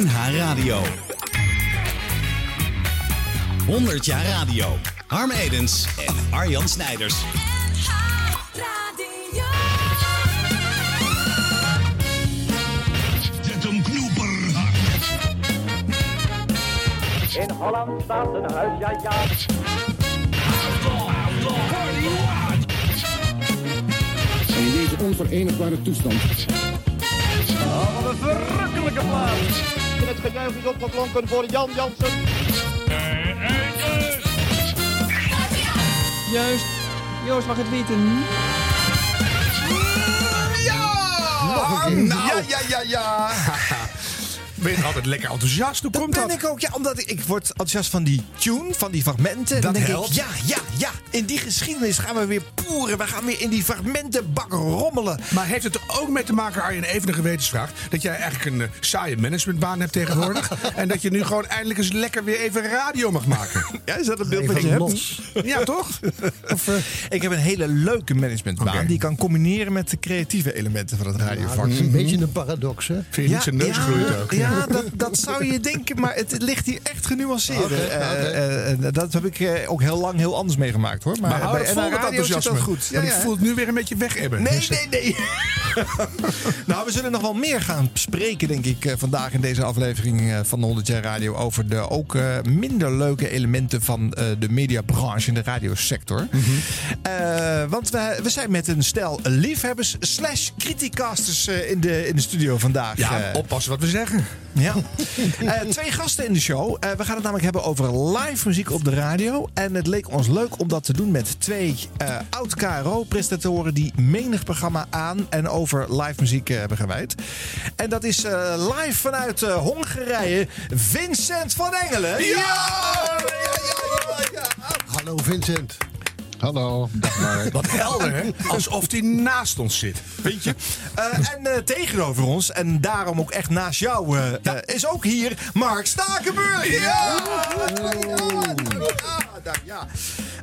NH Radio. 100 jaar radio. Harm Edens en Arjan Snijders. Zet hem knoeper. In Holland staat een huis, ja ja. En in deze onverenigbare toestand Oh, wat een verrukkelijke plaats. Het gejuich is opgeklonken voor Jan Jansen. Juist. Joost mag het weten. Ja, ja, ja, ja. Ben je altijd lekker enthousiast? Hoe komt ben dat? ik ook, ja, omdat ik, ik word enthousiast van die tune, van die fragmenten. En Dat dan denk helpt. ik, ja, ja, ja, in die geschiedenis gaan we weer poeren. We gaan weer in die fragmentenbak rommelen. Maar heeft het er ook mee te maken, Arjen, even een gewetensvraag... dat jij eigenlijk een eh, saaie managementbaan hebt tegenwoordig... en dat je nu gewoon eindelijk eens lekker weer even radio mag maken? Ja, is dat een beeld wat je hebt? Ja, toch? Of, eh, ik heb een hele leuke managementbaan Oké. die ik kan combineren met de creatieve elementen van het radiovak. Dat is een beetje een paradox, hè? Vind je niet zijn neus groeit ook? Ja, dat, dat zou je denken, maar het ligt hier echt genuanceerd. Eh, eh, eh, dat heb ik ook heel lang heel anders meegemaakt hoor. Maar, Maar hou het vol zit enthousiasme. dat goed. Want ik voel het nu weer een beetje wegebben. Nee, Dus, eh, nee, nee. nou, we zullen nog wel meer gaan spreken, denk ik, vandaag in deze aflevering van de 100 jaar radio. Over de ook minder leuke elementen van de mediabranche in de radiosector. Eh, want we, we zijn met een stel liefhebbers slash criticasters in, de, in de studio vandaag. Ja, oppassen wat we zeggen. Ja. Eh, twee gasten in de show. Eh, we gaan het namelijk hebben over live muziek op de radio. En het leek ons leuk om dat te doen met twee eh, oud-KRO-presentatoren... die menig programma aan en over live muziek hebben gewijd. En dat is live vanuit Hongarije, Vincent van Engelen. Ja! Ja, ja, ja, ja. Hallo Vincent. Hallo, dag. Wat helder, hè? Alsof hij naast ons zit. Weet je? Eh, en eh, tegenover ons, en daarom ook echt naast jou, eh, is ook hier Mark Stakenburg. Ja! Ja.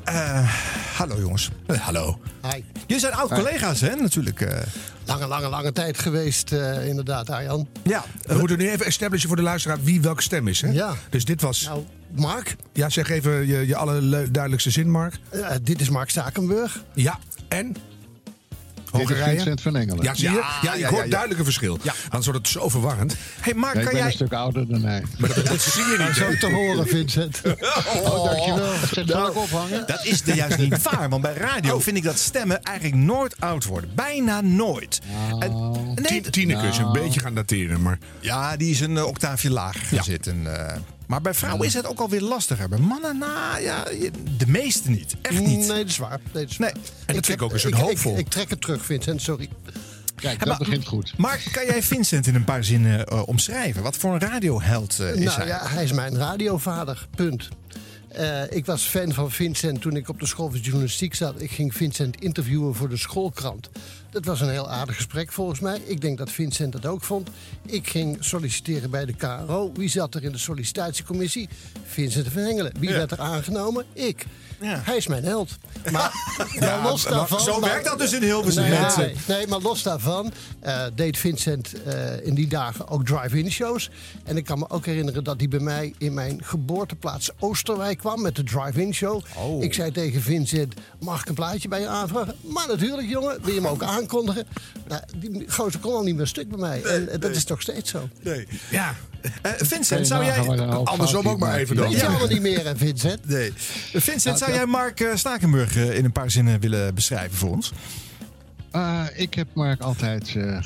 Eh, hallo jongens. Hallo. Hi. Jullie zijn oud-collega's, hè, natuurlijk. eh. Lange, lange, lange tijd geweest, eh, inderdaad, Arjan. ja, We moeten nu even establishen voor de luisteraar wie welke stem is, hè? Ja. Dus dit was... Nou, Mark, Ja, zeg even je, je allerduidelijkste zin, Mark. eh, dit is Mark Stakenburg. Ja, en? Dit is Hongarije? Vincent van Engelen. Ja, zie je? Ja, Ja, ik hoor ja, ja. duidelijk een verschil. Ja. Anders wordt het zo verwarrend. hey Mark, Ja, ik kan ben een jij... stuk ouder dan hij. Maar dat, dat zie je niet. Zo te horen, Vincent. Oh, dankjewel. Zeg, zal ik ophangen? Dat is er juist niet waar, want bij radio vind ik dat stemmen eigenlijk nooit oud worden. Bijna nooit. En, nee, een beetje gaan dateren, maar... ja, die is een eh, octaafje lager gaan zitten. eh. Maar bij vrouwen is het ook alweer lastiger. Bij mannen, nou ja, de meeste niet. Echt niet. Nee, dat is waar. Nee, dat is Nee. waar. En dat vind ik ook een soort ik, hoopvol. Ik, ik trek het terug, Vincent, sorry. Kijk, maar- dat begint goed. Mark, kan jij Vincent in een paar zinnen eh, omschrijven? Wat voor een radioheld eh, is nou hij? ja, hij is mijn radiovader, punt. Eh, ik was fan van Vincent toen ik op de school van journalistiek zat. Ik ging Vincent interviewen voor de schoolkrant. Dat was een heel aardig gesprek volgens mij. Ik denk dat Vincent dat ook vond. Ik ging solliciteren bij de KRO. Wie zat er in de sollicitatiecommissie? Vincent van Engelen. Wie werd er aangenomen? Ik. Ja. Hij is mijn held. Maar los daarvan... zo maar- werkt dat dus in Hilversum, Nee, mensen. nee, nee, maar los daarvan eh, deed Vincent eh, in die dagen ook drive-in shows. En ik kan me ook herinneren dat hij bij mij in mijn geboorteplaats Oosterwijk kwam met de drive-in show. Oh. Ik zei tegen Vincent, mag ik een plaatje bij je aanvragen? Maar natuurlijk jongen, wil je me ook aankondigen? Nou, die gozer kon al niet meer stuk bij mij. En eh, dat is nog steeds zo. Nee. Ja, Eh, Vincent, zou wat jij... andersom ook maar even dan. Weet je allemaal niet meer, hè, Vincent? Nee. Vincent, zou jij Mark eh, Stakenburg in een paar zinnen willen beschrijven voor ons? Eh, ik heb Mark altijd eh, eh,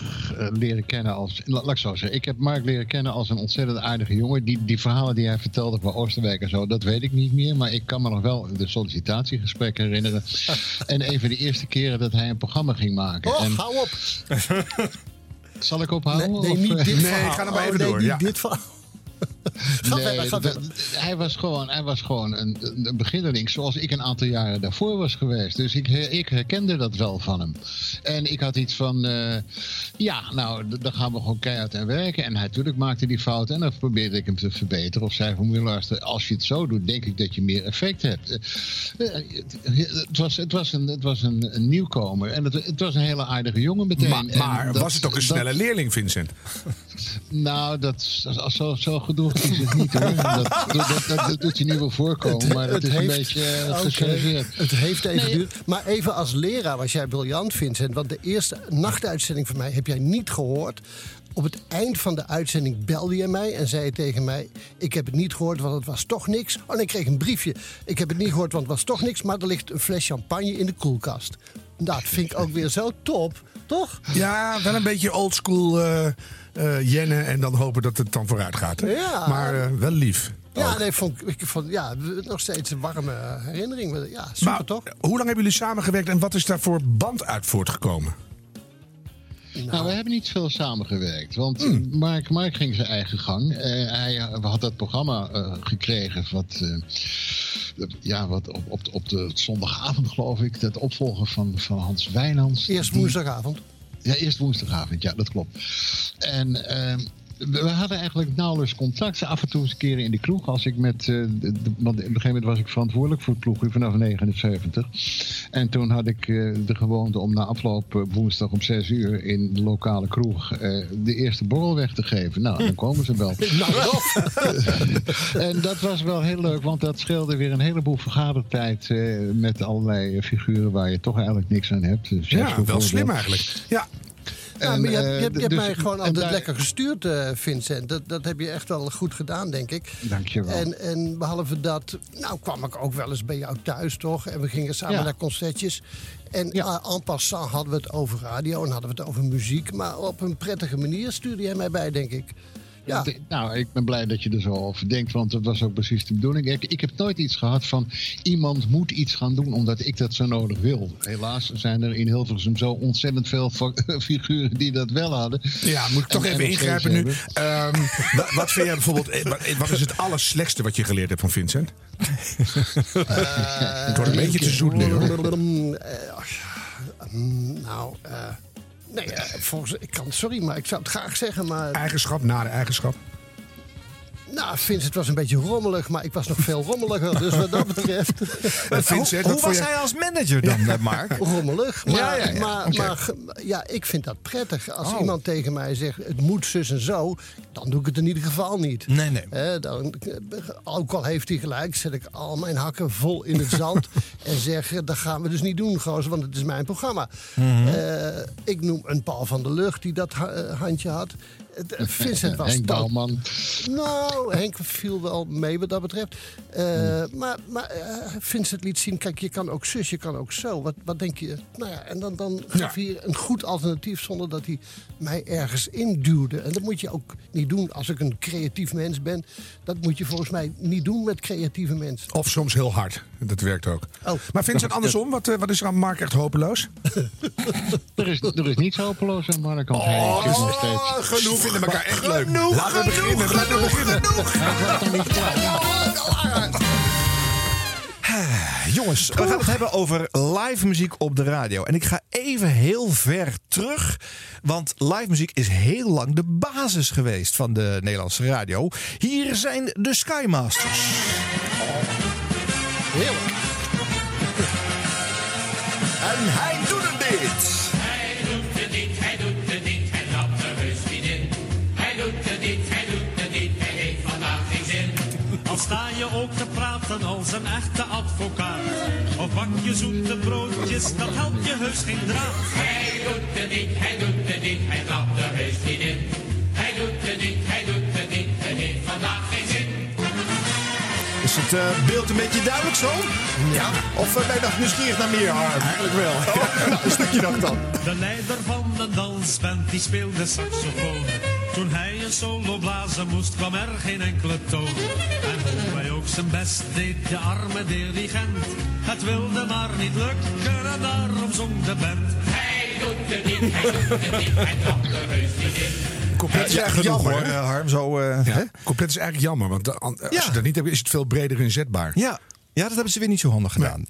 leren kennen als. la- Laat ik zo zeggen. Ik heb Mark leren kennen als een ontzettend aardige jongen. Die, die verhalen die hij vertelde van Oosterwijk en zo, dat weet ik niet meer. Maar ik kan me nog wel de sollicitatiegesprekken herinneren. en een van de eerste keren dat hij een programma ging maken. Oh, en, hou op. zal ik ophouden? Nee, nee niet dit Nee, verhaal. ga er maar Oh, even nee, door, niet ja. dit verhaal. Ga Nee, verder, ga dat- verder. hij was gewoon, hij was gewoon een, een beginneling zoals ik een aantal jaren daarvoor was geweest. Dus ik, ik herkende dat wel van hem. En ik had iets van, eh, ja, nou, dan gaan we gewoon keihard aan werken. En hij natuurlijk maakte die fouten en dan probeerde ik hem te verbeteren. Of zei van, moet je luisteren, als je het zo doet, denk ik dat je meer effect hebt. Eh, eh, het, was, het was, een, het was een, een nieuwkomer en het, het was een hele aardige jongen meteen. Maar, maar dat- was het ook een dat- snelle leerling, Vincent? nou, dat, dat, zo, zo gedoe is het niet hoor. Dat, dat, dat, dat doet je niet wel voorkomen, maar het, is een beetje eh, gechargeerd. Het heeft even Nee. geduurd. Maar even als leraar was jij briljant, Vincent. Want de eerste nachtuitzending van mij heb jij niet gehoord. Op het eind van de uitzending belde je mij en zei je tegen mij... ik heb het niet gehoord, want het was toch niks. Oh, en ik kreeg een briefje. Ik heb het niet gehoord, want het was toch niks... maar er ligt een fles champagne in de koelkast. Dat vind ik ook weer zo top, toch? Ja, wel een beetje oldschool eh eh Jenne en dan hopen dat het dan vooruit gaat. hè? Ja. Maar eh, wel lief. Ja, ook. nee, vond, ik vond ja, nog steeds een warme herinnering. Ja, super Maar toch? hoe lang hebben jullie samengewerkt en wat is daar voor band uit voortgekomen? Nou, we hebben niet veel samengewerkt. Want Mark, Mark ging zijn eigen gang. Eh, hij had dat programma eh, gekregen. Wat, eh, ja, wat op, op, op de zondagavond, geloof ik. Dat opvolger van, van Hans Wijnands. Eerst woensdagavond. Ja, eerst woensdagavond, ja, dat klopt. En ehm, we, hadden eigenlijk nauwelijks contact. Af en toe eens een keer in de kroeg. Als ik met, eh, de, want op een gegeven moment was ik verantwoordelijk voor het ploeg vanaf 79. En toen had ik eh, de gewoonte om na afloop eh, woensdag om 6 uur in de lokale kroeg de eerste borrel weg te geven. Nou, dan komen ze wel. en dat was wel heel leuk, want dat scheelde weer een heleboel vergadertijd met allerlei figuren waar je toch eigenlijk niks aan hebt. Dus Ja, wel slim eigenlijk. Ja, Ja, En, maar je, hebt- eh, je, hebt- je hebt dus- mij gewoon altijd daar- lekker gestuurd, eh, Vincent. Dat, dat heb je echt wel goed gedaan, denk ik. Dankjewel. En, en behalve dat, nou kwam ik ook wel eens bij jou thuis, toch? En we gingen samen Ja. naar concertjes. En Ja. eh, en passant hadden we het over radio en hadden we het over muziek. Maar op een prettige manier stuurde jij mij bij, denk ik. Ja, De- Nou, ik ben blij dat je er zo over denkt, want dat was ook precies de bedoeling. Ik, ik heb nooit iets gehad van iemand moet iets gaan doen omdat ik dat zo nodig wil. Helaas zijn er in Hilversum zo ontzettend veel figuren die dat wel hadden. ja moet ik toch En- even en ingrijpen nu. Ehm, wa- wat vind jij bijvoorbeeld, eh, wat- wat is het allerslechtste wat je geleerd hebt van Vincent? het wordt een beetje te zoet nu hoor. Eh, ach, mm, nou, eh, nee, volgens, ik kan, sorry, maar ik zou het graag zeggen, maar... Eigenschap na de eigenschap. Nou, Vincent was een beetje rommelig, maar ik was nog veel rommeliger. Dus wat dat betreft, Hoe was je- hij als manager dan, eh, Mark? rommelig. Maar, Ja, ja. Maar, maar ja, ik vind dat prettig. Als Oh. iemand tegen mij zegt, het moet zus en zo, dan doe ik het in ieder geval niet. Nee, nee. Dan, ook al heeft hij gelijk, zet ik al mijn hakken vol in het zand en zeg, dat gaan we dus niet doen, gozer, want het is mijn programma. Mhm. Eh, ik noem een Paul van der Lucht die dat ha- eh, handje had. Het- eh, Vincent was Henk dan- Bouwman. nou, Henk viel wel mee wat dat betreft. Eh, Maar, maar eh, Vincent liet zien, kijk, je kan ook zus, je kan ook zo. Wat, wat denk je? Nou ja, en dan, dan gaf hij een goed alternatief zonder dat hij mij ergens induwde. En dat moet je ook niet doen als ik een creatief mens ben. Dat moet je volgens mij niet doen met creatieve mensen. Of soms heel hard. Dat werkt ook. Oh. Maar Vincent, andersom, wat, eh, wat is er aan Mark echt hopeloos? Er is, er is niets hopeloos aan Mark, want hij is nog steeds... genoeg. Vinden elkaar echt leuk. Genoeg, Laten we beginnen. Laten we beginnen. Nog niet klaar. Jongens, we gaan het hebben over live muziek op de radio. En ik ga even heel ver terug. Want live muziek is heel lang de basis geweest van de Nederlandse radio. Hier zijn de Skymasters. Heerlijk. En hij sta je ook te praten als een echte advocaat. Of bak je zoete broodjes, dat helpt je heus geen draad. Hij doet het niet, hij doet het niet, hij trapt er heus niet in. Hij doet het niet, hij doet het niet, hij heeft vandaag geen zin. Is het eh, beeld een beetje duidelijk zo? Ja. Of eh, ben je nog nieuwsgierig naar meer, Harm? Eigenlijk wel. een stukje nog dan. De leider van de dansband die speelde saxofoon. Toen hij een solo blazen moest, kwam er geen enkele toon. En hoe hij ook zijn best deed, de arme dirigent. Het wilde maar niet lukken en daarom zong de band. Hij doet het niet, hij doet het niet, hij trapt er heus niet in. Compleet is Ja, eigenlijk genoeg jammer, hoor, eh, Harm. Zo, eh, hè? Ja, compleet is eigenlijk jammer, want de- an- als Ja. je dat niet hebt, is het veel breder inzetbaar. Ja. Ja, dat hebben ze weer niet zo handig gedaan.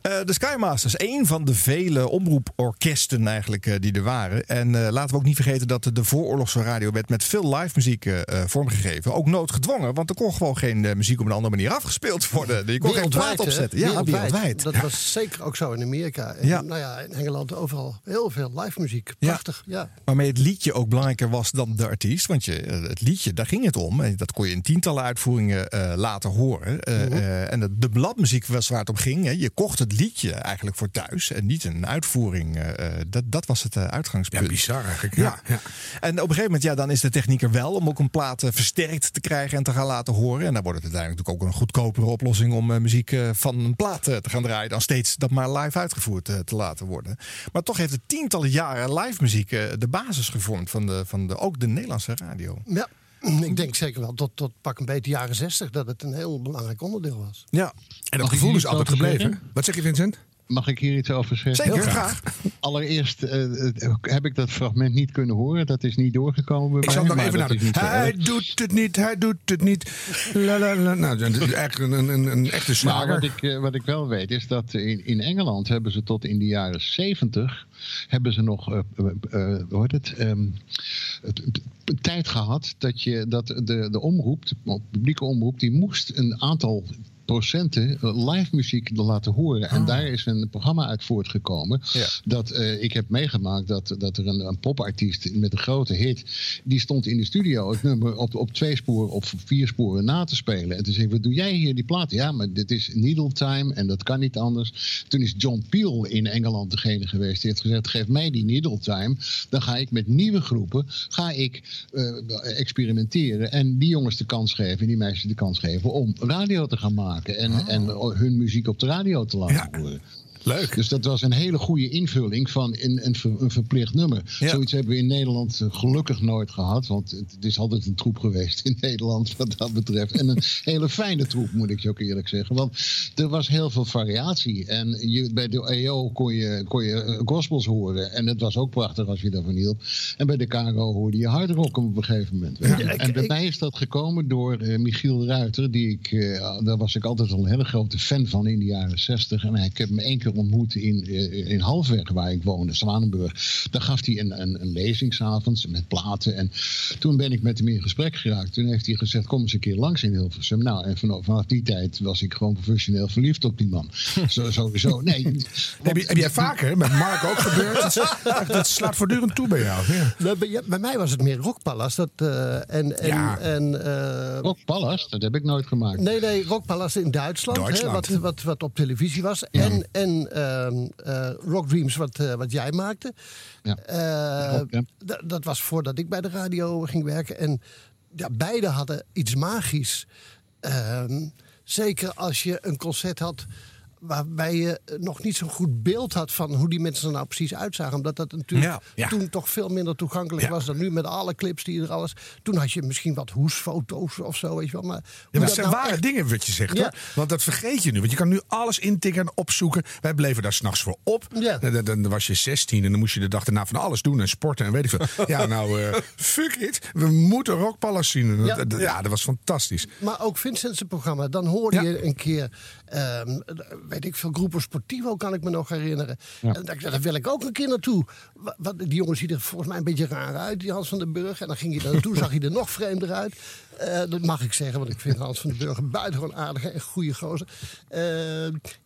Eh, de Skymasters, één van de vele omroeporkesten eigenlijk eh, die er waren. En eh, laten we ook niet vergeten dat de vooroorlogse radio werd met veel live muziek eh, vormgegeven. Ook noodgedwongen, want er kon gewoon geen muziek op een andere manier afgespeeld worden. Je kon geen plaat opzetten. Ja, wereldwijd. Dat was zeker ook zo in Amerika. En, Ja. Nou ja, in Engeland overal heel veel live muziek. Prachtig, ja. Waarmee het liedje ook belangrijker was dan de artiest. Want je, het liedje, daar ging het om. En dat kon je in tientallen uitvoeringen laten horen. Mhm. en de, de bladmuziek was waar het om ging. Hè. Je kocht het liedje eigenlijk voor thuis. En niet een uitvoering. eh, eh, dat, dat was het eh, uitgangspunt. Ja, bizar eigenlijk. Ja. Ja. En op een gegeven moment, ja, dan is de techniek er wel om ook een plaat versterkt te krijgen en te gaan laten horen. En dan wordt het uiteindelijk natuurlijk ook een goedkopere oplossing om muziek van een plaat te gaan draaien. Dan steeds dat maar live uitgevoerd te laten worden. Maar toch heeft het tientallen jaren live muziek de basis gevormd van, de, van de, ook de Nederlandse radio. Ja, ik denk zeker wel tot, tot pak een beetje jaren zestig dat het een heel belangrijk onderdeel was. Ja, En dat Mag gevoel is altijd gebleven. Wat zeg je, Vincent? Mag ik hier iets over zeggen? zeker, Heel graag. Allereerst eh, eh, heb ik dat fragment niet kunnen horen. Dat is niet doorgekomen Ik zal nog even naar zo Hij erg. doet het niet, hij doet het niet. La, la, la. Nou, dat is eigenlijk een, een, een echte Maar slager. wat ik, eh, wat ik wel weet is dat in, in Engeland hebben ze tot in de jaren 70 hebben ze nog eh, eh, eh, hoe heet het, het tijd gehad dat je dat de, de omroep, de publieke omroep, die moest een aantal procenten eh, live muziek laten horen. En daar is een programma uit voortgekomen. Ja. Dat eh, ik heb meegemaakt dat, dat er een, een popartiest met een grote hit. die stond in de studio het nummer op, op twee sporen of vier sporen na te spelen. En toen zei ik: Wat doe jij hier die plaat? Ja, maar dit is Needle Time en dat kan niet anders. Toen is John Peel in Engeland degene geweest. Die heeft gezegd: Geef mij die Needle Time. Dan ga ik met nieuwe groepen ga ik, eh, experimenteren. En die jongens de kans geven en die meisjes de kans geven om radio te gaan maken. En, en hun muziek op de radio te laten Ja. horen. Leuk. Dus dat was een hele goede invulling van een, een, ver- een verplicht nummer. Ja. Zoiets hebben we in Nederland eh, gelukkig nooit gehad. Want het, is altijd een troep geweest in Nederland wat dat betreft. En een hele fijne troep moet ik je ook eerlijk zeggen. Want er was heel veel variatie. En je, bij de EO kon je, kon je eh, gospels horen. En het was ook prachtig als je daarvan hield. En bij de KRO hoorde je hard rock op een gegeven moment. en bij mij is dat gekomen door eh, Michiel Ruiter. Die ik, eh, daar was ik altijd al een hele grote fan van in de jaren zestig. En ik heb hem één keer ontmoet in, eh, in Halfweg, waar ik woonde, Zwanenburg. Daar gaf hij een, een, een lezing s'avonds met platen. En toen ben ik met hem in gesprek geraakt. Toen heeft hij gezegd, kom eens een keer langs in Hilversum. Nou, en vanaf, vanaf die tijd was ik gewoon professioneel verliefd op die man. Zo, sowieso. Nee, Heb, je, heb jij vaker, met Mark ook gebeurd? Dat slaat voortdurend toe bij jou. Ja. Nou, bij, ja, bij mij was het meer Rockpalast. Dat, eh, en, en, Ja. en, eh, dat heb ik nooit gemaakt. Nee, nee, Rockpalast in Duitsland. Duitsland. Hè, wat, wat, wat op televisie was. En, en ehm, eh, Rock Dreams, wat, eh, wat jij maakte. Ja. Eh, Rock, dat was voordat ik bij de radio ging werken. En ja, beide hadden iets magisch. Ehm, zeker als je een concert had waarbij je nog niet zo'n goed beeld had van hoe die mensen er nou precies uitzagen. Omdat dat natuurlijk Ja, ja. toen toch veel minder toegankelijk Ja. was dan nu met alle clips die er alles. Toen had je misschien wat hoesfoto's of zo, weet je wel. Maar, dat zijn nou ware echt- dingen wat je zegt. Hoor. Want dat vergeet je nu. Want je kan nu alles intikken en opzoeken. Wij bleven daar s'nachts voor op. Dan, was je 16 en dan moest je de dag daarna van alles doen. En sporten en weet ik veel. ja, nou, eh, fuck it. We moeten Rock Palace zien. Dat- Ja. dat- was fantastisch. Maar ook Vincent's programma. Dan hoorde je een keer, ehm, weet ik veel, Groepo Sportivo kan ik me nog herinneren. En dan dacht ik, daar wil ik ook een keer naartoe. Wa- Wat, die jongens zien er volgens mij een beetje raar uit, die Hans van den Burg. En dan ging je daar naartoe, zag hij er nog vreemder uit. Eh, dat mag ik zeggen, want ik vind Hans van den Burg een buitengewoon aardige en goede gozer. Eh,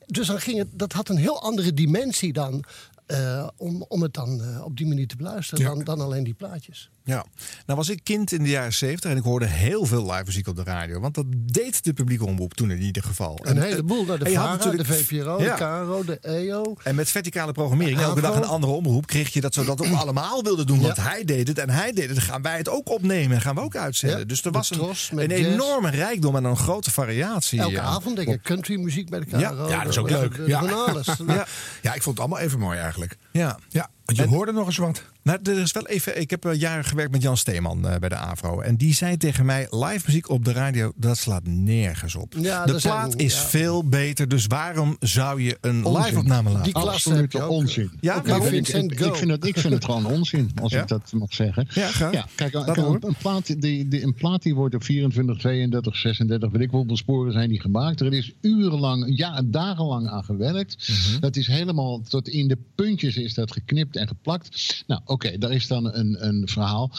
dus dan ging het, dat had een heel andere dimensie dan... eh, om, om het dan op die manier te beluisteren, Ja. dan, dan alleen die plaatjes. Ja, nou was ik kind in de jaren 70 en ik hoorde heel veel live muziek op de radio. Want dat deed de publieke omroep toen in ieder geval. Een En, heleboel, naar de VARA, de VPRO, Ja. de KRO, de EO. En met verticale programmering, elke dag een andere omroep, kreeg je dat ze dat ook allemaal wilden doen. Want Ja. hij deed het en hij deed het. Dan gaan wij het ook opnemen en gaan we ook uitzenden. Ja, Dus er was een, Tros een enorme rijkdom en een grote variatie. Elke ja. avond denk ik countrymuziek bij de KRO. Ja, ja, dat is ook leuk. Ja. Ja. Van alles. Ja. Ja, ik vond het allemaal even mooi eigenlijk. Ja. Ja. Want je En- hoorde nog eens wat. Nou, er is wel even. Ik heb eh, jaren gewerkt met Jan Steeman eh, bij de Avro. En die zei tegen mij: live muziek op de radio, dat slaat nergens op. Ja, de plaat is ja. veel beter. Dus waarom zou je een Onzin. live opname laten? Die Absolute onzin. Ja, Ik, Vincent ik, ik, vind het, ik vind het gewoon onzin, als Ja? ik dat mag zeggen. Ja, graag. Ja, kijk, kijk, een, een plaat, die, die, een plaat die wordt op 24, 32, 36, weet ik hoeveel sporen zijn die gemaakt. Er is urenlang, ja, dagenlang aan gewerkt. Mhm. Dat is helemaal tot in de puntjes is dat geknipt en geplakt. Nou, oké, daar is dan een, een verhaal.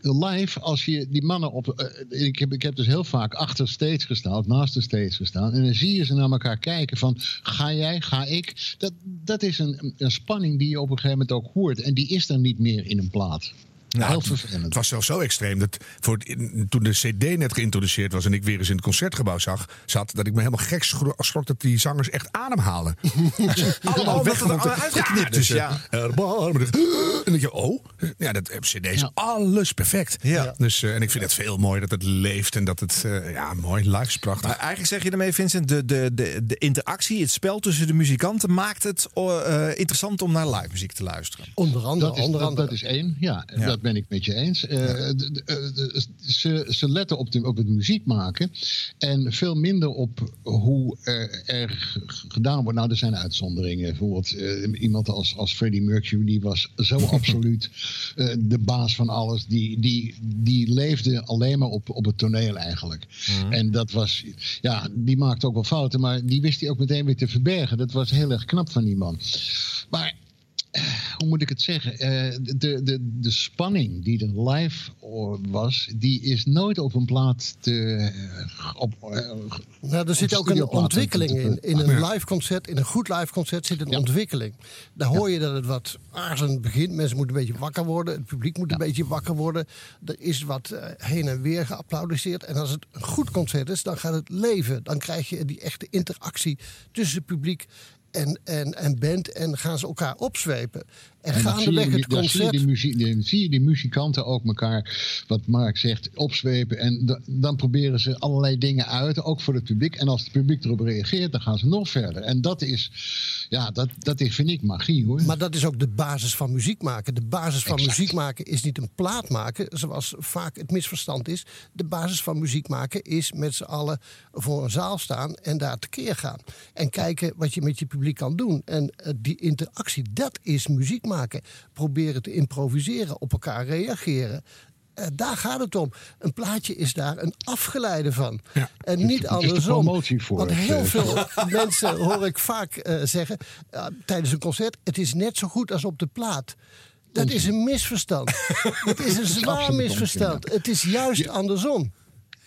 Live, als je die mannen op. eh, ik, heb, ik heb dus heel vaak achter stage gestaan, naast de stage gestaan. En dan zie je ze naar elkaar kijken van: ga jij, ga ik? Dat, dat is een, een spanning die je op een gegeven moment ook hoort. En die is dan niet meer in een plaat. Nou, heel het- vervelend. Het was zelfs zo extreem dat voor het, toen de CD net geïntroduceerd was en ik weer eens in het concertgebouw zag, zat, dat ik me helemaal gek schro- schrok dat die zangers echt ademhalen. Allemaal Oh, weggemonteerd. uitgeknipt is, ja. eh, erbarmelijk. En dan denk je, oh, ja, dat eh, CD is Ja. alles perfect. Ja. Dus, eh, en ik vind het veel mooi dat het leeft en dat het, eh, ja, mooi, live is prachtig. Maar eigenlijk zeg je ermee, Vincent, de, de, de, de interactie, het spel tussen de muzikanten maakt het eh, interessant om naar live muziek te luisteren. Onder andere. Dat is, onder dat, andere. dat is één, ja, Ja. dat ben ik met je eens. Eh, eh, ze, ze letten op, de, op het muziek maken en veel minder op hoe er, er gedaan wordt. Nou, er zijn uitzonderingen. Bijvoorbeeld eh, iemand als, als Freddie Mercury, die was zo absoluut de baas van alles. Die, die, die leefde alleen maar op, op het toneel eigenlijk. En dat was, ja, die maakte ook wel fouten, maar die wist hij ook meteen weer te verbergen. Dat was heel erg knap van die man. Maar hoe moet ik het zeggen? Eh, de, de, de spanning die er live was, die is nooit op een plaat te. eh, Op, eh, Nou, er zit ook een ontwikkeling in. In een live concert, in een goed live concert zit een Ja. ontwikkeling. Daar hoor je dat het wat aarzelend begint. Mensen moeten een beetje wakker worden. Het publiek moet een beetje wakker worden. Er is wat heen en weer geapplaudisseerd. En als het een goed concert is, dan gaat het leven. Dan krijg je die echte interactie tussen het publiek en, en, en band. En gaan ze elkaar opzwepen. En, je, gaandeweg die- het dan zie je, dan zie je die muzikanten ook elkaar, wat Mark zegt, opzwepen. En da- dan proberen ze allerlei dingen uit, ook voor het publiek. En als het publiek erop reageert, dan gaan ze nog verder. En dat is, ja, dat, dat is, vind ik magie hoor. Maar dat is ook de basis van muziek maken. De basis van Exact. muziek maken is niet een plaat maken, zoals vaak het misverstand is. De basis van muziek maken is met z'n allen voor een zaal staan en daar tekeer gaan. En kijken wat je met je publiek kan doen. En eh, die interactie, dat is muziek maken. Proberen te improviseren, op elkaar reageren. Eh, daar gaat het om. Een plaatje is daar een afgeleide van. Ja. En niet Het andersom. voor Want heel eh, veel mensen hoor ik vaak eh, zeggen tijdens een concert: het is net zo goed als op de plaat. Dat is een misverstand. Het is een zwaar misverstand. Het is juist andersom.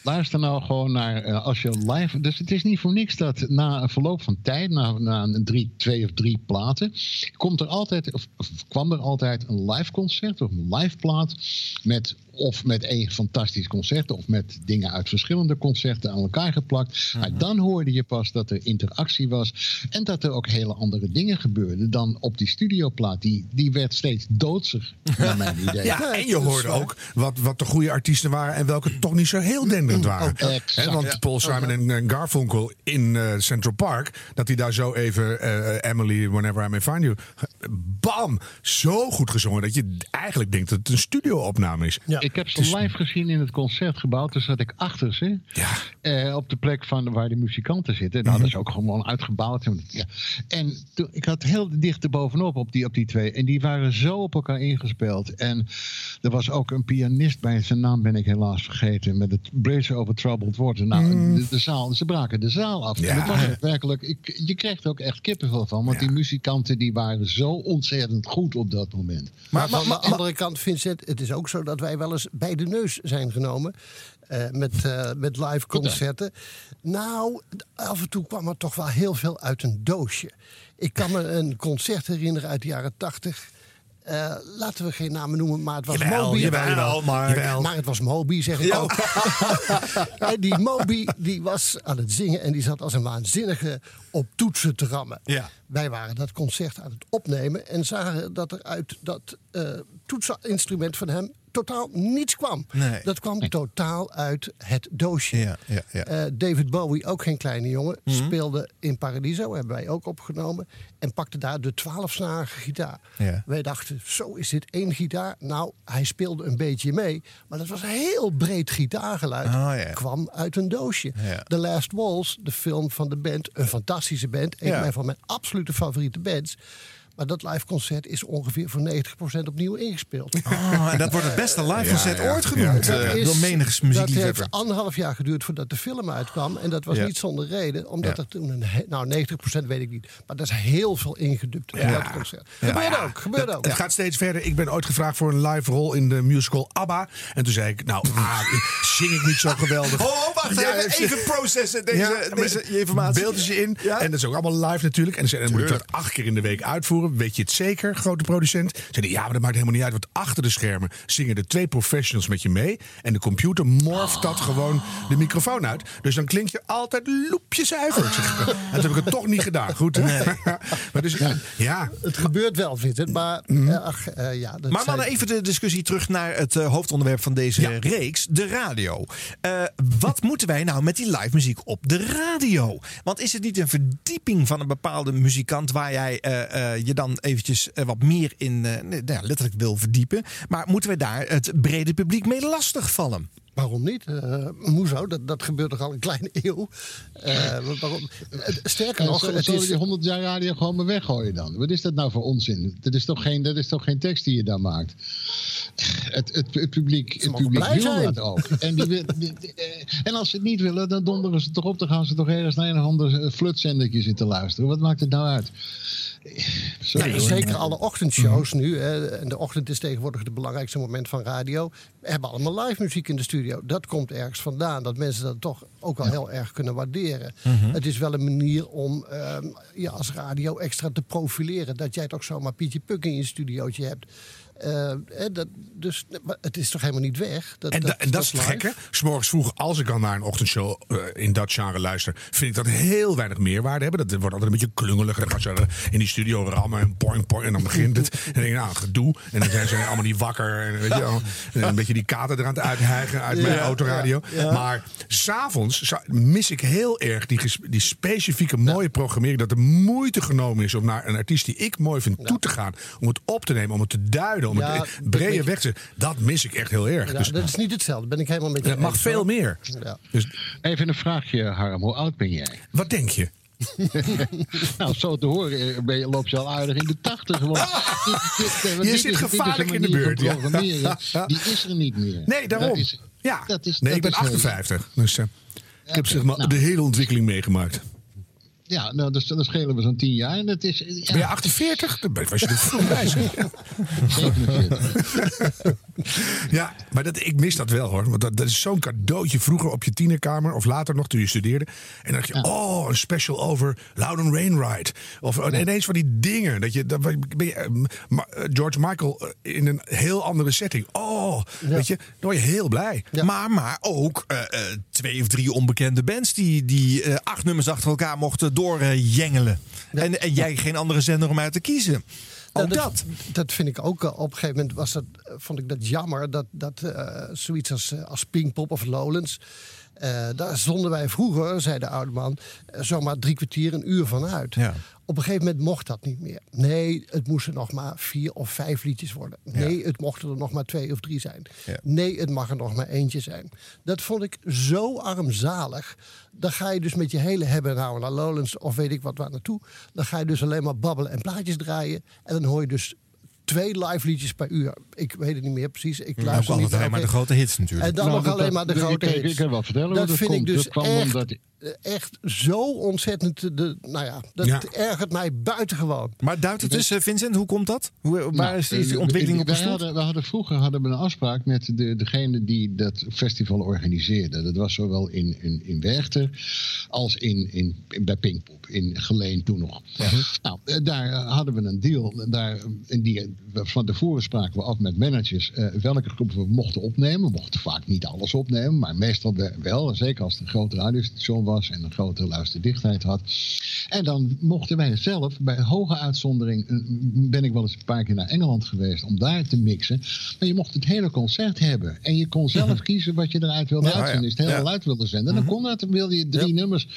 Luister nou gewoon naar eh, als je live. Dus het is niet voor niks dat na een verloop van tijd, na, na een drie, twee of drie platen, komt er altijd, of, of kwam er altijd een live concert of een live plaat met of met één fantastisch concert of met dingen uit verschillende concerten aan elkaar geplakt. Maar dan hoorde je pas dat er interactie was en dat er ook hele andere dingen gebeurden dan op die studioplaat. Die, die werd steeds doodser, naar mijn idee. Ja, en je hoorde waar. ook wat, wat de goede artiesten waren en welke toch niet zo heel denderend waren. Exact. Hè, want Paul Simon en en Garfunkel in eh, Central Park, dat hij daar zo even eh, Emily, Whenever I May Find You, bam, zo goed gezongen dat je eigenlijk denkt dat het een studio-opname is. Ja. Ik heb ze live gezien in het concertgebouw. Toen zat ik achter ze. Ja. Eh, op de plek van waar de muzikanten zitten. Daar hadden ze ook gewoon uitgebouwd. Ja. En toen, ik had heel dicht erbovenop op die, op die twee. En die waren zo op elkaar ingespeeld. En er was ook een pianist bij. Zijn naam ben ik helaas vergeten. Met het Bridge over Troubled Water. Nou, de, de zaal, ze braken de zaal af. Ja. En het was werkelijk, ik, je kreeg er ook echt kippenvel van. Want Ja. die muzikanten die waren zo ontzettend goed op dat moment. Maar, van de andere kant, Vincent, het is ook zo dat wij wel eens bij de neus zijn genomen. eh, met, eh, met live concerten. Nou, af en toe kwam er toch wel heel veel uit een doosje. Ik kan me een concert herinneren uit de jaren tachtig. Eh, laten we geen namen noemen, maar het was Jawel, Moby. jawel, jawel, maar- Jawel. maar het was Moby, zeg ik ook. en die Moby die was aan het zingen en die zat als een waanzinnige op toetsen te rammen. Ja. Wij waren dat concert aan het opnemen en zagen dat er uit dat eh toetsinstrument van hem totaal niets kwam. Nee. Dat kwam totaal uit het doosje. Ja, ja, ja. Eh, David Bowie, ook geen kleine jongen, Mhm. speelde in Paradiso, hebben wij ook opgenomen. En pakte daar de 12-snarige gitaar. Wij dachten, zo is dit één gitaar. Nou, hij speelde een beetje mee. Maar dat was een heel breed gitaargeluid. Oh. Kwam uit een doosje. The Last Waltz, de film van de band. Een fantastische band. Een van mijn absolute favoriete bands. Maar dat live concert is ongeveer voor 90% opnieuw ingespeeld. Oh, en dat wordt het beste live concert ja. ooit genoemd. Ja, eh, Is- door menig Dat muziekliefhebber. heeft anderhalf jaar geduurd voordat de film uitkwam. En dat was Ja. niet zonder reden. Omdat Ja. er toen een... Nou, 90% weet ik niet. Maar er is heel veel ingedubt in dat concert. Gebeurde ook, gebeurde ook. Het gaat steeds verder. Ik ben ooit gevraagd voor een live rol in de musical ABBA. En toen zei ik, nou, ah, zing ik niet zo geweldig. Oh, wacht Ja, even. ze- Even processen deze, Ja, deze informatie. Beeldjes in. Ja. En dat is ook allemaal live natuurlijk. En dan moet je dat acht keer in de week uitvoeren. Weet je het zeker, grote producent? Zei hij, ja, maar dat maakt helemaal niet uit. Want achter de schermen zingen er twee professionals met je mee. En de computer morft dat gewoon de microfoon uit. Dus dan klink je altijd loepje zuiver. En toen heb ik het toch niet gedaan. Goed, hè? maar dus, ja. Het gebeurt wel, Vincent. Maar Mhm. eh, ach, eh, ja, dat Maar mannen, even de discussie terug naar het eh, hoofdonderwerp van deze Ja. reeks, de radio. Eh, wat moeten wij nou met die live muziek op de radio? Want is het niet een verdieping van een bepaalde muzikant waar jij eh, eh, je dan eventjes eh, wat meer in eh, nou ja, letterlijk wil verdiepen? Maar moeten wij daar het brede publiek mee lastigvallen? Waarom niet? Eh hoezo? Dat, dat gebeurt toch al een kleine eeuw? Eh, waarom? Sterker Ja, nog, zullen het is... die 100 jaar radio gewoon maar weggooien dan? Wat is dat nou voor onzin? Dat is toch geen, dat is toch geen tekst die je dan maakt? Het, het, het publiek, het publiek wil zijn. dat ook. En, die, wil- die- die- en als ze het niet willen, dan donderen ze toch op. Dan gaan ze toch ergens naar een of ander flutzendertje zitten luisteren. Wat maakt het nou uit? Sorry, zeker alle ochtendshows nu. Hè, en de ochtend is tegenwoordig het belangrijkste moment van radio. We hebben allemaal live muziek in de studio. Dat komt ergens vandaan. Dat mensen dat toch ook wel heel erg kunnen waarderen. Het is wel een manier om ehm, je als radio extra te profileren. Dat jij toch zomaar Pietje Puk in je studiootje hebt. Eh, hè, dat, dus maar het is toch helemaal niet weg. Dat, En, da- en dat is het gekke. S'morgens vroeg, als ik al naar een ochtendshow eh, in dat genre luister, vind ik dat heel weinig meerwaarde hebben. Dat wordt altijd een beetje klungelig. Dan gaan ze in die studio rammen en poing, poing. En dan begint het. En dan denk ik, nou, gedoe. En dan zijn ze allemaal niet wakker. En, weet je, een beetje die kater eraan te uithijgen uit mijn Ja, autoradio. ja, ja. Maar s'avonds mis ik heel erg die, die specifieke mooie programmering. Dat de moeite genomen is om naar een artiest die ik mooi vind toe te gaan. Om het op te nemen, om het te duiden. Ja, je. weg Dat mis ik echt heel erg. Ja, dus dat is niet hetzelfde. Ben ik helemaal met je het mag veel meer. Ja. Dus Even een vraagje, Harm. Hoe oud ben jij? wat denk je? Nou, zo te horen eh, ben je, loop je al aardig in de tachtig. Want dit- dit- dit- dit zit gevaarlijk in de buurt, ja. Die is er niet meer. Nee, daarom. Dat is- ja, dat is- nee, dat ik ben is heel- 58. Dus eh, ik heb zeg maar nou. de hele ontwikkeling meegemaakt. Ja, nou, dus, dan schelen we zo'n tien jaar. En dat is Ben je ja, 48? Dan ben- was je er vroeg bij. zeg. 47. Ja, maar dat, ik mis dat wel hoor. Want dat, dat is zo'n cadeautje vroeger op je tienerkamer. Of later nog toen je studeerde. En dan dacht je, oh, een special over Loudon Wainwright. Of eh, ineens van die dingen. Dat je, dat, ben je, eh, Ma- eh, George Michael eh, in een heel andere setting. Oh, weet je, dan word je heel blij. Maar, maar ook eh, eh, twee of drie onbekende bands die, die eh, acht nummers achter elkaar mochten doorjengelen. En, en jij geen andere zender om uit te kiezen. Ook Ja, dat. dat vind ik ook. eh, Op een gegeven moment was dat, eh, vond ik dat jammer. Dat, dat eh, zoiets als, als Pinkpop of Lowlands. Eh, daar zonden wij vroeger, zei de oude man, eh, zomaar drie kwartier, een uur van uit. Ja. Op een gegeven moment mocht dat niet meer. Nee, het moesten nog maar vier of vijf liedjes worden. Nee, het mochten er nog maar twee of drie zijn. Ja. Nee, het mag er nog maar eentje zijn. Dat vond ik zo armzalig. Dan ga je dus met je hele hebben nou naar Lowlands of weet ik wat waar naartoe. Dan ga je dus alleen maar babbelen en plaatjes draaien. En dan hoor je dus twee live liedjes per uur. Ik weet het niet meer precies. Ik luister altijd niet. alleen maar de grote hits natuurlijk. En dan Nou, nog dat- alleen maar de ik- grote ik- hits. ik kan wel vertellen hoe dat dat vind komt. ik dus Dat kwam echt, omdat- echt zo ontzettend... De, nou ja, dat Ja. ergert mij buitengewoon. Maar duidt het dus, eh, Vincent, hoe komt dat? Hoe, waar Nou, is die, is die eh, ontwikkeling op hadden, we hadden Vroeger hadden we een afspraak met de, degene die dat festival organiseerde. Dat was zowel in, in, in Werchter als in, in, bij Pinkpop, in Geleen toen nog. Nou, eh, daar eh, hadden we een deal. Daar, eh, in die, eh, van tevoren spraken we af met managers eh, welke groepen we mochten opnemen. We mochten vaak niet alles opnemen, maar meestal we- wel. Zeker als het een groot radiostation was en een grotere luisterdichtheid had. En dan mochten wij zelf, bij hoge uitzondering, eh, ben ik wel eens een paar keer naar Engeland geweest om daar te mixen. Maar je mocht het hele concert hebben. En je kon zelf kiezen wat je eruit wilde Ja, Mhm. uitzenden. Is het helemaal ja. uit wilde zenden. Dan kon dat, dan wilde je drie nummers.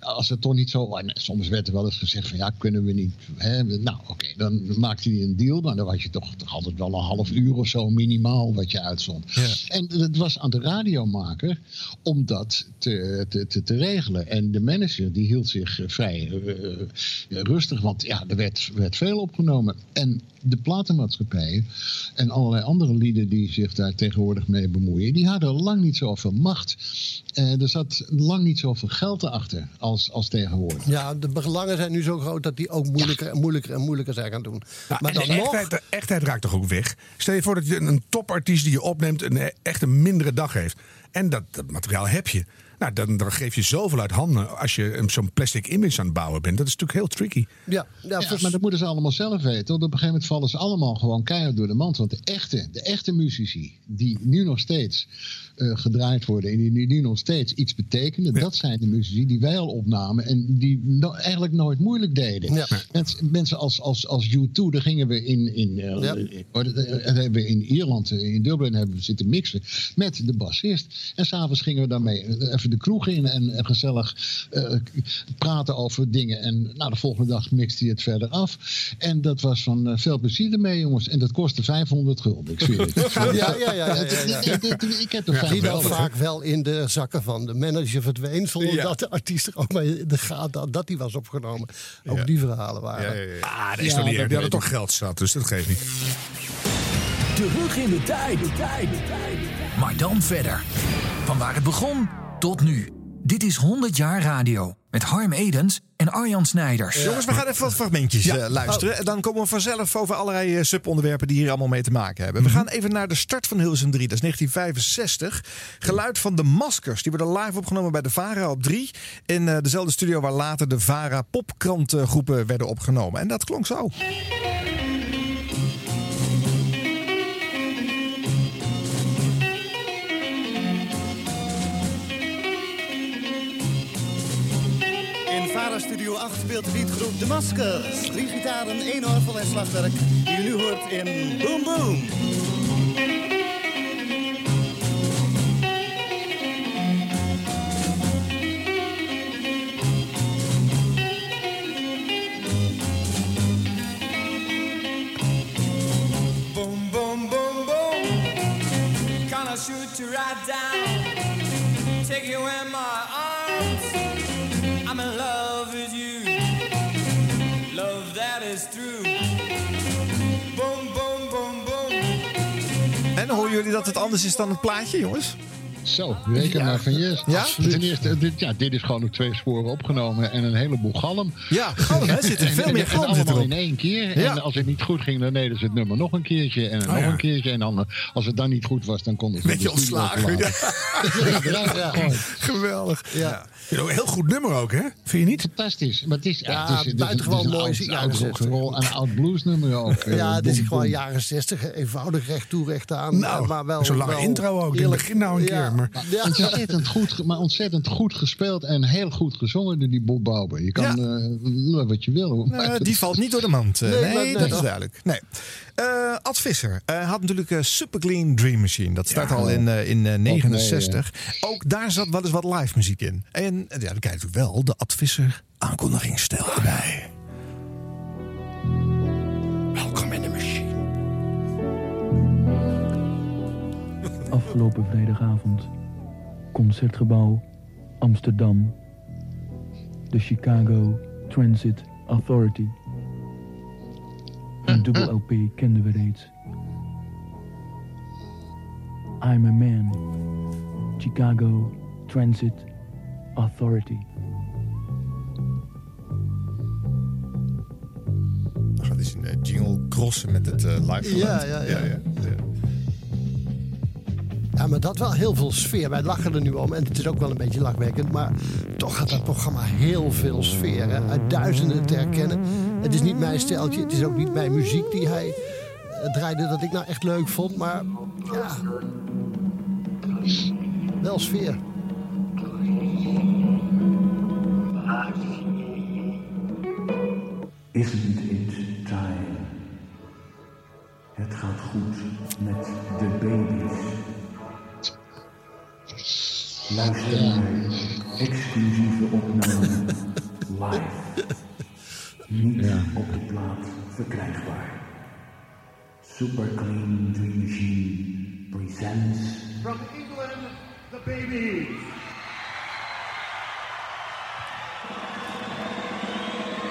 Als het toch niet zo. Soms werd er wel eens gezegd van ja, kunnen we niet. Hè? Nou, oké, dan maakte hij een deal. Maar dan was je toch, toch altijd wel een half uur of zo minimaal wat je uitzond. En het was aan de radiomaker om dat te, te, te, te regelen. En de manager die hield zich eh, vrij eh, eh, rustig, want ja, er werd, werd veel opgenomen. En de platenmaatschappijen en allerlei andere lieden die zich daar tegenwoordig mee bemoeien, die hadden lang niet zoveel macht. Er zat lang niet zoveel geld erachter als, als tegenwoordig. Ja, de belangen zijn nu zo groot dat die ook moeilijker en moeilijker en moeilijker zijn gaan doen. Nou, maar dan de, nog, echtheid, de echtheid raakt toch ook weg? Stel je voor dat je een topartiest die je opneemt een, echt een mindere dag heeft. En dat, dat materiaal heb je. Nou, dan, dan geef je zoveel uit handen als je een- zo'n plastic image aan het bouwen bent. Dat is natuurlijk heel tricky. ja, ja, maar dat moeten ze allemaal zelf weten. Want op een gegeven moment vallen ze allemaal gewoon keihard door de mand. Want de echte, de echte muzici, die nu nog steeds eh, gedraaid worden en die nu- nu nog steeds iets betekenen, dat zijn de muzici die wij al opnamen en die no- eigenlijk nooit moeilijk deden. Ja. Mens- mensen als, als, als U2, daar gingen we in, in, eh, Ja. in- eh, dat hebben we in Ierland, in Dublin, hebben we zitten mixen met de bassist. En s'avonds gingen we daarmee even de kroeg in en, gezellig eh, praten over dingen. En nou, de volgende dag mixte hij het verder af. En dat was van eh, veel plezier ermee, jongens. En dat kostte 500 gulden, ik zweer het. ja, ja, ja, ja, ja, ja. Ik heb er Die dan vaak wel in de zakken van de manager verdween. Zonder Ja. dat de artiest er ook mee in de gaten had dat die was opgenomen. Ook die verhalen waren. Ah, dat is Ja, toch niet dat erg. Die hadden weet toch geld zat, dus dat geeft niet. Terug in de tijd. Maar dan verder. Van waar het begon tot nu. Dit is 100 jaar radio. Met Harm Edens en Arjan Snijders. Jongens, we gaan even wat fragmentjes eh, luisteren. En dan komen we vanzelf over allerlei eh, subonderwerpen die hier allemaal mee te maken hebben. We gaan even naar de start van Hilversum 3. Dat is 1965. Geluid van de Maskers. Die worden live opgenomen bij de VARA op 3. In eh, dezelfde studio waar later de VARA popkrantgroepen werden opgenomen. En dat klonk zo. Vara Studio 8 speelt de beatgroep De Maskers. Drie gitaren, één orgel en slagwerk. Die u nu hoort in Boom Boom. Boom, boom, boom, boom. Shoot you right down. Take you in my. Is true. Boom, boom, boom, boom. En horen jullie dat het anders is dan het plaatje, jongens? Zo, reken maar van yes. Ja? Ten eerste, dit, ja, dit is gewoon op twee sporen opgenomen en een heleboel galm. Ja, galm, hè? Zit er veel en- meer galm zit allemaal erop. in één keer. Ja. En als het niet goed ging, dan deden ze het nummer nog een keertje en nog ja. een keertje. En dan, eh, als het dan niet goed was, dan konden ze Beetje de studio ontslagen. Ja. Ja, ja. Geweldig. Ja. Een heel goed nummer ook, hè? Vind je niet? Fantastisch. Maar het is, ja, Ja, het is, het is, buitengewoon het is een mooi, oud- oud rock'n'roll en oud bluesnummer ook. eh, Ja, dit is gewoon jaren 60. Eenvoudig recht toe, recht aan. Nou, eh, maar wel, zo'n lange wel intro ook. Nou een Ja. keer. Maar Ja. Ontzettend goed, maar ontzettend goed gespeeld en heel goed gezongen door die Bob Bauer. Je kan Ja. eh, lullen wat je wil. die valt niet door de mand. Nee, nee, maar- nee, dat is duidelijk. Nee. Eh, Ad Visser eh, had natuurlijk een Super Clean Dream Machine. Dat start al in, eh, in eh, 69. Ook daar zat wel eens wat live muziek in. En eh, ja, dan krijg je natuurlijk wel de Ad Visser aankondigingsstijl erbij. Welkom in de machine. Afgelopen vrijdagavond. Concertgebouw Amsterdam. De Chicago Transit Authority. Een dubbel LP kenden we reeds. I'm a Man. Chicago Transit Authority. Dan gaat eens een eh, jingle crossen met het eh, live Ja, geluid. ja, ja. Ja, maar dat wel heel veel sfeer. Wij lachen er nu om en het is ook wel een beetje lachwekkend. Maar toch had dat programma heel veel sfeer. Hè? Uit duizenden te herkennen. Het is niet mijn steltje, het is ook niet mijn muziek die hij eh, draaide dat ik nou echt leuk vond. Maar ja, wel sfeer. Isn't it time? Het gaat goed met de baby's. Luister naar exclusieve opname live. Niet op de plaat verkrijgbaar. Super Clean Dream Machine presents From England, the baby.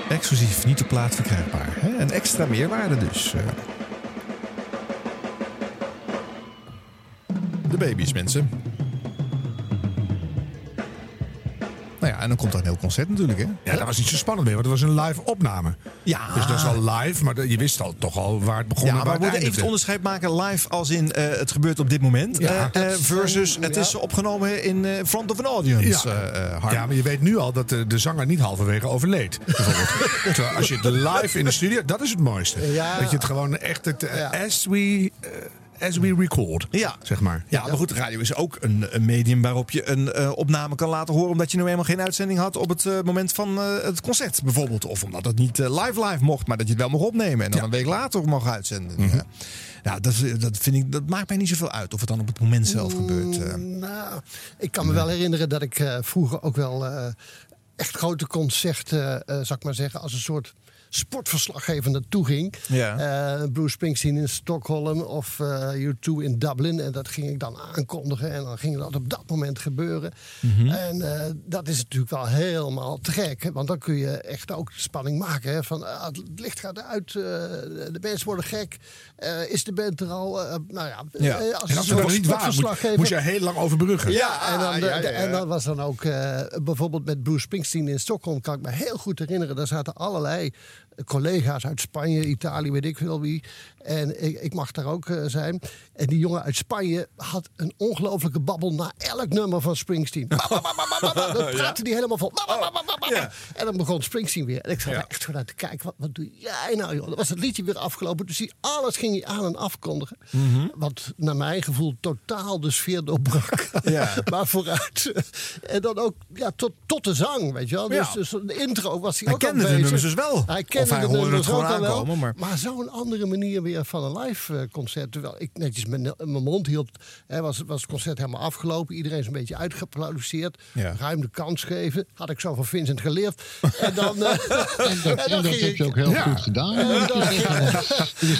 Exclusief, niet op plaat verkrijgbaar. Hè? Een extra meerwaarde dus. eh. De baby's, mensen. Nou ja, en dan komt er een heel concert natuurlijk, hè? Ja, dat was niet zo spannend meer, want het was een live opname. Ja. Dus dat is al live, maar je wist al, toch al waar het begon Ja, en maar waar we het moeten even het onderscheid maken live als in eh, het gebeurt op dit moment. Ja. eh, eh, versus het is opgenomen in front of an audience. Ja. ja, maar je weet nu al dat de, de zanger niet halverwege overleed. bijvoorbeeld. Als je het live in de studio, dat is het mooiste. Ja. Dat je het gewoon echt het, as, we, as we record, Ja. zeg maar. Ja, maar goed, de radio is ook een, een medium waarop je een eh, opname kan laten horen. omdat je nou eenmaal geen uitzending had op het eh, moment van eh, het concert, bijvoorbeeld. Of omdat het niet live live mocht, maar dat je het wel mocht opnemen. en dan een week later mag uitzenden. Ja. Ja, dat, dat, vind ik, dat maakt mij niet zoveel uit of het dan op het moment zelf gebeurt. eh. Nou, ik kan me wel herinneren dat ik vroeger ook wel echt grote concerten, zou ik maar zeggen, als een soort sportverslaggever naartoe ging. Ja. Eh, Bruce Springsteen in Stockholm of eh U2 in Dublin. En dat ging ik dan aankondigen. En dan ging dat op dat moment gebeuren. Mhm. En eh, dat is natuurlijk wel helemaal te gek. Want dan kun je echt ook spanning maken. Hè, van het licht gaat uit, eh, de mensen worden gek. Eh, is de band er al? Nou ja, Ja. En als het een nog niet waar, moet, moest je heel lang overbruggen. ja, en dan, ja, ja, ja. en dan was dan ook eh, bijvoorbeeld met Bruce Springsteen in Stockholm, kan ik me heel goed herinneren. Daar zaten allerlei collega's uit Spanje, Italië, weet ik veel wie. En ik, ik mag daar ook eh, zijn. En die jongen uit Spanje had een ongelofelijke babbel na elk nummer van Springsteen. Ba, ba, ba. Dan praatte die helemaal vol. Ja. En dan begon Springsteen weer. En ik zat echt vanuit te kijken, wat, wat doe jij nou joh? Dan was het liedje weer afgelopen. Dus hij, alles ging hij aan en afkondigen. Wat naar mijn gevoel totaal de sfeer doorbrak. Ja. maar vooruit. En dan ook ja, tot, tot de zang, weet je wel. Dus, Ja. dus de intro was hij, Hij ook kende de nummers dus wel. Hij Of kende hij de hoorde het gewoon wel. aankomen, maar- Maar zo'n andere manier weer van een live eh, concert. Terwijl ik netjes mijn, mijn mond hield. Hè, was, was het concert helemaal afgelopen. Iedereen is een beetje uitgeproduceerd. Ja. Ruim de kans geven. Had ik zo van Vincent geleerd. En dan, eh, En dat, en dan dat ging heb je ook heel Ja. goed gedaan. En dan is,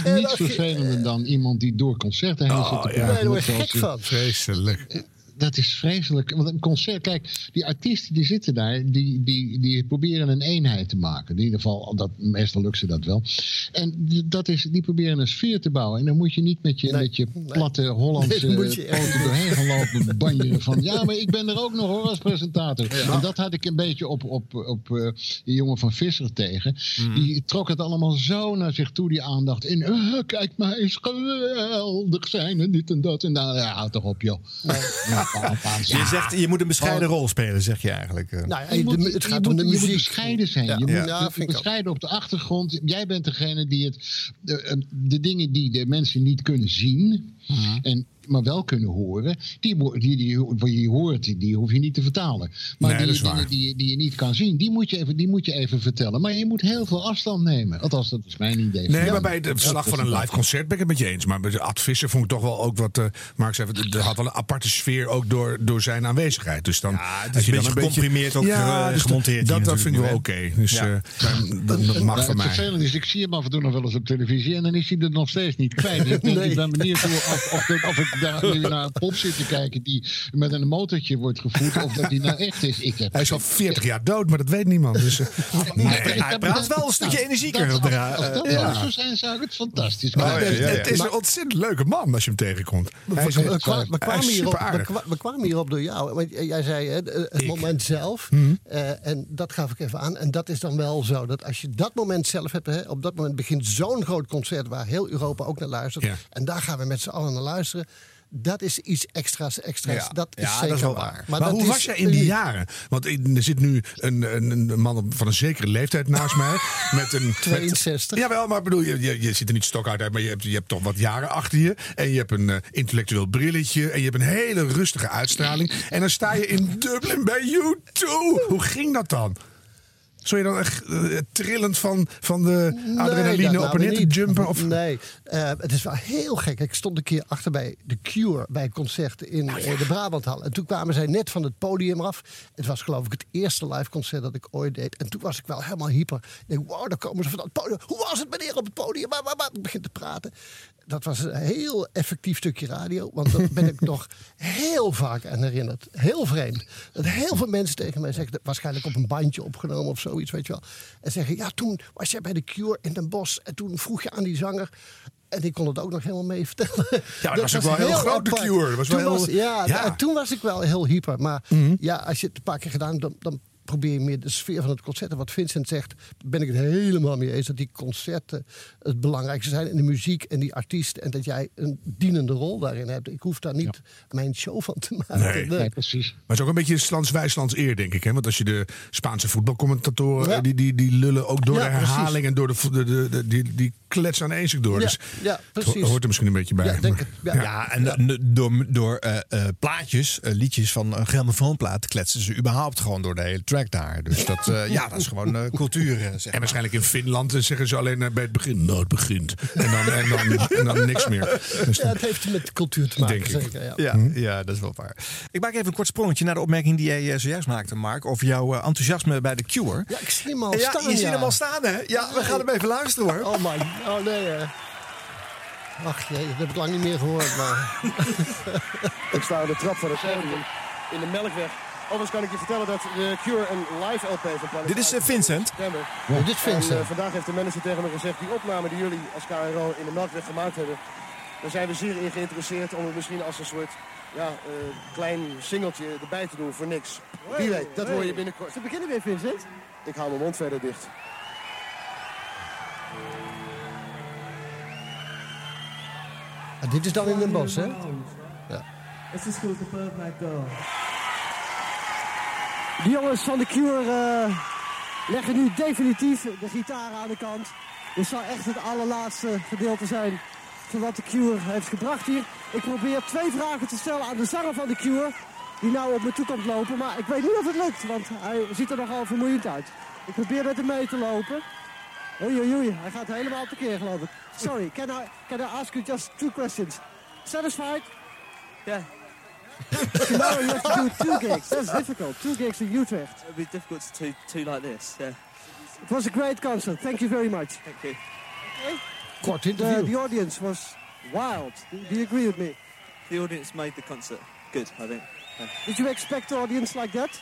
En niets dan vervelender dan iemand die door concerten heen zit te Oh, ja. praten. Nee, daar je zoals gek van. Vreselijk. Dat is vreselijk. Want een concert, kijk, die artiesten die zitten daar, die, die, die proberen een eenheid te maken. In ieder geval, dat, meestal lukt ze dat wel. En die- dat is, die proberen een sfeer te bouwen. En dan moet je niet met je, Nee, met je platte Hollandse Nee, dan echt poten doorheen gaan lopen banjeren van... Ja, maar ik ben er ook nog hoor als presentator. En dat had ik een beetje op, op, op eh, die jongen van Visser tegen. Mhm. Die trok het allemaal zo naar zich toe, die aandacht. En eh, kijk maar eens geweldig zijn en dit en dat. En nou, ja, houd toch op joh. Ja, Je zegt, je moet een bescheiden rol spelen, zeg je eigenlijk. eh. Nou je de- moet, het gaat om de je moet muziek. bescheiden zijn. Ja. Je moet bescheiden op de achtergrond. Jij bent degene die het, de, eh, de dingen die de mensen niet kunnen zien, Mhm. en, maar wel kunnen horen, die, die, die, wat je hoort, die, die hoef je niet te vertalen. Maar Nee, die dingen die, die je niet kan zien, die moet, je even, die moet je even vertellen. Maar je moet heel veel afstand nemen. Althans, dat is mijn idee. Nee, Ja. maar bij het verslag van een live concert ben ik het met je eens. Maar bij de Ad Visser vond ik toch wel ook wat... eh Mark zei, er had wel een aparte sfeer ook door, door zijn aanwezigheid. Dus dan, het is als je een beetje gecomprimeerd ook, eh, dus gemonteerd Dat, dat vind ik wel oké. Dus Ja. eh, dat mag Ja, van het mij. vervelende is, ik zie hem af en toe nog wel eens op televisie en dan is hij er nog steeds niet kwijt. Ik ben, ik ben benieuwd hoe- of, of, of ik daar nu naar een pop zit te kijken die met een motortje wordt gevoerd, of dat hij nou echt is. Ik heb, Hij is al 40 jaar dood, maar dat weet niemand. Dus, eh, nee. hij praat wel een stukje energieker Dat, op de als, dat eh, nou ja. zou zijn, zou ik het fantastisch Oh, vinden. ja, ja, ja. Het is een ontzettend leuke man als je hem tegenkomt. Hij is We, kwamen hierop, we, kwamen door jou. Want jij zei hè, het Ik. moment zelf. Mhm. eh, en dat gaf ik even aan. En dat is dan wel zo. Dat als je dat moment zelf hebt. Hè, op dat moment begint zo'n groot concert. Waar heel Europa ook naar luistert. Ja. En daar gaan we met z'n allen naar luisteren. Dat is iets extra's. extra's. Ja. Dat is Ja, zeker dat is wel waar. waar. Maar, hoe is was jij in die jaren? Want er zit nu een, een, een man van een zekere leeftijd naast mij. Met een, 62. Met, jawel, maar bedoel, je, je, je ziet er niet stokoud uit, maar je hebt, je hebt toch wat jaren achter je. En je hebt een eh, intellectueel brilletje. En je hebt een hele rustige uitstraling. En dan sta je in Dublin bij U2. Hoe ging dat dan? Zou je dan echt eh, trillend van, van de Nee, adrenaline dat op en nou neer te jumpen? Of? Nee, eh, het is wel heel gek. Ik stond een keer achter bij The Cure bij een concert in Nou eh, de Brabanthal. En toen kwamen zij net van het podium af. Het was geloof ik het eerste live concert dat ik ooit deed. En toen was ik wel helemaal hyper. Ik denk, wow, daar komen ze van het podium. Hoe was het meneer op het podium? Maar, maar, maar. Ik begin te praten. Dat was een heel effectief stukje radio. Want daar ben ik nog heel vaak aan herinnerd. Heel vreemd. Dat heel veel mensen tegen mij zeggen, waarschijnlijk op een bandje opgenomen of zoiets, weet je wel. En zeggen, ja, toen was jij bij de Cure in Den Bosch. En toen vroeg je aan die zanger. En die kon het ook nog helemaal mee vertellen. Ja, dat was ook wel heel groot, de Cure. Was toen wel heel- was, ja, Ja. en toen was ik wel heel hyper. Maar ja, als je het een paar keer gedaan, dan, dan probeer je meer de sfeer van het concert. En wat Vincent zegt, ben ik het helemaal mee eens. Dat die concerten het belangrijkste zijn. En de muziek en die artiest. En dat jij een dienende rol daarin hebt. Ik hoef daar niet mijn show van te maken. Nee. Nee. precies. Maar het is ook een beetje Slans wijslands eer, denk ik. Hè? Want als je de Spaanse voetbalcommentatoren, Ja. eh, die, die, die lullen ook door Ja, de herhaling precies. en door de, de, de, de- die, die kletsen aan door. Ja, dus ja, precies. ho- hoort er misschien een beetje bij. Ja, denk het. Ja. Ja, en door, door eh, eh, plaatjes, eh, liedjes van een grammofoonplaat kletsen ze überhaupt gewoon door de hele track daar. Dus dat, eh, ja, dat is gewoon eh, cultuur. eh, En waarschijnlijk in Finland zeggen ze alleen bij het begin, nou het begint. En dan, en dan, en dan niks meer. Dus Ja, het heeft met cultuur te maken, Denk ik. zeker. Ja. Ja, ja, dat is wel waar. Ik maak even een kort sprongetje naar de opmerking die jij zojuist maakte, Mark. Over jouw enthousiasme bij de Cure. Ja, ik zie hem al ja, staan. je ziet ja. hem al staan, hè? Ja, we gaan hem even luisteren, hoor. Oh my, oh nee. eh. Ach jee, dat heb ik lang niet meer gehoord. Maar... Ik sta aan de trap van het podium in de Melkweg. Overigens kan ik je vertellen dat de Cure een live LP van Planet Dit is eh, Vincent. Ja, dit is Vincent. En, eh, vandaag heeft de manager tegen me gezegd, die opname die jullie als KRO in de Melkweg gemaakt hebben, daar zijn we zeer in geïnteresseerd om het misschien als een soort ja, eh, klein singeltje erbij te doen voor niks. Wie weet, dat hoor je binnenkort. Te beginnen weer, Vincent. Ik hou mijn mond verder dicht. Ah, dit is dan in Den Bosch, hè? This is the Birdman Girl. De jongens van de Cure eh, leggen nu definitief de gitaar aan de kant. Dit zal echt het allerlaatste gedeelte zijn van wat de Cure heeft gebracht hier. Ik probeer twee vragen te stellen aan de zanger van de Cure. Die nou op me toe komt lopen. Maar ik weet niet of het lukt, want hij ziet er nogal vermoeiend uit. Ik probeer met hem mee te lopen. Oei, oei, oei. Hij gaat helemaal tekeer, geloof ik. Sorry, can I, can I ask you just two questions? Satisfied? Yeah. Tomorrow you have to do two gigs. That's difficult. Two gigs in Utrecht. It'd be difficult to do two like this. Yeah. It was a great concert. Thank you very much. Thank you. Kort the, the audience was wild. Do, do you agree with me? The audience made the concert good, I think. Yeah. Did you expect the audience like that?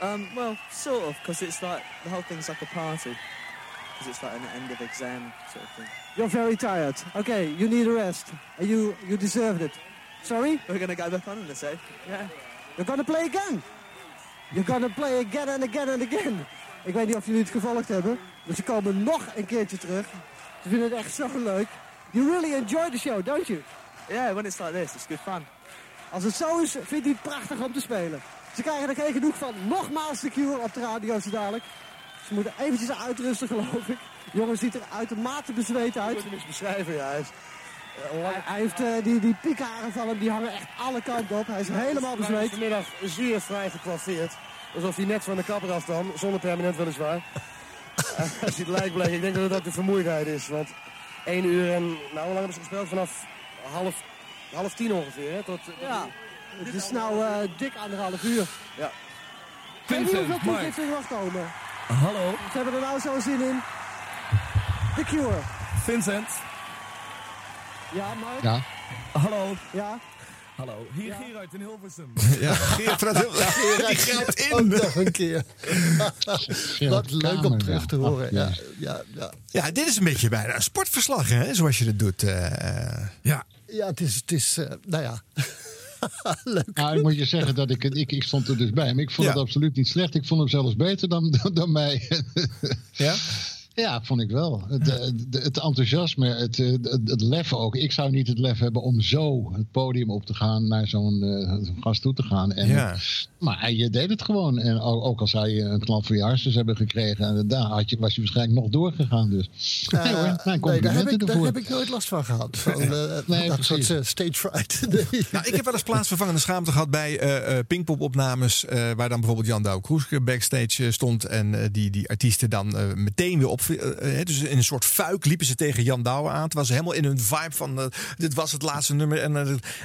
Um, well, sort of, because it's like the whole thing's like a party. Because it's like an end of exam sort of thing. You're very tired. Okay, you need a rest. And you, you deserved it. Sorry? We're gonna go back on in a sec. Yeah. You're gonna play again. You're gonna play again and again and again. Ik weet niet of jullie het gevolgd hebben. Maar ze komen nog een keertje terug. Ze vinden het echt zo leuk. You really enjoy the show, don't you? Yeah, when it's like this, it's good fun. Als het zo is, vindt hij het prachtig om te spelen. Ze krijgen er geen genoeg van. Nogmaals de Cure op de radio zo dadelijk. Ze moeten eventjes uitrusten, geloof ik. De jongen ziet er uitermate bezweet uit. Ik moet hem eens beschrijven, ja. Hij eh, heeft eh, die, die piekharen van hem, die hangen echt alle kanten op. Hij is helemaal Hij is bezweet. vanmiddag zeer vrij gecoiffeerd. Alsof hij net van de kapper af kwam, zonder permanent weliswaar. Hij ziet lijkbleek. Ik denk dat het ook de vermoeidheid is. Want één uur en, nou hoe lang hebben ze gespeeld? Vanaf half, half tien ongeveer, hè? Tot, Ja, het is nou eh, dik anderhalf uur. Ja. Ik weet niet Vincent, hoeveel Mike. er nog komen. Hallo, Ze hebben er nou zo zin in. The Cure. Vincent. Ja, Mark? Ja. Hallo. Ja. Hallo. Hier Gerard in Hilversum. Ja, grijpt Ook in. nog een keer. Wat leuk om terug ja. te horen. Ja, ja, ja. Ja, dit is een beetje bijna een sportverslag, hè, zoals je dat doet. eh, eh. Ja, ja het is, het is eh, nou ja. leuk. Nou, ik moet je zeggen dat ik, het- ik, ik stond er dus bij. Maar ik vond Ja. het absoluut niet slecht. Ik vond hem zelfs beter dan, dan, dan mij. ja? Ja, vond ik wel. Het, eh, de- het enthousiasme, het, eh, het, het lef ook. Ik zou niet het lef hebben om zo het podium op te gaan, naar zo'n eh, zo'n gast toe te gaan. En, Ja. Maar hij eh, deed het gewoon. En ook, ook al zou je een knal voor je hartstikke hebben gekregen, en daar had je, was je waarschijnlijk nog doorgegaan. Dus. nee hoor, mijn nee, daar heb, complimenten ik, daar ervoor. heb ik nooit last van gehad. Van, Nee, dat soort stage fright. Nee. Nou, ik heb wel eens plaatsvervangende schaamte gehad bij eh eh Pinkpop-opnames. eh, waar dan bijvoorbeeld Jan Douw Kroeske backstage stond. En die, die artiesten dan meteen weer op. eh, eh, dus in een soort fuik liepen ze tegen Jan Douwe aan. Het was helemaal in hun vibe van. eh, dit was het laatste nummer. En,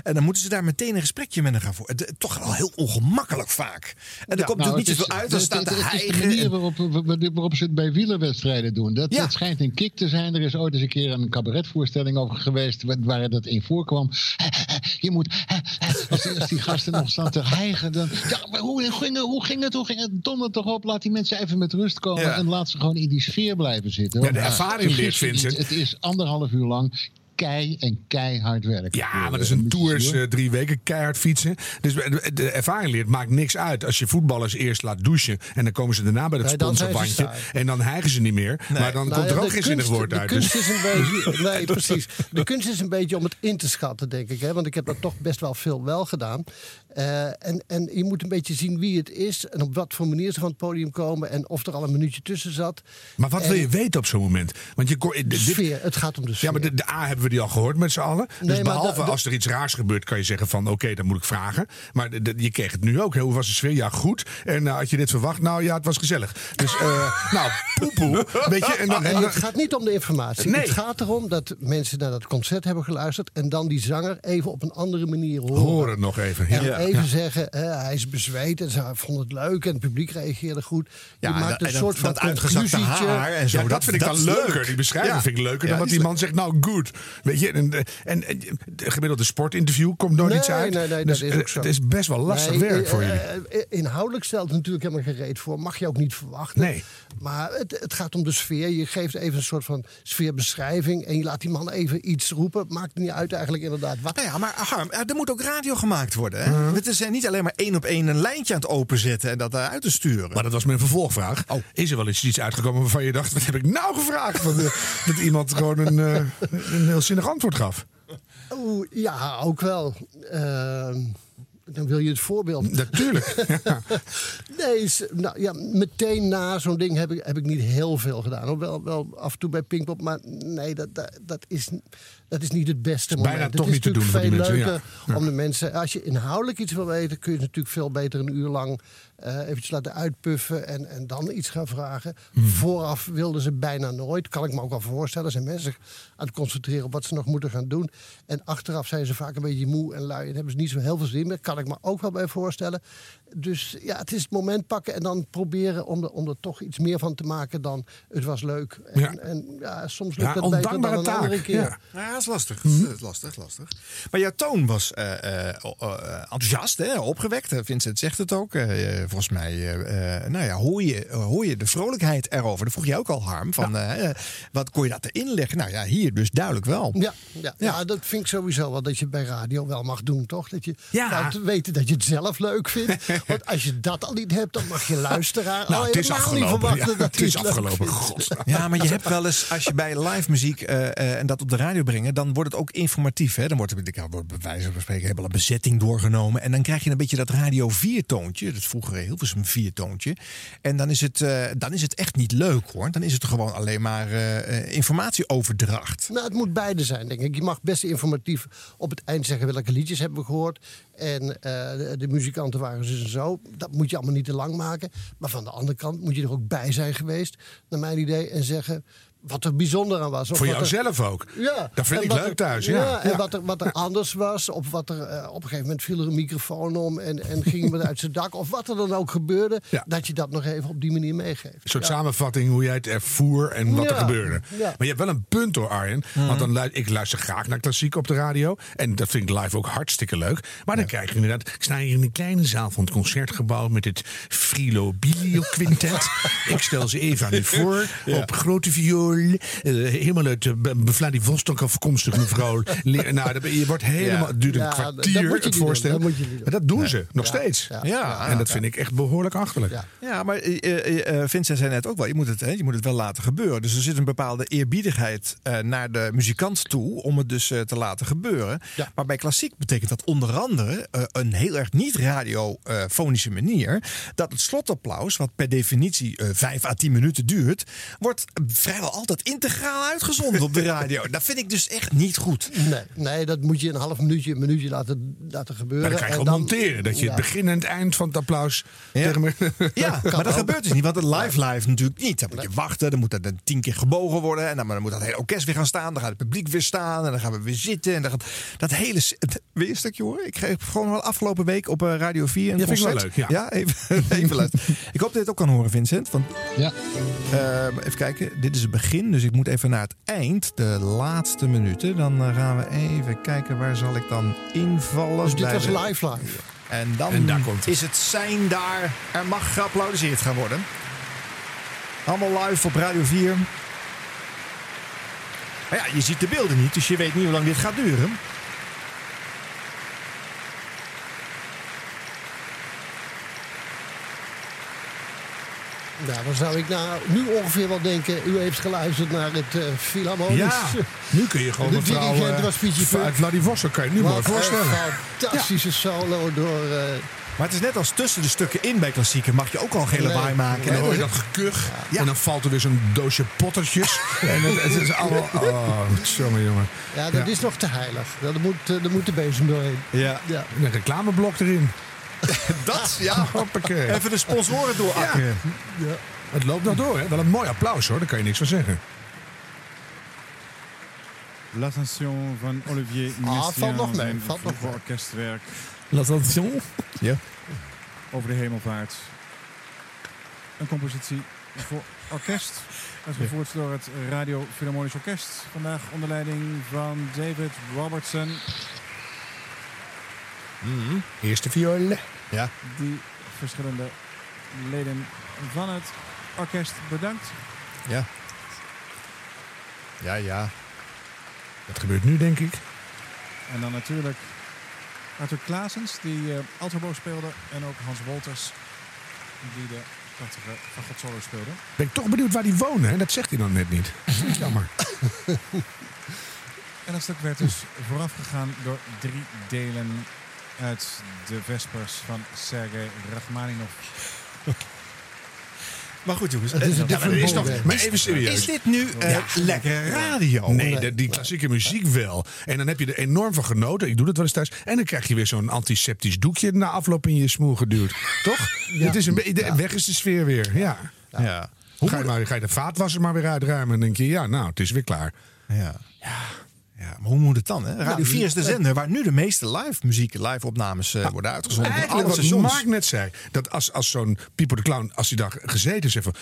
en dan moeten ze daar meteen een gesprekje met hen gaan voeren. Toch wel heel ongemakkelijk vaak. En er komt Nou, natuurlijk niet zoveel uit. Dan staat de hijgen. manier en- waarop, ze het bij wielerwedstrijden doen. Dat, Ja. dat schijnt een kick te zijn. Er is ooit eens een keer een cabaretvoorstelling over geweest waar, waar dat in voorkwam. Je moet, als die, als die gasten nog staan te hijgen, dan... Ja, maar hoe ging het? Hoe ging het? Hoe ging het? Donder toch op, laat die mensen even met rust komen Ja. en laat ze gewoon in die sfeer blijven zitten. Ja, de ervaring leert, Vincent. Het is anderhalf uur lang kei en keihard werk. Ja, maar dat is een tours eh, drie weken keihard fietsen. Dus de, ervaring leert maakt niks uit. Als je voetballers eerst laat douchen en dan komen ze daarna bij Nee, ze sponsorbandje en dan hijgen ze niet meer. Maar dan Nou komt er ja, ook geen zinnig woord uit. De kunst dus- is een beetje. Nee, precies. De kunst is een beetje om het in te schatten, denk ik. Hè? Want ik heb dat toch best wel veel wel gedaan. Eh, en, en je moet een beetje zien wie het is en op wat voor manier ze van het podium komen en of er al een minuutje tussen zat. Maar wat En wil je weten op zo'n moment? Want je, De dit- sfeer, het gaat om de sfeer. Ja, maar de, de A hebben we die al gehoord met z'n allen. Dus Nee, behalve als er iets raars gebeurt, kan je zeggen van oké, dan moet ik vragen. Maar de- je kreeg het nu ook. hè. Hoe was de sfeer? Ja, goed. En eh, had je dit verwacht? Nou ja, het was gezellig. Dus eh, nou, poepoe. Weet je, en dan, het gaat niet om de informatie. Nee. Het gaat erom dat mensen naar dat concert hebben geluisterd en dan die zanger even op een andere manier horen. hoor het nog even. En Ja. Even Ja. zeggen, hè, hij is bezweet en ze vond het leuk en het publiek reageerde goed. Je Ja, maakt dat- een en soort dat- van dat uitgezakte haar en zo. Ja, dat, vind ik dan leuker. leuk. Die beschrijving vind ik leuker dan wat die man zegt. Nou, good. Weet je, en, en, en de gemiddelde sportinterview komt nooit Nee, iets uit. nee, nee, dus dat is ook eh, zo. het is best wel lastig Nee, werk eh, voor jullie. eh, eh, inhoudelijk stelt het natuurlijk helemaal geen reet voor. Mag je ook niet verwachten. Nee. Maar het, het gaat om de sfeer. Je geeft even een soort van sfeerbeschrijving. En je laat die man even iets roepen. Maakt niet uit eigenlijk inderdaad wat. Nou ja, maar Harm, eh, er moet ook radio gemaakt worden. Hè? Het is eh, niet alleen maar één op één een lijntje aan het openzetten en dat eruit te sturen. Maar dat was mijn vervolgvraag. Oh. Is er wel eens iets uitgekomen waarvan je dacht... wat heb ik nou gevraagd? Van de- dat iemand gewoon een, eh, een heel zinnig antwoord gaf. Oeh, ja, ook wel. Ehm, dan wil je het voorbeeld. Natuurlijk. Ja. Nee, nou, ja, meteen na zo'n ding heb ik, heb ik niet heel veel gedaan. Wel, wel af en toe bij Pinkpop, maar nee, dat, dat, dat, is, dat is niet het beste bijna moment. toch het is niet te doen voor veel die mensen, leuker ja. Om de mensen... Als je inhoudelijk iets wil weten, kun je het natuurlijk veel beter een uur lang... eh eventjes laten uitpuffen en, en dan iets gaan vragen. Hmm. Vooraf wilden ze bijna nooit. Kan ik me ook wel voorstellen. Zijn mensen aan het concentreren op wat ze nog moeten gaan doen. En achteraf zijn ze vaak een beetje moe en lui. En hebben ze niet zo heel veel zin meer. Kan ik me ook wel bij voorstellen. Dus ja, het is het moment pakken en dan proberen om er, om er toch iets meer van te maken dan het was leuk. En Ja. en, ja soms lukt Ja, het beter dan ondankbare een andere keer. ja. Ja, dat is lastig. Dat is lastig, lastig. Maar jouw toon was eh, eh, eh, enthousiast, hè? opgewekt. Vincent zegt het ook. Volgens mij eh, eh, nou ja, hoor, je, hoor je de vrolijkheid erover. Dat vroeg je ook al, Harm. Van, wat kon je dat erin leggen? Nou ja, hier dus duidelijk wel. Ja, ja, ja. dat vind ik sowieso wel dat je bij radio wel mag doen, toch? Dat je Ja. laat weten dat je het zelf leuk vindt. Want als je dat al niet hebt, dan mag je luisteraar Nou, al het is afgelopen. verwachten Ja, dat het is afgelopen. Ja, maar je hebt wel eens, als je bij live muziek eh, eh, en dat op de radio brengen, dan wordt het ook informatief. Hè? Dan wordt er ja, bij wijze van spreken helemaal een bezetting doorgenomen. En dan krijg je een beetje dat radio 4-toontje. Dat vroeger Hilversum 4-toontje. En dan is, het, eh, dan is het echt niet leuk hoor. Dan is het gewoon alleen maar informatieoverdracht. Nou, het moet beide zijn, denk ik. Je mag best informatief op het eind zeggen welke liedjes hebben we gehoord. En eh, de, muzikanten waren dus en zo. Dat moet je allemaal niet te lang maken. Maar van de andere kant moet je er ook bij zijn geweest, naar mijn idee. En zeggen wat er bijzonder aan was. Of Voor wat er- jouzelf ook. Ja, Dat vind en ik wat leuk er- thuis. Ja. en Ja. Wat, er, wat er anders was, of wat er eh, op een gegeven moment viel er een microfoon om en, en ging iemand uit zijn dak, of wat er dan ook gebeurde, Ja. dat je dat nog even op die manier meegeeft. Een soort Ja. samenvatting hoe jij het ervoer en wat er gebeurde. ja. Maar je hebt wel een punt hoor, Arjen. Want dan ik luister graag naar klassiek op de radio. En dat vind ik live ook hartstikke leuk. Maar dan krijg je inderdaad... Ik sta hier in een kleine zaal van het concertgebouw... met het Frilo Bilio Quintet. ik stel ze even aan u voor. Op grote violen eh, helemaal uit uh, Vladivostok afkomstig mevrouw. Nou, je, wordt helemaal, het duurt een Ja, dat kwartier, moet je het niet doen, voorstel. dat moet je. Maar dat doen Nee. ze, nog Ja, steeds. ja, ja. en dat vind ik echt behoorlijk achterlijk. Ja, maar eh, eh, eh, Vincent zei net ook wel, je moet, het, hè, je moet het wel laten gebeuren. Dus er zit een bepaalde eerbiedigheid eh, naar de muzikant toe om het dus eh, te laten gebeuren. Maar bij klassiek betekent dat onder andere eh, een heel erg niet radiofonische manier dat het slotapplaus, wat per definitie eh, vijf à tien minuten duurt, wordt vrijwel altijd integraal uitgezonden op de radio. Dat vind ik dus echt niet goed. Nee, nee, dat moet je een half minuutje, een minuutje laten, laten gebeuren. Maar dan kan je gewoon monteren. Dat je ja. het begin en het eind van het applaus Ja. maar dat gebeurt dus niet. Want het live live natuurlijk niet. Dan moet je wachten. Dan moet dat dan tien keer gebogen worden. En dan, dan moet dat hele orkest weer gaan staan. Dan gaat het publiek weer staan. En dan gaan we weer zitten. En dan gaat dat hele... je een stukje horen? Ik kreeg gewoon wel afgelopen week op eh, Radio 4 een Ja, vind ik wel leuk, ja. even, even luisteren. Ik hoop dat je het ook kan horen, Vincent. Want, Ja. ehm, even kijken. Dit is het begin. Dus ik moet even naar het eind. De laatste minuten. Dan eh, gaan we even kijken. Waar zal ik dan invallen? Dus dit Bij was de- live live. En dan En daar komt het. is het zijn daar. Er mag geapplaudiseerd gaan worden. Allemaal live op Radio 4. Maar ja, je ziet de beelden niet, dus je weet niet hoe lang dit gaat duren. Nou, dan zou ik nou nu ongeveer wel denken... u heeft geluisterd naar het eh Philharmonisch. Ja, nu kun je gewoon De mevrouw dirigent eh, was Vladivostok, kan je nu een voorstellen. fantastische solo door... eh, Maar het is net als tussen de stukken in bij klassieker mag je ook al een hele Nee. waai maken. En dan hoor je dat gekuch. En dan valt er weer zo'n doosje pottertjes. en het, het is allemaal... Oh, jongen, jongen. ja, dat Ja. is nog te heilig. Daar moet, daar moet de bezem doorheen. Ja, Ja. Een reclameblok erin. dat, ja. Hoppakee. Even de sponsoren doorakkeren. Het loopt nog door, hè? Wel een mooi applaus, hoor. Daar kan je niks van zeggen. L'Ascension van Olivier Ah, Messiaen. valt nog mee, valt nog mee. orkestwerk L'Ascension. Ja. over de hemelvaart. Een compositie voor orkest. Uitgevoerd door het Radio Philharmonisch Orkest. Vandaag onder leiding van David Robertson. Eerste viool. Ja. Die verschillende leden van het orkest bedankt. Ja. Ja, ja. Dat gebeurt nu, denk ik. En dan natuurlijk Arthur Klaasens, die altobo speelde. En ook Hans Wolters, die de prachtige fagotsolo speelde. Ben ik toch benieuwd waar die wonen, hè? Dat zegt hij dan net niet. Jammer. En dat stuk werd dus vooraf gegaan door drie delen uit de Vespers van Sergei Rachmaninov. Maar goed, jongens. Het is een Ja, maar different is toch- ballgame. maar even serieus. Is dit nu eh, lekker radio? Nee, de- die klassieke muziek wel. En dan heb je er enorm van genoten. Ik doe dat wel eens thuis. En dan krijg je weer zo'n antiseptisch doekje na afloop in je smoel geduwd. Toch? Het is een de- weg is de sfeer weer. Ja. Ja. Ga, je maar, ga je de vaatwasser maar weer uitruimen. En dan denk je, ja, nou, het is weer klaar. Ja. Ja, maar hoe moet het dan? Hè? Radio 4 is de zender waar nu de meeste live muziek, live opnames eh, worden uitgezonden. Eigenlijk wat stations. Mark net zei. Dat als, als zo'n Pieper de Clown, als hij daar gezeten is, van...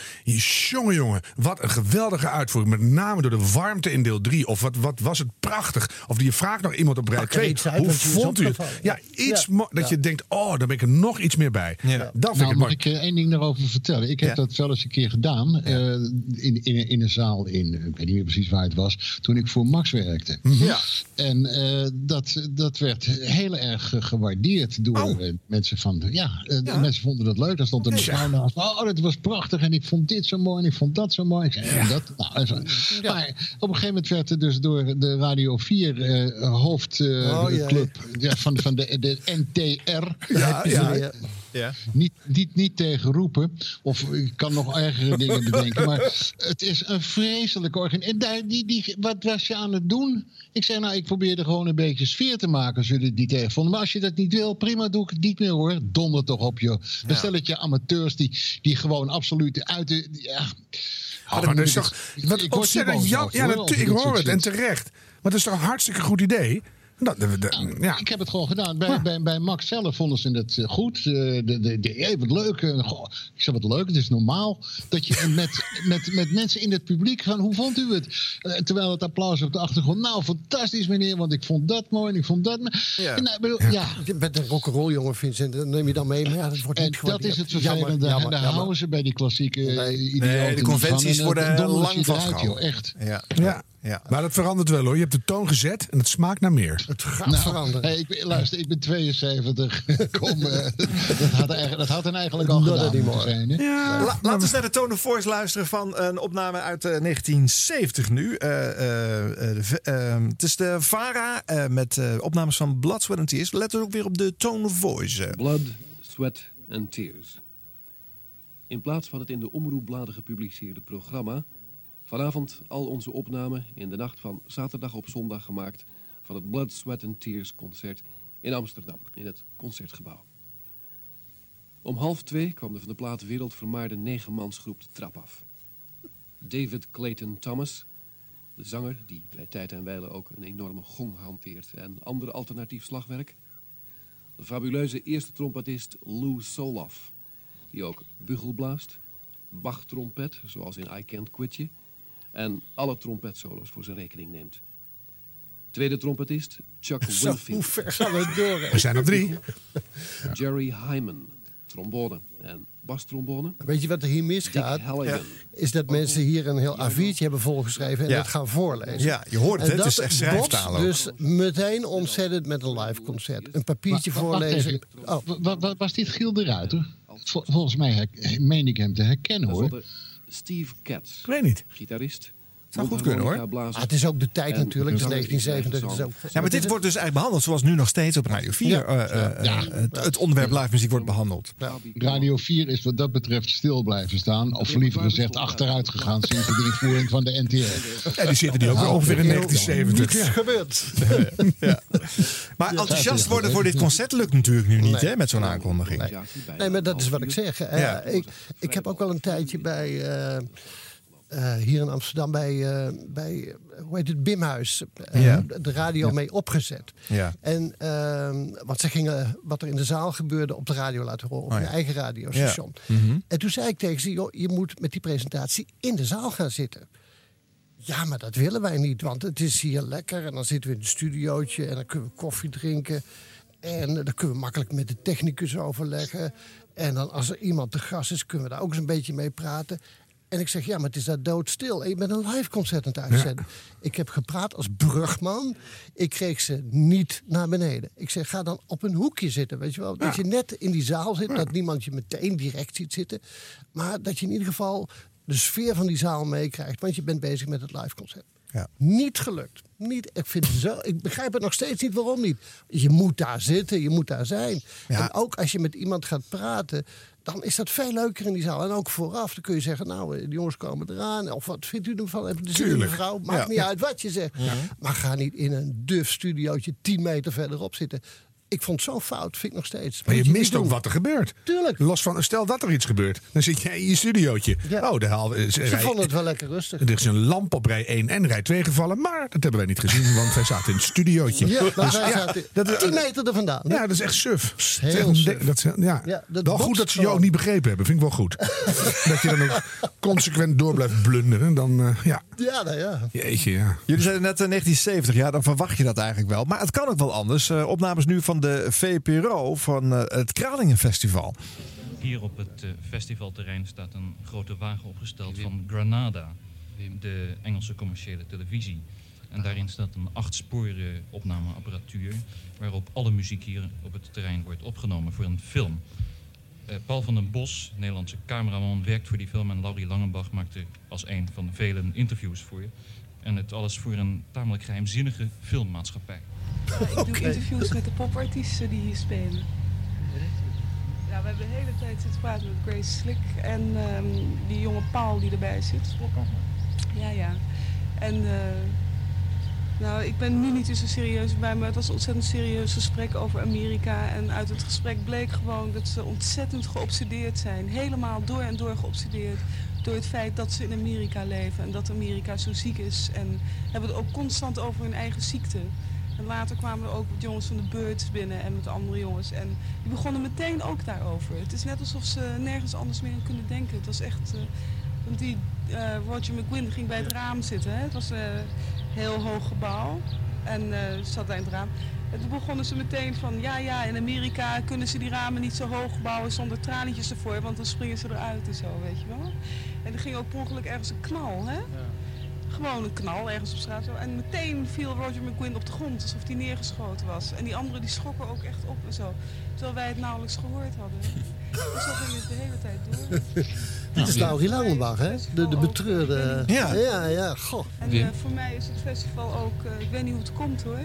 Jongen, jongen, wat een geweldige uitvoering. Met name door de warmte in deel 3. Of wat, wat was het prachtig. Of die je vraagt nog iemand op rij Pak 2. iets uit, Hoe vond u het? Ja, iets Ja. dat je denkt, oh, daar ben ik er nog iets meer bij. Ja. Dat vind ik Nou, het mag ik eh, één ding daarover vertellen? Ik heb Ja. dat wel eens een keer gedaan. eh, in, in, in een zaal in, ik weet niet meer precies waar het was. Toen ik voor Max werkte. Ja. En eh, dat, dat werd heel erg gewaardeerd door Oh. eh, mensen van. Ja, eh, Ja. mensen vonden dat leuk. Daar stond een mevrouw naast. Oh, dat was prachtig. En ik vond dit zo mooi. En ik vond dat zo mooi. En dat. Nou. Maar op een gegeven moment werd er dus door de Radio 4 eh hoofdclub Oh, ja, van, van de, de NTR. Ze weer. Ja. Niet, niet, niet tegen roepen. Of ik kan nog ergere dingen bedenken. Maar het is een vreselijke organisatie. En daar, die, die, wat was je aan het doen? Ik zei, nou, ik probeerde gewoon een beetje sfeer te maken als jullie het niet erg vonden. Maar als je dat niet wil, prima, doe ik het niet meer hoor. Donder toch op je. Dan stel het je amateurs die, die gewoon absoluut uit de. Ja. Oh, maar dat is toch, wat word ontzettend Ja, natuurlijk, ik hoor het. En terecht. Maar het is toch een hartstikke goed idee? Dat, dat- ja. Ik heb het gewoon gedaan. Bij, bij, bij Max zelf vonden ze het eh, goed. Eh, de, de, de, hey, wat leuk. Eh, goh, ik zei, wat leuk. Het is normaal dat je met, met, met mensen in het publiek... van hoe vond u het? Terwijl het applaus op de achtergrond... nou, fantastisch meneer, want ik vond dat mooi en ik vond dat... Ja. En, nou, ik bedoel, ja. Je bent een rock'n'roll jongen, Vincent. Dat neem je dan mee. Maar ja, dat wordt En niet dat is het vervelende. jammer, en daar jammer. houden ze bij die klassieke nee, Nee, de conventies worden lang vastgehouden. Echt. Ja. Ja. Ja. Maar dat verandert wel hoor. Je hebt de toon gezet en het smaakt naar meer. Het gaat Nou, veranderen. hey, ik, luister, ik ben 72. Kom, eh, dat, had, eigenlijk- dat had er eigenlijk al Not gedaan moeten zijn. Hè? La- laten we eens naar de Tone of Voice luisteren van een opname uit eh, 1970 nu. Eh, eh, eh, de v- eh, het is de VARA eh, met eh, opnames van Blood, Sweat and Tears. Let ook weer op de Tone of Voice. Blood, Sweat and Tears. In plaats van het in de omroepbladen gepubliceerde programma... vanavond al onze opnamen in de nacht van zaterdag op zondag gemaakt... van het Blood, Sweat and Tears concert in Amsterdam, in het Concertgebouw. Om half twee kwam de van de plaat wereldvermaarde negenmansgroep de trap af. David Clayton Thomas, de zanger die bij tijd en wijle ook een enorme gong hanteert... en ander alternatief slagwerk... De fabuleuze eerste trompetist Lou Soloff, die ook bugel blaast, Bach-trompet, zoals in I Can't Quit You, en alle trompetsolo's voor zijn rekening neemt. Tweede trompetist, Chuck Zo, hoe ver gaan we door? hè? We zijn op drie. Jerry Hyman, trombone en bastrombone. Weet je wat er hier misgaat? Halligan. Is dat mensen hier een heel A4'tje hebben volgeschreven en Ja. dat gaan voorlezen. Ja, je hoort het, En hè? Het dat is echt schrijftaal ook. dus meteen ontzettend met een live concert. Een papiertje Maar- voorlezen. Oh, Wa- wa- wa- was dit Giel de Ruiter? Vol- volgens mij her- meen ik hem te herkennen hoor. Steve Katz, Ik weet niet. gitarist. Zou goed kunnen, hoor. ah, het is ook de tijd en natuurlijk. Het is zanger in 1970. eigen Het is ook, Ja, maar dit wordt dus eigenlijk behandeld zoals nu nog steeds op Radio 4. Ja. eh, eh, het, het onderwerp live muziek wordt behandeld. Radio 4 is wat dat betreft stil blijven staan. Of liever gezegd achteruit gegaan sinds de invoering van de NTR. En die zitten die ook weer ongeveer in 1970. Niets gebeurd. Maar enthousiast worden voor dit concert lukt natuurlijk nu niet, hè, met zo'n aankondiging. Nee, maar dat is wat ik zeg. ik, ik heb ook wel een tijdje bij, eh, hier in Amsterdam bij, eh, bij eh, hoe heet het, Bimhuis, Ja. de radio mee opgezet. Ja. En, ehm, want ze gingen wat er in de zaal gebeurde op de radio laten horen, op Oh, je eigen radiostation. Ja. Mhm. En toen zei ik tegen ze, joh, je moet met die presentatie in de zaal gaan zitten. Ja, maar dat willen wij niet, want het is hier lekker. En dan zitten we in een studiootje en dan kunnen we koffie drinken. En dan kunnen we makkelijk met de technicus overleggen. En dan als er iemand te gast is, kunnen we daar ook eens een beetje mee praten. En ik zeg, ja, maar het is daar doodstil. En je bent een live concert aan het uitzenden. Ik heb gepraat als brugman. Ik kreeg ze niet naar beneden. Ik zeg, ga dan op een hoekje zitten, weet je wel. Dat je net in die zaal zit, dat niemand je meteen direct ziet zitten. Maar dat je in ieder geval de sfeer van die zaal meekrijgt. Want je bent bezig met het live concert. Ja. Niet gelukt. Niet, ik, vind zo, ik begrijp het nog steeds niet waarom niet. Je moet daar zitten, je moet daar zijn. Ja. En ook als je met iemand gaat praten, dan is dat veel leuker in die zaal. En ook vooraf, dan kun je zeggen, nou, eh, de jongens komen eraan. Of wat vindt u ervan? Heb je de Tuurlijk. mevrouw? Maakt Ja. niet uit wat je zegt. Maar ga niet in een duf studiootje 10 meter verderop zitten. Ik vond het zo fout, vind ik nog steeds. Maar je mist ook doen. wat er gebeurt. Tuurlijk. Los van, stel dat er iets gebeurt. Dan zit jij in je studiootje. Ja. Oh, de haal, is, Ze rij- vonden het wel lekker rustig. er is een lamp op rij 1 en rij 2 gevallen. Maar dat hebben wij niet gezien, want wij zaten in het studiootje. Ja, Dus wij ja, zaten dat, 10 meter er vandaan. ja, dat is echt suf. Heel Dat is echt- suf. dat is- ja. Ja, dat wel goed dat ze je ook niet begrepen hebben. Vind ik wel goed. dat je dan ook consequent door blijft blunderen. Dan, eh, ja, Ja, nou ja. jeetje, ja. Jullie zeiden net eh, 1970, ja, dan verwacht je dat eigenlijk wel. Maar het kan ook wel anders. Eh, opnames nu van de VPRO van eh, het Kralingen Festival. Hier op het eh, festivalterrein staat een grote wagen opgesteld van Granada, de Engelse commerciële televisie. En daarin staat een achtsporen opnameapparatuur waarop alle muziek hier op het terrein wordt opgenomen voor een film. Eh, Paul van den Bos, Nederlandse cameraman, werkt voor die film en Laurie Langenbach maakte als een van de velen interviews voor je. En het alles voor een tamelijk geheimzinnige filmmaatschappij. Ik doe interviews met de popartiesten die hier spelen. Ja, we hebben de hele tijd zitten praten met Grace Slick en ehm, die jonge Paul die erbij zit. Ja, ja. En eh, nou, ik ben nu niet zo serieus bij, maar het was een ontzettend serieus gesprek over Amerika. En uit het gesprek bleek gewoon dat ze ontzettend geobsedeerd zijn. Helemaal door en door geobsedeerd door het feit dat ze in Amerika leven en dat Amerika zo ziek is. En hebben het ook constant over hun eigen ziekte. En later kwamen er ook jongens van de Birds binnen en met andere jongens. En die begonnen meteen ook daarover. Het is net alsof ze nergens anders meer aan kunnen denken. Het was echt... eh, want die eh, Roger McGuinn ging bij het raam zitten. Hè? Het was een heel hoog gebouw. En eh, zat bij het raam. En toen begonnen ze meteen van... Ja, ja, in Amerika kunnen ze die ramen niet zo hoog bouwen zonder tralietjes ervoor. Want dan springen ze eruit en zo, weet je wel. En er ging ook per ongeluk ergens een knal, hè? Gewoon een knal ergens op straat. Zo. En meteen viel Roger McGuinn op de grond, alsof hij neergeschoten was. En die anderen die schrokken ook echt op en zo. Terwijl wij het nauwelijks gehoord hadden. dus zo ging het de hele tijd door. Dit is Laurie Langenbach, hè? De, de betreurde... Ja. ja, ja, goh. En eh, voor mij is het festival ook, eh, ik weet niet hoe het komt hoor.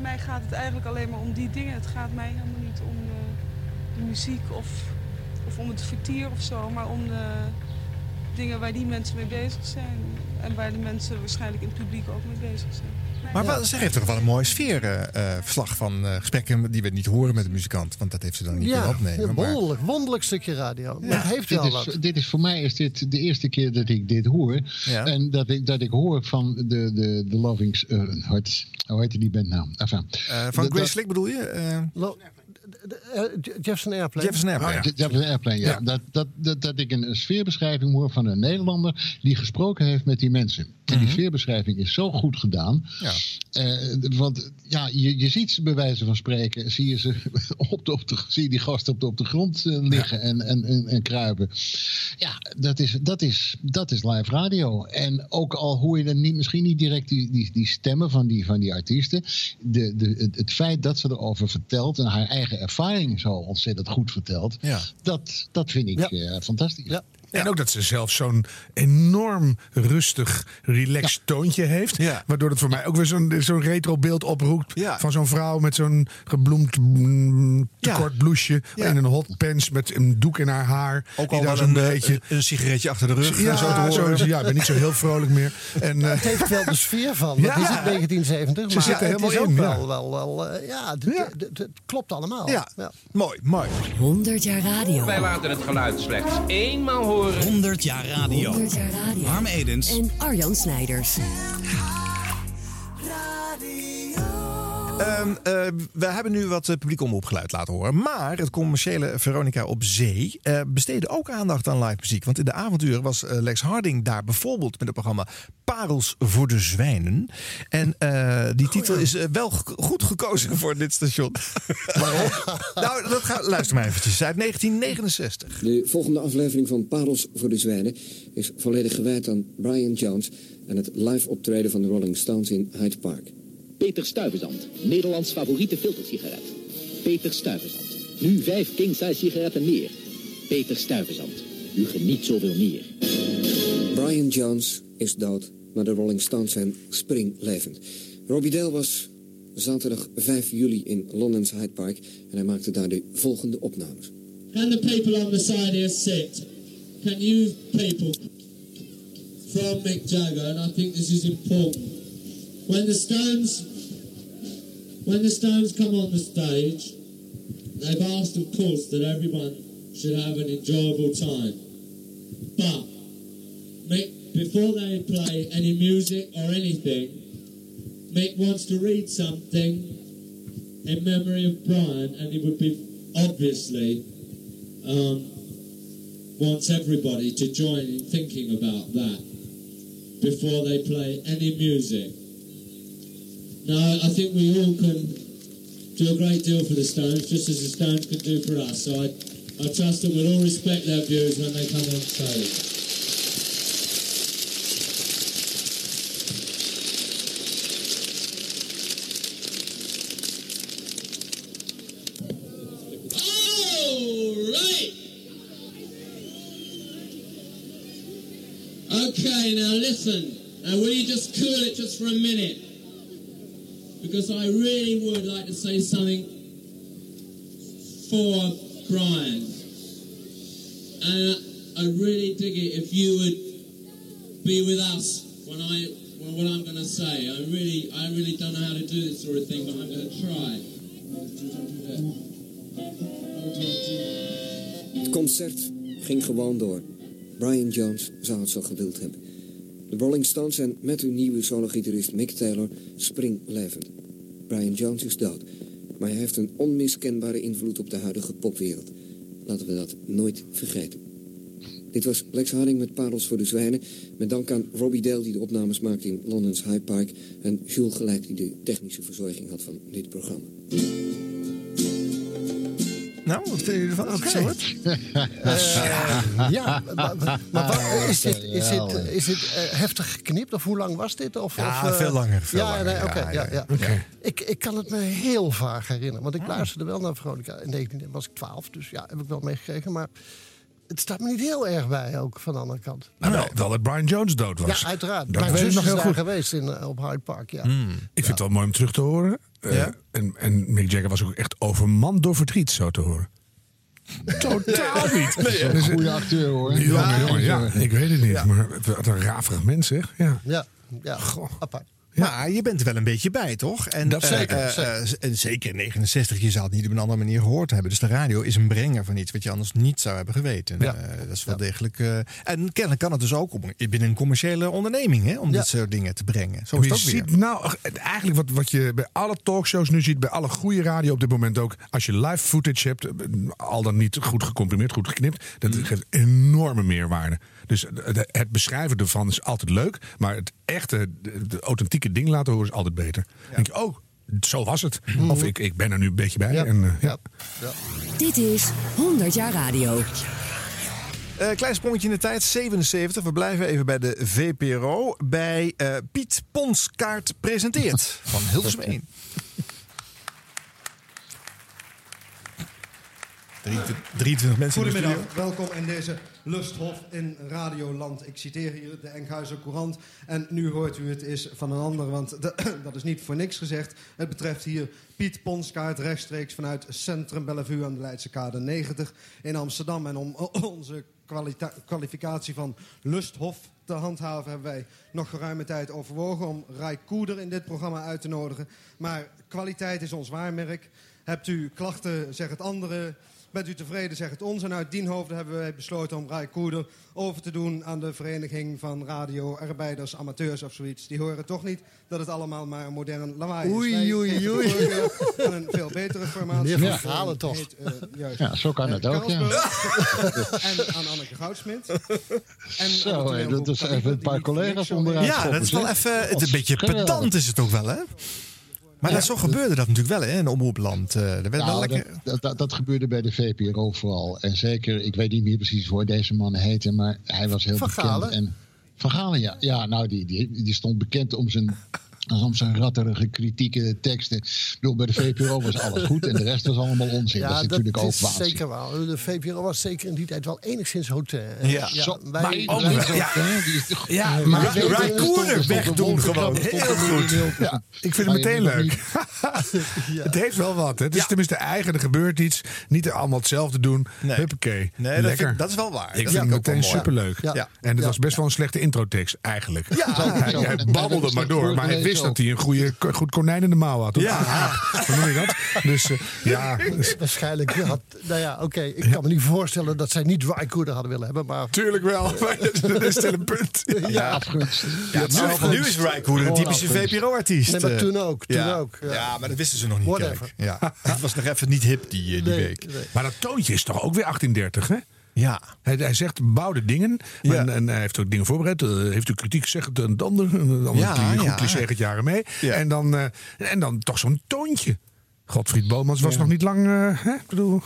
Mij gaat het eigenlijk alleen maar om die dingen. Het gaat mij helemaal niet om eh, de muziek of, of om het vertier of zo. Maar om de dingen waar die mensen mee bezig zijn. En waar de mensen waarschijnlijk in het publiek ook mee bezig zijn. Maar ze heeft toch wel een mooie sfeerverslag van eh, gesprekken die we niet horen met de muzikant. Want dat heeft ze dan niet Ja, kunnen opnemen. een maar- wonderlijk, wonderlijk stukje radio. Heeft dit, wel is, wat. dit is voor mij is dit de eerste keer dat ik dit hoor. En dat ik, dat ik hoor van de, de, de Lovings. eh, hoe heet- hoe heette die band nou? Enfin, Eh, van Grace dat- Slick bedoel je? Eh, Eh, Jefferson Airplane. Jefferson Airplane. Oh, Jefferson Airplane, ja. Ja. Dat, dat, dat, dat ik een sfeerbeschrijving hoor van een Nederlander die gesproken heeft met die mensen. En die sfeerbeschrijving is zo goed gedaan. Ja. Eh, want ja, je, je ziet ze bij wijze van spreken, zie je ze op de, op de, zie je die gasten op de, op de grond eh, liggen en, en, en, en kruipen. Ja, dat is, dat, is, dat is live radio. En ook al hoor je dan niet, misschien niet direct die, die, die stemmen van die, van die artiesten, de, de, het, het feit dat ze erover vertelt en haar eigen ervaring zo ontzettend goed vertelt, Ja. dat, dat vind ik eh, fantastisch. En ook dat ze zelf zo'n enorm rustig, relaxed toontje heeft. Waardoor het voor mij ook weer zo'n zo'n retro beeld oproept. Van zo'n vrouw met zo'n gebloemd mm, te kort blouseje. En een hotpants met een doek in haar haar. Ook die al een, eh, beetje... een, een sigaretje achter de rug. Ja, eh, zo te horen. zo, ja, ik ben niet zo heel vrolijk meer. En, eh, Het heeft wel de sfeer van. Dat Ja. is het 1970. Ze maar zitten het helemaal in, wel, ja. wel, wel eh, ja, het klopt allemaal. Ja. Mooi, mooi. 100 jaar radio. Wij laten het geluid slechts eenmaal horen. 100 jaar radio. 100 jaar radio. Harm Edens. En Arjan Snijders. Ehm, eh, we hebben nu wat eh, publiek omroepgeluid laten horen. Maar het commerciële Veronica op Zee eh, besteedde ook aandacht aan live muziek. Want in de avonturen was eh, Lex Harding daar bijvoorbeeld met het programma Parels voor de Zwijnen. En eh, die titel is wel goed gekozen voor dit station. Waarom? nou, dat gaat, luister maar eventjes. Uit 1969. De volgende aflevering van Parels voor de Zwijnen is volledig gewijd aan Brian Jones en het live optreden van de Rolling Stones in Hyde Park. Peter Stuyvesant, Nederlands favoriete filtersigaret. Peter Stuyvesant. Nu vijf king-size sigaretten meer. Peter Stuyvesant. U geniet zoveel meer. Brian Jones is dood, maar de Rolling Stones zijn springlevend. Robbie Dale was zaterdag 5 juli in Londens Hyde Park en hij maakte daar de volgende opnames. Can the people on the side here sit? Can you people from Mick Jagger, and I think this is important. When the Stones when the Stones come on the stage, they've asked of course that everyone should have an enjoyable time. But Mick before they play any music or anything, Mick wants to read something in memory of Brian, and he would be obviously um, wants everybody to join in thinking about that before they play any music. Now, I think we all can do a great deal for the Stones, just as the Stones can do for us. So I, I trust that we'll all respect their views when they come on stage. Okay, now listen. Now will you just cool it just for a minute? Because I really would like to say something for Brian. And I really dig it if you would be with us when I when what I'm gonna say. I really I really don't know how to do this sort of thing, but I'm gonna try. Het concert ging gewoon door. Brian Jones zou het zo gewild hebben. De Rolling Stones zijn met hun nieuwe solo-gitarist Mick Taylor springlevend. Brian Jones is dood. Maar hij heeft een onmiskenbare invloed op de huidige popwereld. Laten we dat nooit vergeten. Dit was Lex Harding met Parels voor de Zwijnen. Met dank aan Robbie Dale die de opnames maakte in London's Hyde Park. En Jules Gelijk die de technische verzorging had van dit programma. Nou, wat vinden jullie ervan? Eh, ja, maar, maar- maar wat- is dit, is dit, is dit eh, heftig geknipt of hoe lang was dit? Of, Ja, of, eh, veel langer, veel ja, langer, nee, ja, oké, ja, ja, ja. ja. Oké. Ik, ik kan het me heel vaag herinneren, want ik luisterde wel naar Veronica. In 19 was ik 12, dus ja, heb ik wel meegekregen. Maar het staat me niet heel erg bij, ook van de andere kant. Nou, wel, wel dat Brian Jones dood was. Ja, uiteraard. Dat Mijn zus nog heel daar goed. geweest in, eh, op Hyde Park, ja. Ik vind het wel mooi om terug te horen. Eh, en, en Mick Jagger was ook echt overmand door verdriet, zo te horen. Totaal niet. Dat is een goede acteur hoor. Ja, Ja, jongen, ja, ja. ik weet het niet. Maar wat een raverig mens, zeg. Ja. Ja, ja. apart. Maar je bent er wel een beetje bij, toch? En, Dat eh, zeker, eh, zeker. eh, en zeker in 69, je zou het niet op een andere manier gehoord hebben. Dus de radio is een brenger van iets wat je anders niet zou hebben geweten. Ja. Dat is wel degelijk. en kennelijk kan het dus ook om, binnen een commerciële onderneming, hè, om dit soort dingen te brengen. Zo is je het ook weer. ziet nou eigenlijk wat, wat je bij alle talkshows nu ziet, bij alle goede radio op dit moment ook. Als je live footage hebt, al dan niet goed gecomprimeerd, goed geknipt, dat Mm. geeft enorme meerwaarde. Dus het- het beschrijven ervan is altijd leuk, maar het echte, de, de authentieke ding laten horen is altijd beter. Dan denk je, oh, zo was het. Mm. Of ik, ik ben er nu een beetje bij. En, eh, ja. Dit is 100 jaar radio. Eh, klein sprongetje in de tijd, 77. We blijven even bij de VPRO. Bij eh, Piet Ponskaart presenteert van Hilversum 1. 23, 23 mensen in de Goedemiddag, welkom in deze lusthof in Radioland. Ik citeer hier de Enkhuizer Courant. En nu hoort u het is van een ander, want dat is niet voor niks gezegd. Het betreft hier Piet Ponskaart rechtstreeks vanuit Centrum Bellevue aan de Leidse Kade 90 in Amsterdam. En om onze kwalificatie van lusthof te handhaven hebben wij nog geruime tijd overwogen om Rai Koeder in dit programma uit te nodigen. Maar kwaliteit is ons waarmerk. Hebt u klachten, zeg het andere. Bent u tevreden, zeg het ons. En uit dien hoofde hebben wij besloten om Rai Koeder over te doen aan de Vereniging van Radio Arbeiders Amateurs of zoiets. Die horen toch niet dat het allemaal maar een modern lawaai is. Oei, Wij oei, oei. een veel betere formatie. Meneer Galen toch? heet, eh, juist, Ja, zo kan eh, het ook, ja. En aan Anneke Goudsmit. En Zo, toneelgroep dat is even een paar collega's onderuit heet. Ja, dat is wel even. een beetje pedant is het ook wel, hè? Maar dat, zo gebeurde dat natuurlijk wel hè, in omroepland. Eh, er werd wel Nou, lekker. dat, dat, gebeurde bij de VPRO vooral. En zeker, ik weet niet meer precies hoe deze man heette, maar hij was heel Van bekend. Galen? En, van Galen, ja. Ja, nou, die, die, die stond bekend om zijn, om zijn ratterige kritieke teksten. Ik bedoel, bij de VPRO was alles goed en de rest was allemaal onzin. dat is natuurlijk ook is waanzin. zeker wel. De VPRO was zeker in die tijd wel enigszins hotel. Ja. Zo, wij- maar wij- iedereen ja. Ja, maar wegdoen gewoon. Heel goed. Ja, ik vind het Maar meteen leuk. Ja. Het heeft wel wat. hè. Het is tenminste eigen, er gebeurt iets. Niet allemaal hetzelfde doen. Nee. Huppakee. Nee, dat, Lekker. vind- dat is wel waar. ik Dat vind het ook meteen superleuk. Ja. Ja. En het Ja. was best wel een slechte introtekst, eigenlijk. Ja. hij, babbelde maar door. Maar hij week wist dat hij een goede, goed konijn in de mouw had. Ja. Hoe noem je dat? Dus eh, ja, Waarschijnlijk had... Nou ja, oké. ik kan me niet voorstellen dat zij niet Rijkoerder hadden willen hebben. Maar tuurlijk wel. Maar dat is een punt. ja, Afgunst. Ja, Nou, nu, nu is Rijkoerder een typische. VPRO-artiest. Nee, maar toen ook, toen ja. ook, ja. Ja. maar dat wisten ze nog niet. Whatever. kennelijk. Ja. Het was nog even niet hip die, eh, die nee, week. nee. Maar dat toontje is toch ook weer 1830, hè? Ja. Hij, hij zegt bouwde dingen. Ja. En, en hij heeft ook dingen voorbereid. Eh, heeft u kritiek, zegt het een ander. Een ander Ja, goed ja. cliché gaat jaren mee. En, dan, eh, en dan toch zo'n toontje. Godfried Bomans was nog niet lang... eh, hè? Ik bedoel,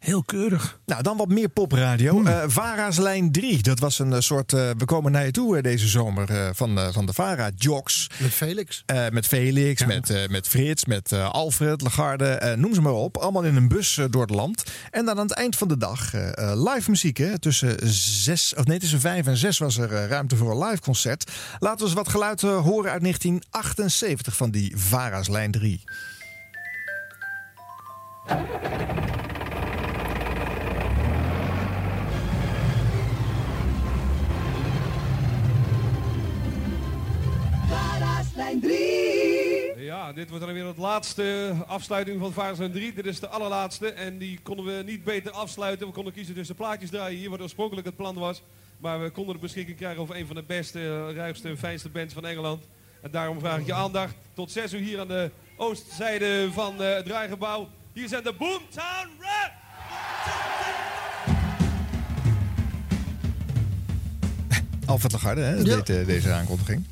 heel keurig. Nou, dan wat meer popradio. Eh Vara's Lijn 3. Dat was een eh, soort. eh, we komen naar je toe deze zomer van, van de Vara Jocks. Met Felix. Met Felix, met, met Frits, met Alfred, Lagarde, noem ze maar op. Allemaal in een bus door het land. En dan aan het eind van de dag live muziek. Hè. Tussen, zes, of nee, tussen vijf en zes was er ruimte voor een live concert. Laten we eens wat geluid horen uit 1978 van die Vara's Lijn 3. Ja, dit wordt dan weer het laatste afsluiting van Vaarslijn 3. Dit is de allerlaatste en die konden we niet beter afsluiten. We konden kiezen tussen plaatjes draaien hier, wat oorspronkelijk het plan was. Maar we konden de beschikking krijgen over een van de beste, ruigste en fijnste bands van Engeland. En daarom vraag ik je aandacht tot 6 uur hier aan de oostzijde van eh, het draaigebouw. Hier zijn de Boomtown Rats. Alfred Lagarde, hè, deed eh, deze aankondiging.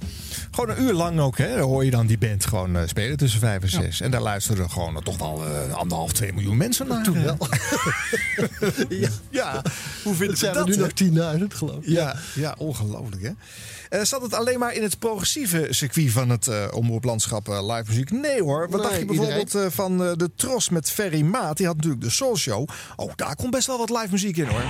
Gewoon een uur lang ook, hè, hoor je dan die band gewoon eh, spelen tussen vijf en zes. En daar luisteren gewoon eh, toch wel eh, anderhalf, twee miljoen mensen naar. Toen eh. wel. ja, ja, hoe vinden Het zijn we er dat? nu nog 10.000 geloof ik. Ja, ja ongelooflijk hè. Eh, zat het alleen maar in het progressieve circuit van het eh omroeplandschap live muziek? Nee hoor. Wat Nee, dacht je bijvoorbeeld eh, van eh, de Tros met Ferry Maat? Die had natuurlijk de Soul Show. Oh, daar komt best wel wat live muziek in hoor.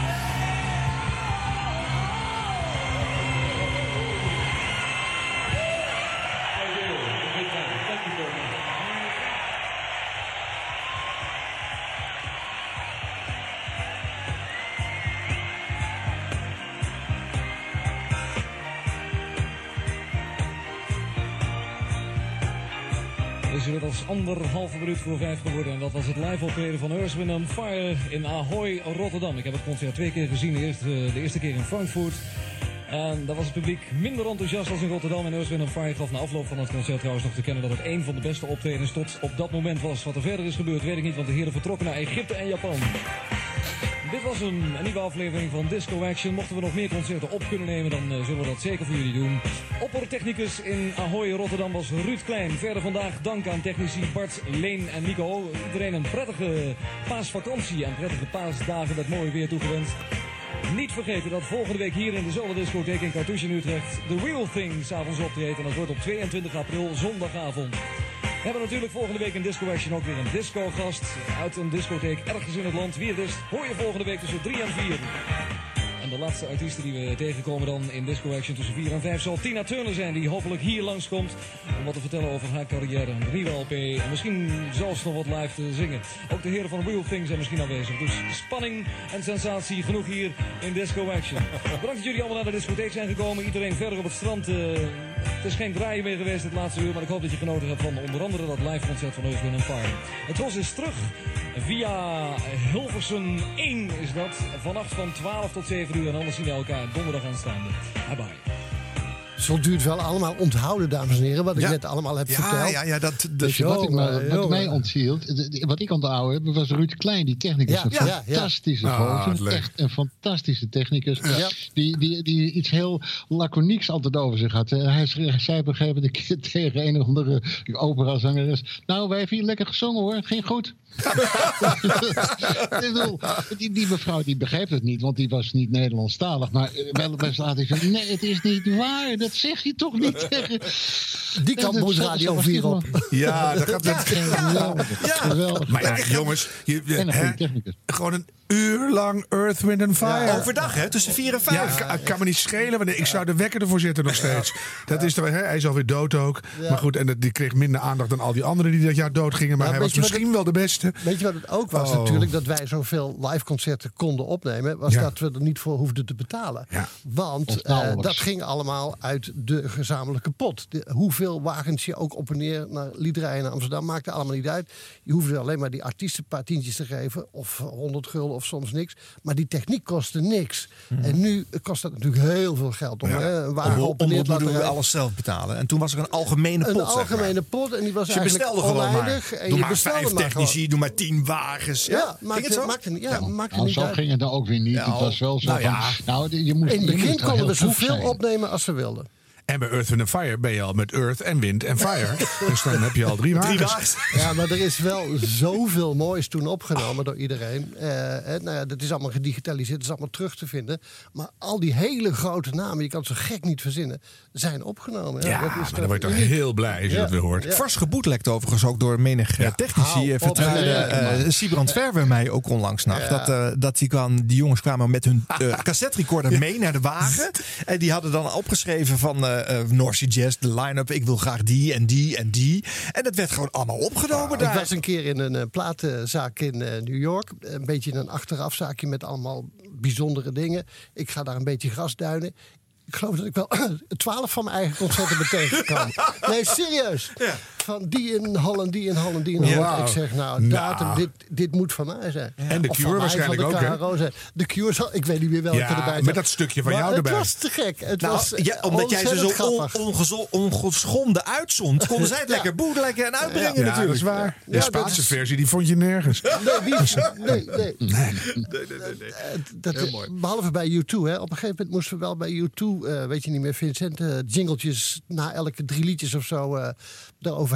Anderhalve minuut voor vijf geworden. En dat was het live optreden van Earth, Fire in Ahoy, Rotterdam. Ik heb het concert twee keer gezien. De eerste, de eerste keer in Frankfurt. En daar was het publiek minder enthousiast als in Rotterdam. En Earth, Fire gaf na afloop van het concert trouwens nog te kennen... dat het een van de beste optredens tot op dat moment was. Wat er verder is gebeurd weet ik niet, want de heren vertrokken naar Egypte en Japan. Dit was een, nieuwe aflevering van Disco Action. Mochten we nog meer concerten op kunnen nemen, dan eh, zullen we dat zeker voor jullie doen. Oppertechnicus in Ahoy, Rotterdam was Ruud Klein. Verder vandaag dank aan technici Bart, Leen en Nico. Iedereen een prettige paasvakantie en prettige paasdagen met mooi weer toegewenst. Niet vergeten dat volgende week hier in dezelfde discotheek in Cartouche in Utrecht de Real Thing s'avonds optreedt. En dat wordt op 22 april zondagavond. Hebben natuurlijk volgende week in Disco Action ook weer een disco-gast uit een discotheek ergens in het land. Wie het is, hoor je volgende week tussen 3 en 4. En de laatste artiesten die we tegenkomen dan in Disco Action tussen 4 en 5 zal Tina Turner zijn, die hopelijk hier langskomt om wat te vertellen over haar carrière, een nieuwe LP en misschien zelfs nog wat live te zingen. Ook de heren van Real Thing zijn misschien aanwezig. Dus spanning en sensatie genoeg hier in Disco Action. Bedankt dat jullie allemaal naar de discotheek zijn gekomen. Iedereen verder op het strand. eh, het is geen draaien meer geweest het laatste uur, maar ik hoop dat je genoten hebt van onder andere dat live concert van Earth, and Fire. Het Tros is terug via Hilversum 1 is dat. Vannacht van 12 tot 7 uur en anders zien we elkaar donderdag aanstaande. Bye bye. Het wel allemaal onthouden, dames en heren, wat ik Ja. net allemaal heb Ja, verteld? ja, ja, dat- je wat, ik eh, wat joh, mij eh, onthield, wat ik onthouden heb, was Ruud Klein, die technicus. Ja, een fantastische Ah, gozer. Echt een fantastische technicus. Die, die, die iets heel laconieks altijd over zich had. Eh, Hij zei op een gegeven moment keer tegen een of andere operazangeres... Nou, wij hebben hier lekker gezongen hoor, ging goed. Ik bedoel, die, die mevrouw die begreep het niet, want die was niet Nederlandstalig. Maar eh, wel bij later van, nee, het is niet waar. Dat zeg je toch niet tegen... Die kant moet Radio zo was 4 die op. Ja, dat gaat met... Geweldig, geweldig. Maar ja, jongens, je, je- En een hè, gewoon een uur lang Earth, Wind and Fire. Overdag, hè? Tussen 4 en Ja, 5. kan, kan me niet schelen. want Ik zou de wekker ervoor zetten nog steeds. Dat is, toch- hè, hij is alweer dood ook. Ja. Maar goed, en dat- die kreeg minder aandacht dan al die anderen die dat jaar dood gingen. Maar Ja, hij was misschien wel de beste. Weet je wat het ook was Oh. natuurlijk? Dat wij zoveel live concerten konden opnemen. Was Ja. dat we er niet voor hoefden te betalen. Want eh, nauwelijks. dat ging allemaal uit de gezamenlijke pot. De, hoeveel wagens je ook op en neer naar Liederij en Amsterdam maakte allemaal niet uit. Je hoefde alleen maar die artiesten een paar tientjes te geven. Of 100 gulden of soms niks. Maar die techniek kostte niks. En nu kost dat natuurlijk heel veel geld om hè, een wagen op en neer te laten we alles zelf betalen. En toen was er een algemene pot. Een zeg maar. algemene pot en die was Dus je eigenlijk bestelde gewoon oneindig. maar. En Doe je maar bestelde vijf technici, gewoon. doe maar tien wagens. Ja, Ja, Ging maakt het zo? maakt het- ja, maakt het Nou, niet zo uit. ging het nou ook weer niet. Ja, het was wel zo nou van, ja. nou, je moest, In het begin konden we zoveel opnemen als we wilden. En bij Earth, Wind and Fire ben je al met Earth en Wind en Fire. dus dan heb je al drie wagens. Ja, maar er is wel zoveel moois toen opgenomen door iedereen. Eh, nou ja, dat is allemaal gedigitaliseerd, dat is allemaal terug te vinden. Maar al die hele grote namen, je kan het zo gek niet verzinnen, zijn opgenomen. Ja, dat is maar dan word je toch uniek. heel blij als je Ja, dat weer hoort. ja. Fors geboetlekt overigens ook door menig eh, technici. Hou Eh, eh, maar- Sibrand Verwer mij ook onlangs. Dat, eh, dat die, kwam, die jongens kwamen met hun eh cassette recorder mee naar de wagen. En die hadden dan opgeschreven van eh eh, North Sea Jazz, de line-up. Ik wil graag die en die en die. En dat werd gewoon allemaal opgenomen Ik daar. was een keer in een eh, platenzaak in eh, New York. Een beetje een achterafzaakje met allemaal bijzondere dingen. Ik ga daar een beetje grasduinen. Ik geloof dat ik wel twaalf van mijn eigen concerten ben tegengekomen. Nee, serieus. Van die in Holland, die in Holland, die in Holland. Ik zeg, nou, Nou. datum, dit, dit moet van mij zijn. En de Of Cure waarschijnlijk ook, hè? Zijn. De Cure, zal, ik weet niet meer welke Ja, erbij met zat. dat stukje van Maar jou het erbij. was te gek. Het Nou, was ja, omdat jij ze zo on, ongezo- ongeschonden uitzond, konden zij het lekker bootleggen en uitbrengen Ja, natuurlijk. dat is waar. De Ja, Spaanse versie die vond je nergens. Nee, nee, nee. Nee. Dat, Behalve bij U2, hè. Op een gegeven moment moesten we wel bij U2, eh, weet je niet meer, Vincent, eh, jingletjes na elke drie liedjes of zo eh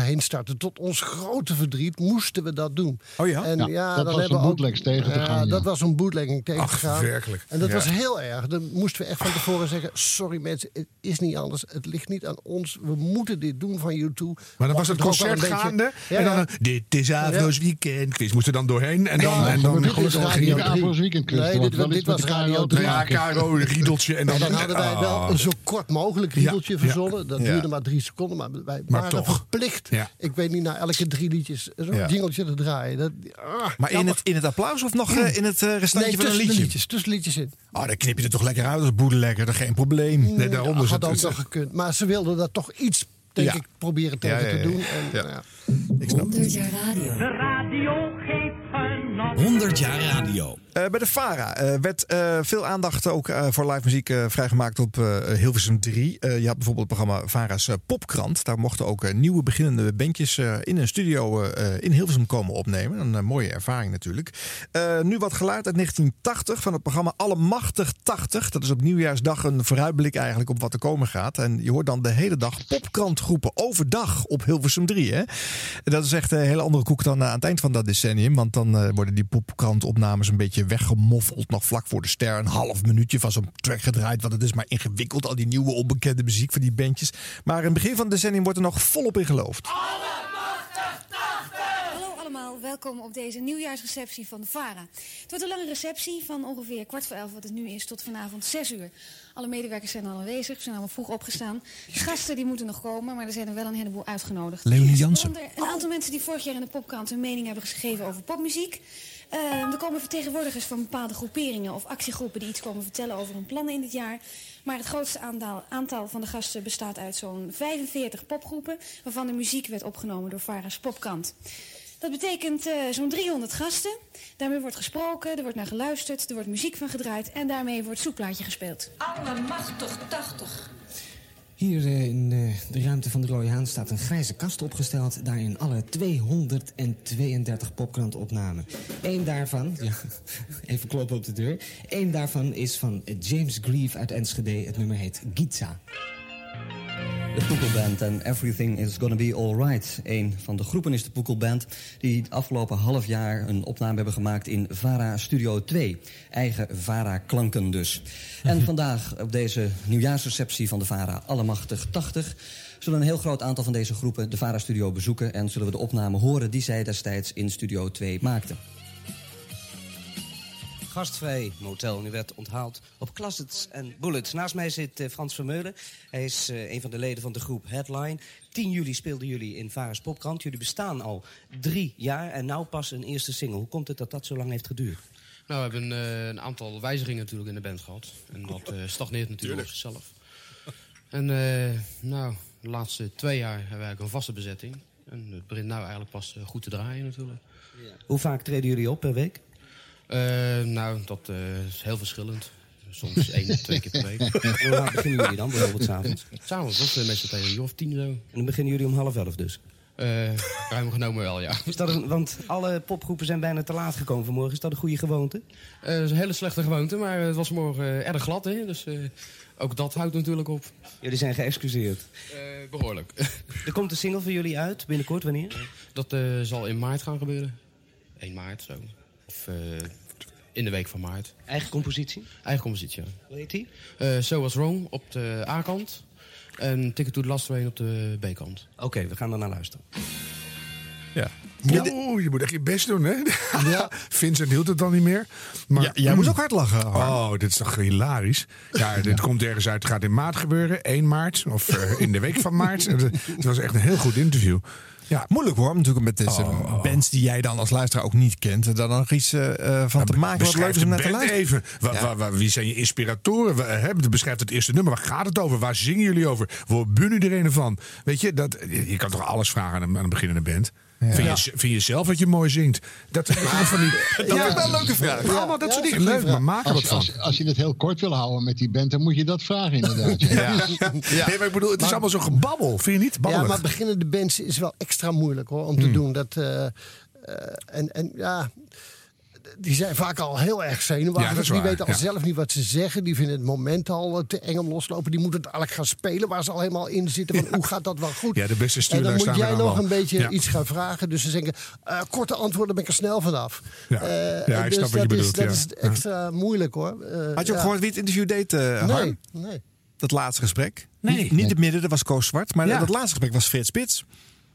eroverheen starten. Tot ons grote verdriet moesten we dat doen. Oh ja? En Ja, ja, dat dan was hebben om we ook- bootlegs tegen te gaan, ja. Dat was om bootlegging tegen te gaan. werkelijk. En dat Ja. was heel erg. Dan moesten we echt van tevoren zeggen: sorry mensen, het is niet anders. Het ligt niet aan ons. We moeten dit doen van U2. Maar dan was het wel concert een beetje- gaande. Ja, en dan, ja. een, dit is Avro's weekend. Quiz moest er dan doorheen. En dan, Ja, en dan, dit is ging Radio niet 3. Avro's Weekend Nee, dit, dit was de Radio KRO 3. ja, Caro, een riedeltje. En dan, dan hadden wij wel Oh. een zo kort mogelijk riedeltje verzonnen. Dat duurde maar drie seconden. Maar wij Maar waren toch. Ja. Ik weet niet, na elke drie liedjes zo'n Ja. jingeltje te draaien. Dat, ah, Maar in het, in het applaus of nog eh, in het eh, restantje nee, van een liedje? liedjes. Tussen liedjes in. Oh, dan knip je er toch lekker uit als boedelegger, dat is geen probleem. Nee, daarom Ja, had het. ook nog gekund. Maar ze wilden dat toch iets, denk ik, proberen tegen te doen. En, Ja. nou ja. Ik snap het. 100 jaar radio. De radio geeft genot. 100 jaar radio. Eh, bij de VARA eh, werd eh, veel aandacht ook eh, voor live muziek eh, vrijgemaakt op eh, Hilversum 3. Eh, je had bijvoorbeeld het programma VARA's Popkrant. Daar mochten ook nieuwe beginnende bandjes eh, in een studio eh, in Hilversum komen opnemen. Een mooie ervaring natuurlijk. Eh, nu wat geluid uit 1980 van het programma Allemachtig 80. Dat is op nieuwjaarsdag een vooruitblik eigenlijk op wat er komen gaat. En je hoort dan de hele dag popkrantgroepen overdag op Hilversum 3. Hè? Dat is echt een hele andere koek dan eh, aan het eind van dat decennium. Want dan eh, worden die popkrantopnames een beetje weggemoffeld. Nog vlak voor de ster. Een half minuutje van zo'n track gedraaid. Want het is maar ingewikkeld. Al die nieuwe onbekende muziek van die bandjes. Maar in het begin van het decennium wordt er nog volop in geloofd. Allemaal, welkom op deze nieuwjaarsreceptie van de VARA. Het wordt een lange receptie van ongeveer kwart voor elf, wat het nu is, tot vanavond zes uur. Alle medewerkers zijn al aanwezig, zijn allemaal vroeg opgestaan. Gasten die moeten nog komen, maar er zijn er wel een heleboel uitgenodigd. Leonie Jansen. Een aantal mensen die vorig jaar in de popkrant hun mening hebben gegeven over popmuziek. Eh, er komen vertegenwoordigers van bepaalde groeperingen of actiegroepen die iets komen vertellen over hun plannen in dit jaar. Maar het grootste aantal, aantal van de gasten bestaat uit zo'n 45 popgroepen, waarvan de muziek werd opgenomen door Vara's Popkrant. Dat betekent eh, zo'n 300 gasten. Daarmee wordt gesproken, er wordt naar geluisterd, er wordt muziek van gedraaid en daarmee wordt zoekplaatje gespeeld. Allemachtig 80. Hier eh, in eh, de ruimte van de Rode Haan staat een grijze kast opgesteld. Daarin alle 232 popkrantopnamen. Eén daarvan, ja, even kloppen op de deur. Eén daarvan is van James Grieve uit Enschede. Het nummer heet Giza. De Poekelband en Everything is Gonna Be Alright. Een van de groepen is de Poekelband... die het afgelopen half jaar een opname hebben gemaakt in VARA Studio 2. Eigen VARA-klanken dus. En vandaag op deze nieuwjaarsreceptie van de VARA Allemachtig 80... zullen een heel groot aantal van deze groepen de VARA-studio bezoeken... en zullen we de opname horen die zij destijds in Studio 2 maakten. Gastvrij motel. U werd onthaald op Classets en Bullets. Naast mij zit eh, Frans Vermeulen. Hij is eh, een van de leden van de groep Headline. 10 juli speelden jullie in Vares Popkrant. Jullie bestaan al drie jaar en nou pas een eerste single. Hoe komt het dat dat zo lang heeft geduurd? Nou, we hebben eh, een aantal wijzigingen natuurlijk in de band gehad. En dat eh, stagneert natuurlijk op zichzelf. En eh, nou, de laatste twee jaar hebben we eigenlijk een vaste bezetting. En het begint nou eigenlijk pas goed te draaien natuurlijk. Hoe vaak treden jullie op per week? Eh, nou, dat eh, is heel verschillend. Soms één, twee keer per week. Hoe laat beginnen jullie dan bijvoorbeeld s'avonds? S'avonds, dat is meestal tegen een uur of tien zo. En dan beginnen jullie om half elf dus? Eh ruim genomen wel, ja. Is dat een, want alle popgroepen zijn bijna te laat gekomen vanmorgen. Is dat een goede gewoonte? Dat is een hele slechte gewoonte, maar het was morgen erg glad, hè. Dus ook dat houdt natuurlijk op. Jullie zijn geëxcuseerd. Eh, behoorlijk. Er komt een single voor jullie uit, binnenkort, wanneer? Dat zal in maart gaan gebeuren. 1 maart, zo. Of in de week van maart. Eigen compositie? Eigen compositie, ja. Hoe heet die? Eh so Was Wrong op de A-kant. En Ticket to the Last Train op de B-kant. Oké, we gaan er naar luisteren. Ja. Oeh, je moet echt je best doen, hè? Ja. Vincent hield het dan niet meer. Maar, Ja, jij moest ook hard lachen. Oh, dit is toch hilarisch. Ja, dit komt ergens uit. Het gaat in maart gebeuren. 1 maart. Of eh, in de week van maart. Het was echt een heel goed interview. Moeilijk hoor, natuurlijk met deze Oh. bands die jij dan als luisteraar ook niet kent. Er dan nog iets eh, eh, van te maken wat leuk is om naar te luisteren. even. Wa- wa- wa- wie zijn je inspiratoren? Wa- hè, Beschrijf het eerste nummer. Waar gaat het over? Waar zingen jullie over? Waar bunnen iedereen van? Weet je, dat, je je kan toch alles vragen aan een, aan een beginnende band? Vind, Ja. je, vind je zelf dat je mooi zingt? Dat, dat, van die, dat vind ik wel een leuke vraag. Ja, allemaal dat soort Ja, dingen. Leuk, maar maak er wat Als, van. als, als je het heel kort wil houden met die band, dan moet je dat vragen inderdaad. Ja. Nee, maar ik bedoel, het is allemaal zo gebabbel. Vind je niet? Ja, maar beginnende bands is wel extra moeilijk hoor, om te Hmm. doen. Dat, eh, eh, en, en ja, die zijn vaak al heel erg zenuwachtig. Ja, die waar, weten al ja. zelf niet wat ze zeggen. Die vinden het moment al eh, te eng om loslopen. Die moeten het eigenlijk gaan spelen waar ze al helemaal in zitten. Van, Hoe gaat dat wel goed? Ja, de beste en dan moet jij nog een beetje Ja. iets gaan vragen. Dus ze zeggen, eh, korte antwoorden ben ik er snel vanaf. Ja. Eh, Ja, ik dus snap wat je dat is, bedoelt, dat is extra moeilijk hoor. Eh, Had je ook ja. gehoord wie het interview deed, eh Nee, Harm? nee. Dat laatste gesprek? Nee. Niet, niet het midden, dat was Koos Zwart. Maar Ja. dat laatste gesprek was Frits Spits.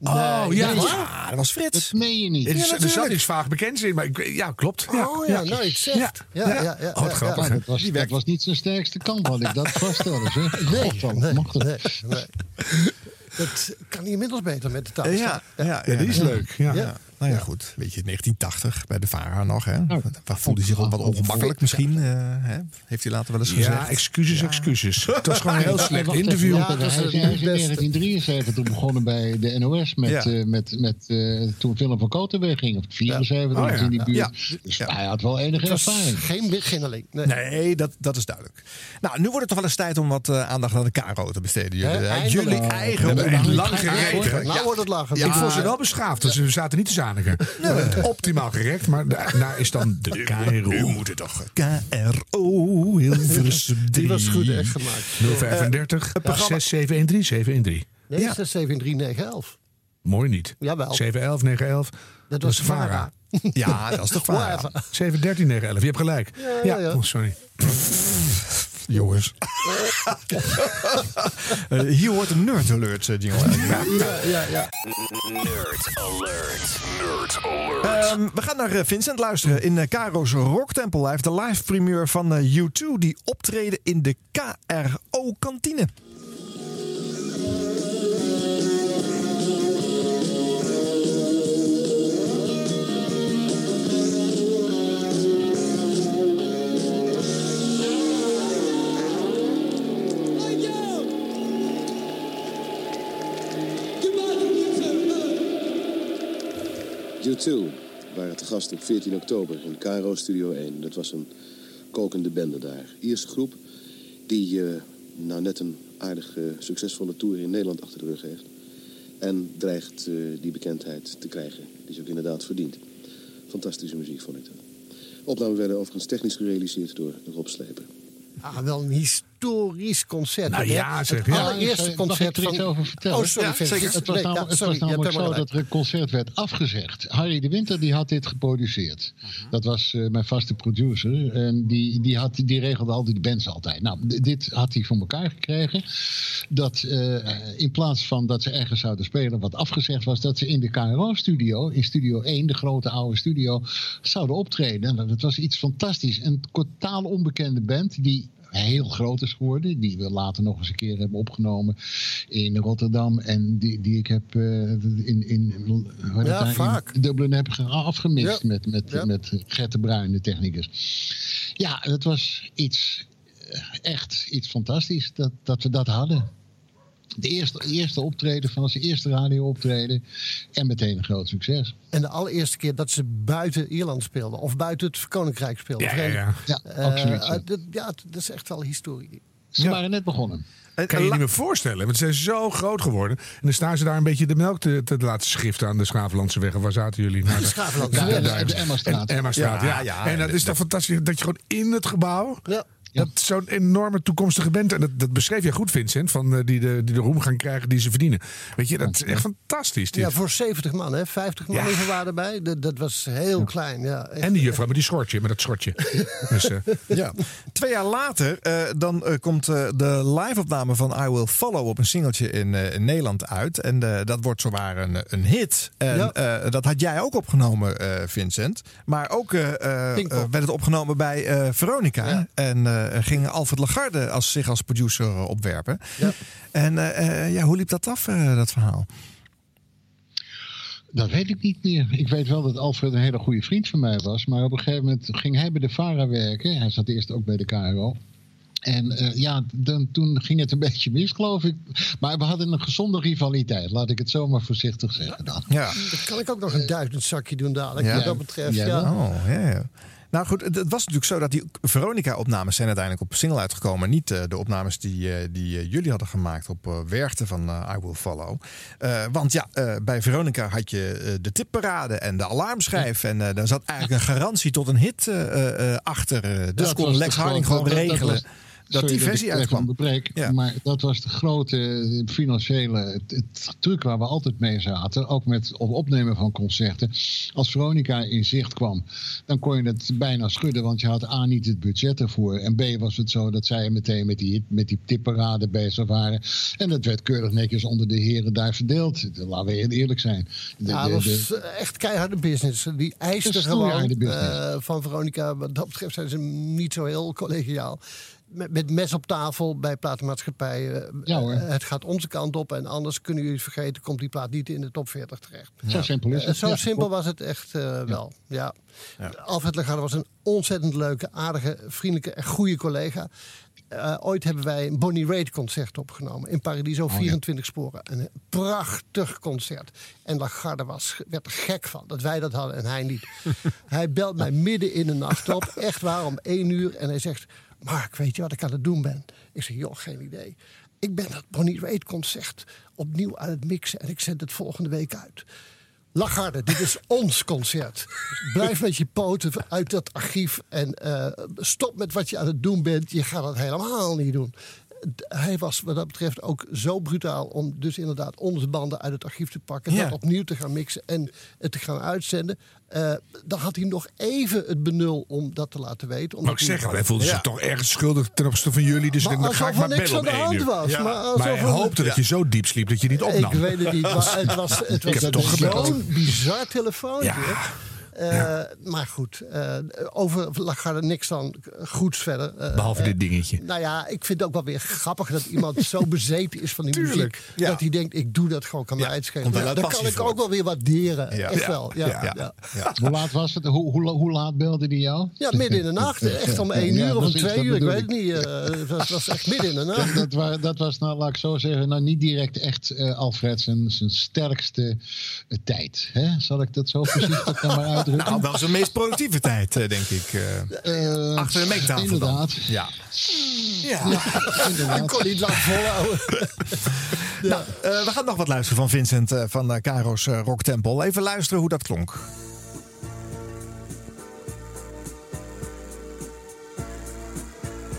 Oh, ja. Ja, dat was Frits. Dat meen je niet. Er is- Ja, er zat iets vaag bekend in, maar ik, ja, klopt. Ja. Oh ja, nou iets zegt. Ja, ja, ja. ja, Oh, wat ja. grappig. Maar dat was, dat was niet zijn sterkste kant, had ik dat vaststellen. Zeg. Nee, Godverdomme, nee, nee, nee. Dat kan inmiddels beter met de taal. Ja, ja, ja, Ja, die is ja. leuk. Ja. Ja. Nou ja, goed. Weet je, 1980 bij de VARA nog. Hè? Waar voelde hij zich ook wat ongemakkelijk misschien? eh, hè? Heeft hij later wel eens gezegd. Ja, excuses, excuses. Het was gewoon een heel slecht interview. even. dat is in beste. 1973 begonnen bij de NOS met, Ja. eh, met, met eh, toen Willem van Koten wegging. Of 74 Oh, ja. in die buurt. Ja. Dus Ja. hij had wel enige Het was ervaring. geen beginneling. Nee. Nee, dat, dat is duidelijk. Nou, nu wordt het toch wel eens tijd om wat eh, aandacht aan de KRO te besteden. Jullie, Nou, eigen lang gereden. Nou wordt het lachen. ik vond ze wel beschaafd, dus we zaten niet te zaniken. Optimaal gerekt, maar daarna is dan de KRO. Nu moet het toch. KRO, Hilversum 3. Die was goed echt gemaakt. 035 programma- 6713 713. Nee, Ja. dat is 73911. Mooi niet. Jawel. 711 911. Dat was de VARA. Ja, dat is toch. Whatever. 713 911. Je hebt gelijk. Ja, ja, ja. Oh, sorry. Jongens. Eh, hier hoort een nerd alert, eh, jingle. Ja, ja, ja. Ehm, we gaan naar eh, Vincent luisteren in eh, Caro's Rocktempel. Hij heeft de live primeur van eh, U2 die optreden in de KRO-kantine. U2 waren te gast op 14 oktober in KRO Studio 1. Dat was een kokende bende daar. Ierse groep die eh, nou net een aardig eh, succesvolle tour in Nederland achter de rug heeft. En dreigt eh, die bekendheid te krijgen. Die ze ook inderdaad verdient. Fantastische muziek vond ik dat. Opnames werden overigens technisch gerealiseerd door Rob Sleper. Ah, wel een historisch concert. Nou ja, zeg, Het allereerste concert er iets van... over vertellen? Oh, sorry. Ja, Vincent. zeker. Het was het sorry, was namelijk zo dat er een concert werd afgezegd. Harry de Winter die had dit geproduceerd. Dat was eh, mijn vaste producer. En die, die, had, die regelde al die bands altijd. Nou, dit had hij voor elkaar gekregen. Dat eh, in plaats van dat ze ergens zouden spelen wat afgezegd was... dat ze in de KRO-studio, in Studio 1, de grote oude studio... zouden optreden. En dat was iets fantastisch. Een totaal onbekende band die heel groot is geworden. Die we later nog eens een keer hebben opgenomen in Rotterdam. En die, die ik heb eh, in, in, Ja, dat nou, vaak. in Dublin heb ge- afgemist Ja. met, met, Ja. met Gert de Bruin, de technicus. Ja, het was iets, eh, echt iets fantastisch dat, dat we dat hadden. De eerste, eerste optreden van zijn eerste radio optreden. En meteen een groot succes. En de allereerste keer dat ze buiten Ierland speelden. Of buiten het Koninkrijk speelden. Ja, ja, ja. Ja, Eh, absoluut. eh, dat- ja, dat is echt wel historie. Ze waren net begonnen. Kan je je niet meer voorstellen, want ze zijn zo groot geworden. En dan staan ze daar een beetje de melk te, te laten schiften aan de Schavenlandse weg. Waar zaten jullie? Nou, De weg. De- de Emmastraat. En- ja. Ja, ja. En dat is toch fantastisch dat je gewoon in het gebouw... Ja. Dat zo'n enorme toekomstige band. En dat, dat beschreef je goed, Vincent. Van, eh, die, de, die de roem gaan krijgen die ze verdienen. Weet je, dat is echt fantastisch. dit. Ja, voor 70 man, hè? 50 man Ja. even waren erbij. Dat, dat was heel klein. Ja, echt. En die juffrouw met die schortje, met dat schortje. dus, eh, Ja. Twee jaar later eh, dan eh, komt eh, de live-opname van I Will Follow op een singeltje in, eh, in Nederland uit. En eh, dat wordt zowaar een, een hit. En Ja. eh, dat had jij ook opgenomen, eh, Vincent. Maar ook eh, eh, eh, werd het opgenomen bij eh, Veronica. Ja. En eh, ging Alfred Lagarde als, zich als producer eh, opwerpen. Ja. En eh, eh, ja, hoe liep dat af, eh, dat verhaal? Dat weet ik niet meer. Ik weet wel dat Alfred een hele goede vriend van mij was. Maar op een gegeven moment ging hij bij de VARA werken. Hij zat eerst ook bij de KRO. En eh, ja, dan, toen ging het een beetje mis, geloof ik. Maar we hadden een gezonde rivaliteit, laat ik het zomaar voorzichtig zeggen dan. Ja. Dan kan ik ook nog een duizend zakje doen dadelijk, Ja. wat dat betreft. Ja, Ja, Oh, ja, ja. Nou goed, het, was natuurlijk zo dat die Veronica-opnames zijn uiteindelijk op single uitgekomen. Niet eh, de opnames die, eh, die eh, jullie hadden gemaakt op Werchter van I Will Follow. Want ja, bij Veronica had je de tipparade en de alarmschijf. En daar zat eigenlijk een garantie tot een hit achter. dus Dat kon Lex Harding gewoon dat regelen. was- Dat, Sorry die versie uitkwam. Maar dat was de grote eh, financiële het, het truc waar we altijd mee zaten. Ook met het opnemen van concerten. Als Veronica in zicht kwam, dan kon je het bijna schudden. Want je had A niet het budget ervoor. En B was het zo dat zij meteen met die, met die tipparade bezig waren. En dat werd keurig netjes onder de heren daar verdeeld. Laten we eerlijk zijn. De- Ja, dat was eh, echt keiharde business. Die eisten gewoon eh, van Veronica. Wat dat betreft zijn ze niet zo heel collegiaal. Met, met mes op tafel bij platenmaatschappijen. Ja, hoor. Eh, het gaat onze kant op en anders kunnen jullie het vergeten. Komt die plaat niet in de top 40 terecht. Zo simpel is Eh, het. zo Ja, simpel was het echt eh, wel. Ja. Alfred Legarde was een ontzettend leuke, aardige, vriendelijke en goede collega. Eh, ooit hebben wij een Bonnie Raitt concert opgenomen in Paradiso, Oh, 24 sporen. Een prachtig concert. En Lagarde was, werd er gek van dat wij dat hadden en hij niet. hij belt mij midden in de nacht op, echt waar, om één uur. En hij zegt, Mark, weet je wat ik aan het doen ben? Ik zeg, joh, geen idee. Ik ben dat Bonnie Raitt concert opnieuw aan het mixen en ik zend het volgende week uit. Lagarde, dit is ons concert. Blijf met je poten uit dat archief en eh, stop met wat je aan het doen bent. Je gaat het helemaal niet doen. Hij was wat dat betreft ook zo brutaal om dus inderdaad onze banden uit het archief te pakken. Ja. Dat opnieuw te gaan mixen en het te gaan uitzenden. Eh, dan had hij nog even het benul om dat te laten weten. Maar ik zeg al, hij voelde Ja. zich toch ergens schuldig ten opzichte van jullie. Dus Maar ik denk, dan ga ik maar niks bellen aan de hand was, maar Maar hij hoopte dat je zo diep sliep dat je niet opnam. Ik weet het niet, maar het was, het was, het was zo'n bizar telefoontje. Ja. Eh, Maar goed, eh, over Lagarde niks dan goeds verder. Eh, Behalve eh, dit dingetje. Nou ja, ik vind het ook wel weer grappig dat iemand zo bezeten is van die Tuurlijk, muziek. ja. Dat hij denkt, ik doe dat gewoon, kan mij Ja, uit dat kan ik ook wel weer waarderen. Ja. Echt Ja. wel. Ja, Ja. ja. Ja. Hoe laat was het? Hoe, hoe, hoe laat belde die jou? Ja, midden in de nacht. Echt om één Ja, uur of om twee uur, ik weet het niet. eh, Het was, was echt midden in de nacht. dat, dat was, nou, laat ik zo zeggen, nou niet direct echt eh, Alfred zijn, zijn sterkste tijd. Hè? Zal ik dat zo voorzichtig dan maar uitdrukken? Nou, wel zijn meest productieve tijd, eh, denk ik. eh. Eh, Achter de mengtafel dan. Inderdaad. Ja. Ja. Ik inderdaad. kon niet lang volhouden. Nou, we gaan nog wat luisteren van Vincent van Caro's Rock Temple. Even luisteren hoe dat klonk.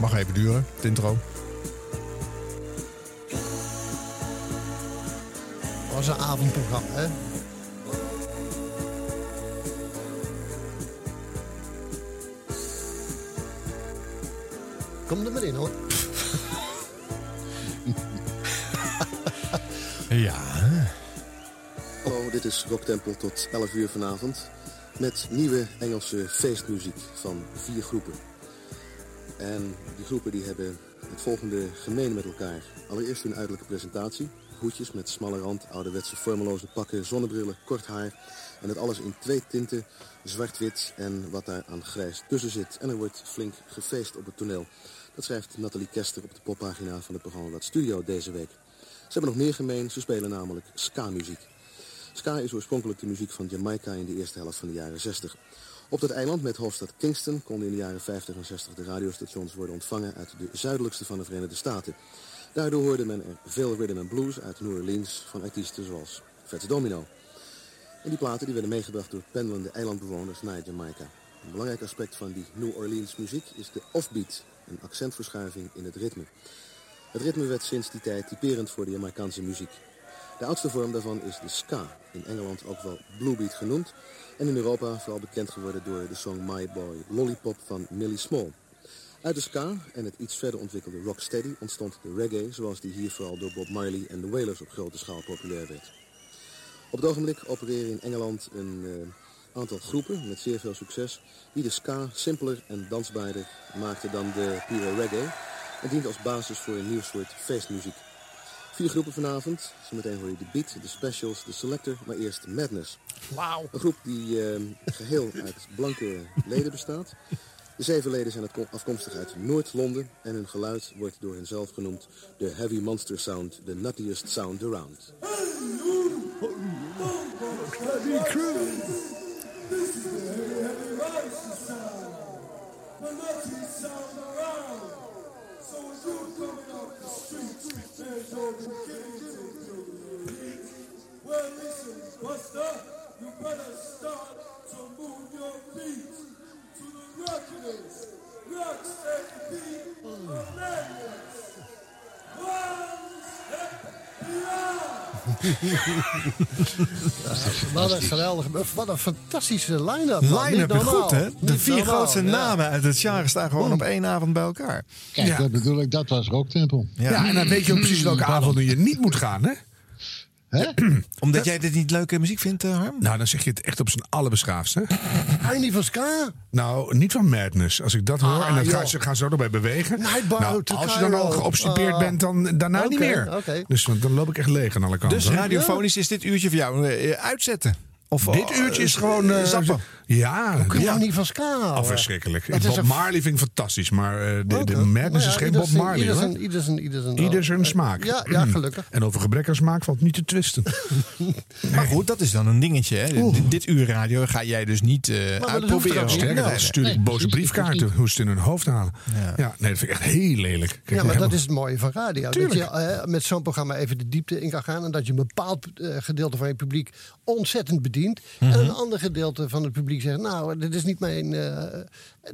Mag even duren, het intro. Het was een avondprogramma, hè? Kom er maar in, hoor. Ja. Hallo, dit is Rock Temple tot 11 uur vanavond. Met nieuwe Engelse feestmuziek van vier groepen. En die groepen die hebben het volgende gemeen met elkaar. Allereerst hun uiterlijke presentatie. Hoedjes met smalle rand, ouderwetse vormeloze pakken, zonnebrillen, kort haar. En dat alles in twee tinten, zwart-wit en wat daar aan grijs tussen zit. En er wordt flink gefeest op het toneel. Dat schrijft Nathalie Kester op de poppagina van het programma Wat Studio deze week. Ze hebben nog meer gemeen, ze spelen namelijk ska-muziek. Ska is oorspronkelijk de muziek van Jamaica in de eerste helft van de jaren 60. Op dat eiland met hoofdstad Kingston konden in de jaren 50 en 60 de radiostations worden ontvangen uit de zuidelijkste van de Verenigde Staten. Daardoor hoorde men er veel rhythm and blues uit New Orleans van artiesten zoals Fats Domino. En die platen die werden meegebracht door pendelende eilandbewoners naar Jamaica. Een belangrijk aspect van die New Orleans muziek is de offbeat, een accentverschuiving in het ritme. Het ritme werd sinds die tijd typerend voor de Jamaicaanse muziek. De oudste vorm daarvan is de ska, in Engeland ook wel bluebeat genoemd... en in Europa vooral bekend geworden door de song My Boy Lollipop van Millie Small. Uit de ska en het iets verder ontwikkelde rocksteady ontstond de reggae... zoals die hier vooral door Bob Marley en de Wailers op grote schaal populair werd. Op het ogenblik opereren in Engeland een eh, aantal groepen met zeer veel succes... die de ska simpeler en dansbaarder maakten dan de pure reggae... en dient als basis voor een nieuw soort feestmuziek. Vier groepen vanavond. Zometeen hoor je de Beat, de Specials, de Selector, maar eerst Madness. Wauw. Een groep die eh, geheel uit blanke leden bestaat. De zeven leden zijn het- afkomstig uit Noord-Londen en hun geluid wordt door hen zelf genoemd de Heavy Monster Sound, the nuttiest sound around. This is the Heavy Heavy Rising sound. The lucky sound around. So when you're coming off the streets, there's no beginning to do Well, listen, Buster, you better start to move your feet to the reckonings. rock and beat of madness. One step. Beyond. Wat een geweldig, wat een fantastische line-up. Line-up, Niet normaal. goed hè? De Niet vier normaal, grootste ja. namen uit het jaar staan gewoon op één avond bij elkaar. Kijk, dat bedoel ik, dat was Rooktempel. Ja. en dan weet je ook precies welke avonden je niet moet gaan, hè? Omdat jij dit niet leuke muziek vindt, eh, Harm? Nou, dan zeg je het echt op zijn allerbeschaafdste. Hou je niet van ska? Nou, niet van Madness. Als ik dat hoor, Ah, en dan joh. gaan ze, gaan ze ook nog bij bewegen. Nou, to als je dan al geobstipeerd Ah. bent, dan daarna niet meer. oké. Dus want dan loop ik echt leeg aan alle kanten. Dus radiofonisch is dit uurtje voor jou eh, uitzetten. Of, Dit uurtje is gewoon... eh, zappen. Ja. Kun je ja. nou niet van ska Oh, houden? verschrikkelijk. Dat is Bob een- Marley vind ik fantastisch, maar eh, de, de. Madness Nou ja, is geen Bob Marley. Ieder zijn, ieder zijn, ieder zijn, Ieder zijn smaak. Ja, ja, gelukkig. En over gebrek aan smaak valt niet te twisten. Maar goed, dat is dan een dingetje. Hè? Dit, dit uur radio ga jij dus niet eh dat hoeft uitproberen. er. Sterker Nee, nog, nee, stuur ik nee, boze briefkaarten hoe ze het in hun hoofd halen. Ja. Ja, nee, dat vind ik echt heel lelijk. Kijk, Ja, maar helemaal- dat is het mooie van radio. Tuurlijk. Dat je eh, met zo'n programma even de diepte in kan gaan. En dat je een bepaald eh, gedeelte van je publiek ontzettend bedient. Mhm. En een ander gedeelte van het publiek zegt: Nou, dit is niet mijn. eh,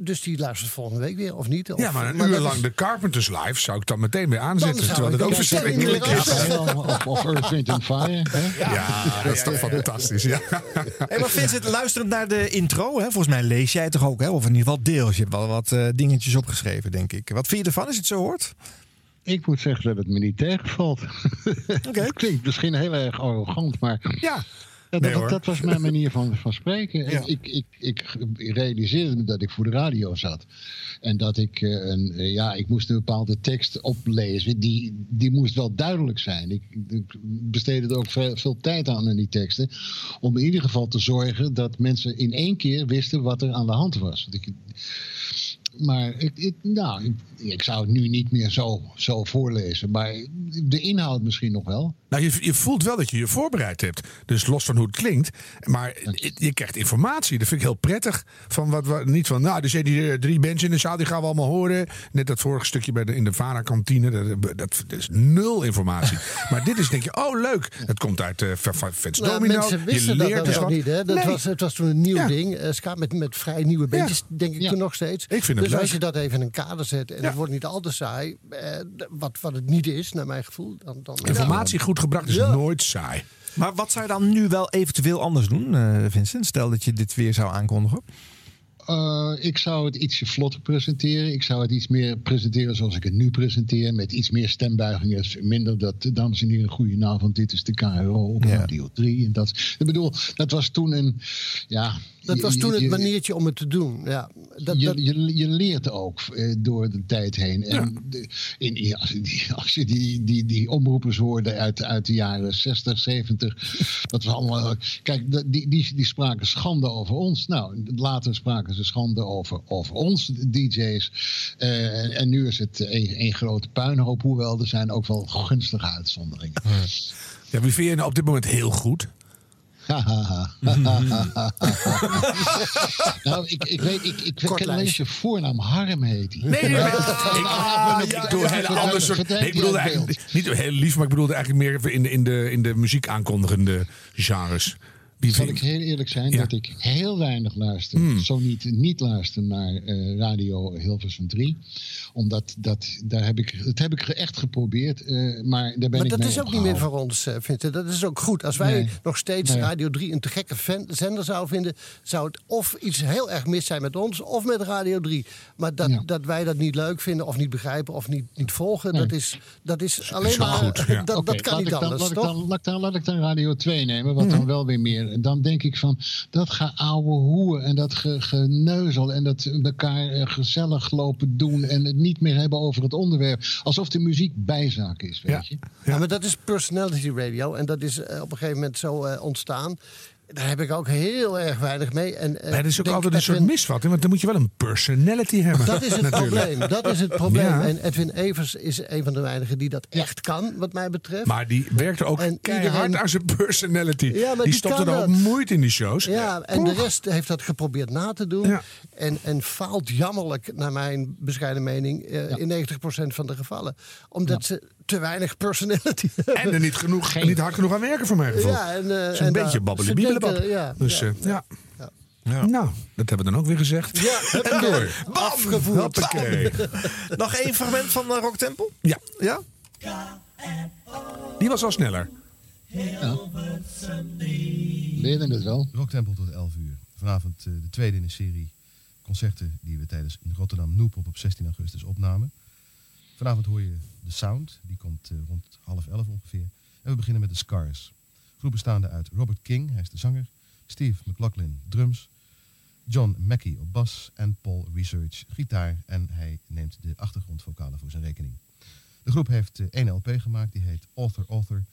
dus die luistert volgende week weer, of niet? Of, Ja, maar een uur is- lang de Carpenters live zou ik dan meteen weer aanzetten. Terwijl ik het ook verschrikkelijk is. afzetten. Of, of Earth, Wind and Fire. Hè? Ja, dat is toch fantastisch. Ja. Hey, maar Vincent, luisterend naar de intro, hè, volgens mij lees jij toch ook, hè? of in ieder geval deels. Je hebt wel wat eh, dingetjes opgeschreven, denk ik. Wat vind je ervan als je het zo hoort? Ik moet zeggen dat het me niet tegenvalt. Het klinkt misschien heel erg arrogant, maar Ja. Dat, Nee, was mijn manier van, van spreken. Ja. Ik, ik, ik realiseerde me dat ik voor de radio zat. En dat ik, eh, een, eh, ja, ik moest een bepaalde tekst oplezen. Die, die moest wel duidelijk zijn. Ik, ik besteedde er ook veel, veel tijd aan in die teksten. Om in ieder geval te zorgen dat mensen in één keer wisten wat er aan de hand was. Want ik, maar ik, ik, nou, ik, ik zou het nu niet meer zo, zo voorlezen. Maar de inhoud misschien nog wel. Nou, je, je voelt wel dat je je voorbereid hebt. Dus los van hoe het klinkt. Maar je krijgt informatie. Dat vind ik heel prettig. Van wat, wat, niet van, nou, er zijn die drie mensen in de zaal, die gaan we allemaal horen. Net dat vorige stukje bij de, in de Vara-kantine. Dat, dat, dat is nul informatie. maar dit is, denk je, oh leuk. Het komt uit uh, Vets Nou, Domino. mensen je wisten dat leert dus wat. niet. Hè? Dat Nee. was, het was toen een nieuw Ja. ding. Eh, ska met, met vrij nieuwe beentjes, denk ik Ja. toen nog steeds. Ik vind het dus leuk. als je dat even in een kader zet en Ja. het wordt niet al te saai, eh, wat, wat het niet is, naar mijn gevoel, dan... dan Informatie goed gebracht is Ja. nooit saai. Maar wat zou je dan nu wel eventueel anders doen, eh, Vincent? Stel dat je dit weer zou aankondigen. Eh, ik zou het ietsje vlotter presenteren. Ik zou het iets meer presenteren zoals ik het nu presenteer. Met iets meer stembuigingen. Minder dat, dames en heren, goedenavond. Dit is de KRO op Ja. Radio 3. En dat, ik bedoel, dat was toen een... Ja, Dat was je- toen het je- maniertje om het te doen. Ja, dat, je, dat, je, je leert ook eh, door de tijd heen. En de- in, als je die, als je die, die, die omroepers hoorde uit, uit de jaren 60, 70. Dat was allemaal. Kijk, die, die, die spraken schande over ons. Nou, later spraken ze schande over, over ons, DJ's. Eh, en, nu is het een, een grote puinhoop. Hoewel er zijn ook wel gunstige uitzonderingen. Ja, wie vind je nou op dit moment heel goed? nou, ik, ik weet, ik, ik ken alleen zijn voornaam. Harm heet hij. Nee, nee, nee. Ik, ja, een hele andere soort. ik bedoelde eigenlijk niet heel lief, maar ik bedoelde eigenlijk meer in de, in de, in de muziek aankondigende genres. Zal vind ik heel eerlijk zijn Ja. dat ik heel weinig luister. Hmm. Zo niet, niet luister naar eh, Radio Hilversum 3. Omdat dat, daar heb ik, dat heb ik echt geprobeerd. eh, maar daar ben maar ik dat mee is ook niet meer voor ons, eh, Vincent. Dat is ook goed. Als wij Nee. nog steeds Nee. Radio 3 een te gekke fan- zender zouden vinden... zou het of iets heel erg mis zijn met ons of met Radio 3. Maar dat, Ja. dat wij dat niet leuk vinden of niet begrijpen of niet, niet volgen... Nee. Dat, is, dat is alleen zo maar... goed, ja. dat, dat kan niet ik dan, anders, laat, ik toch? dan, laat, ik dan, laat ik dan Radio 2 nemen, wat Mhm. dan wel weer meer En dan denk ik van, dat geouwe hoer en dat ge- geneuzel en dat elkaar eh, gezellig lopen doen en het niet meer hebben over het onderwerp. Alsof de muziek bijzaak is, weet je. Ja, maar dat is personality radio. En dat is eh, op een gegeven moment zo eh, ontstaan. Daar heb ik ook heel erg weinig mee. En, eh, Maar dat is ook altijd een soort misvatting, want dan moet je wel een personality hebben. Dat is het probleem. Dat is het probleem. Ja. En Edwin Evers is een van de weinigen die dat echt kan, wat mij betreft. Maar die werkte ook keihard iedereen- aan zijn personality. Ja, die kan er ook moeite in die shows. Ja, en de rest heeft dat geprobeerd na te doen. En, en faalt jammerlijk, naar mijn bescheiden mening, eh, in 90% van de gevallen. Omdat ze te weinig personality. En er niet, genoeg, niet hard genoeg aan werken voor mijn gevoel. Ja, en, eh, Het is een en beetje denken, ja, dus ja, eh, ja. Nou, dat hebben we dan ook weer gezegd. Ja, en door. Afgevoerd. Nog één fragment van uh, Rock Temple? Ja. Ja? Die was al sneller. Leerde het wel. Rocktempel tot 11 uur. Vanavond eh, de tweede in de serie concerten die we tijdens in Rotterdam Noepop op 16 augustus opnamen. Vanavond hoor je de Sound, die komt eh, rond half elf ongeveer. En we beginnen met de Scars. Groep bestaande uit Robert King, hij is de zanger, Steve McLaughlin drums, John Mackey op bas en Paul Research gitaar. En hij neemt de achtergrondvocalen voor zijn rekening. De groep heeft eh, één LP gemaakt, die heet Author Author.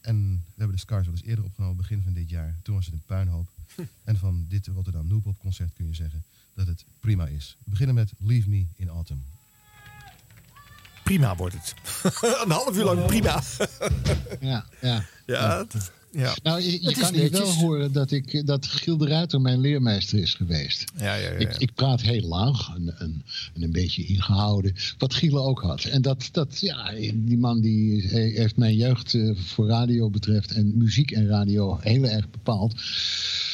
En we hebben de Scars wel eens eerder opgenomen, begin van dit jaar. Toen was het een puinhoop. En van dit Rotterdam Noopop concert kun je zeggen dat het prima is. We beginnen met Leave Me in Autumn. Prima wordt het. een half uur lang prima. Ja, ja. Ja, dat- ja. Nou, je, kan hier wel horen dat, ik, dat Giel de Ruiter mijn leermeester is geweest. Ja, ja, ja, ja. Ik, ik praat heel laag en, en, en een beetje ingehouden. Wat Giel ook had. En dat, dat ja, die man die heeft mijn jeugd eh, voor radio betreft en muziek en radio heel erg bepaald.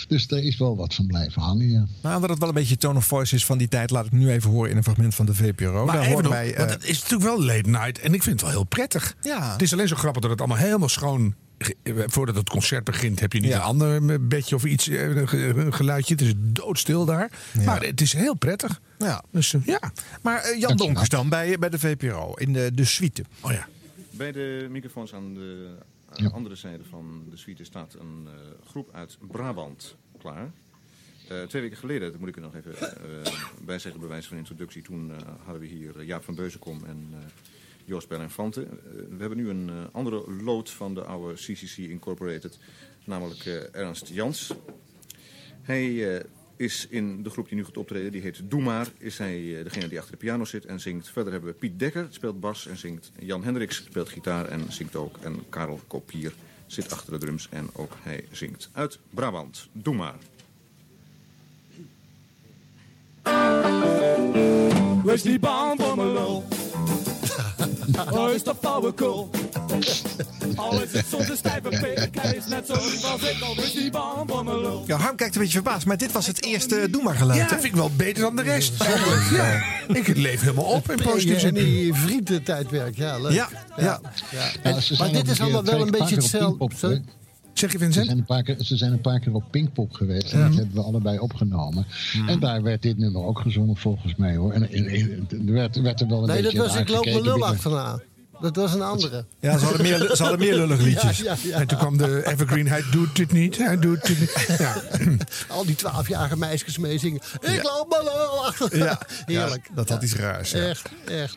Dus daar is wel wat van blijven hangen, ja. Maar omdat het wel een beetje tone of voice is van die tijd, laat ik nu even horen in een fragment van de VPRO. Maar Daar even horen nog, want eh, het is natuurlijk wel late night en ik vind het wel heel prettig. Ja. Het is alleen zo grappig dat het allemaal helemaal schoon... eh, Voordat het concert begint heb je niet een ander eh, bedje of iets, een ge- een geluidje. Het is doodstil daar. Maar het is heel prettig. Ja. Dus ja. Maar Jan Donkers dan bij, bij de VPRO in de, de suite. Oh ja. Bij de microfoons aan de aan de andere zijde van de suite staat een eh, groep uit Brabant klaar. Eh, twee weken geleden, dat moet ik er nog even eh bij zeggen, bij wijze van introductie. Toen eh, hadden we hier eh, Jaap van Beuzenkom en eh Joost Fante. Eh, we hebben nu een eh, andere lood van de oude CCC Incorporated, namelijk eh, Ernst Jans. Hij eh, is in de groep die nu gaat optreden, die heet Doe Maar, is hij eh, degene die achter de piano zit en zingt. Verder hebben we Piet Dekker, speelt bas en zingt. Jan Hendricks speelt gitaar en zingt ook. En Karel Kopier zit achter de drums en ook hij zingt. Uit Brabant, Doe Maar. Wees niet bang voor mijn lul. Oh, is dat flauwekul. Al is het soms een stijve pik, hij is net zo als ik al. Mijn lul. Ja, Harm kijkt een beetje verbaasd, maar dit was het eerste Doe maar geluid. Ja, hè? vind ik wel beter dan de rest. Ja. Ik leef helemaal op in positieve En zin. die vriendentijdperk, ja, leuk. Ja, ja. Ja, ze Maar dit is allemaal wel een beetje hetzelfde. Zeg je Ze Vincent? zijn, een paar keer, ze zijn een paar keer op Pinkpop geweest. En dat hebben we allebei opgenomen. En daar werd dit nummer ook gezongen volgens mij hoor. En, en- en- er werd, werd er wel een Nee, dat was Ik loop mijn lul achterna. Dat was een andere. Ja, ze hadden meer, ze hadden meer lullige liedjes. Ja, ja, ja. En toen kwam de Evergreen, hij doet dit niet, hij doet dit niet. Ja. Al die twaalfjarige meisjes meezingen. Ik loop mijn lul achterna. Ja, Heerlijk. ja, dat had iets raars. Ja. Echt, echt.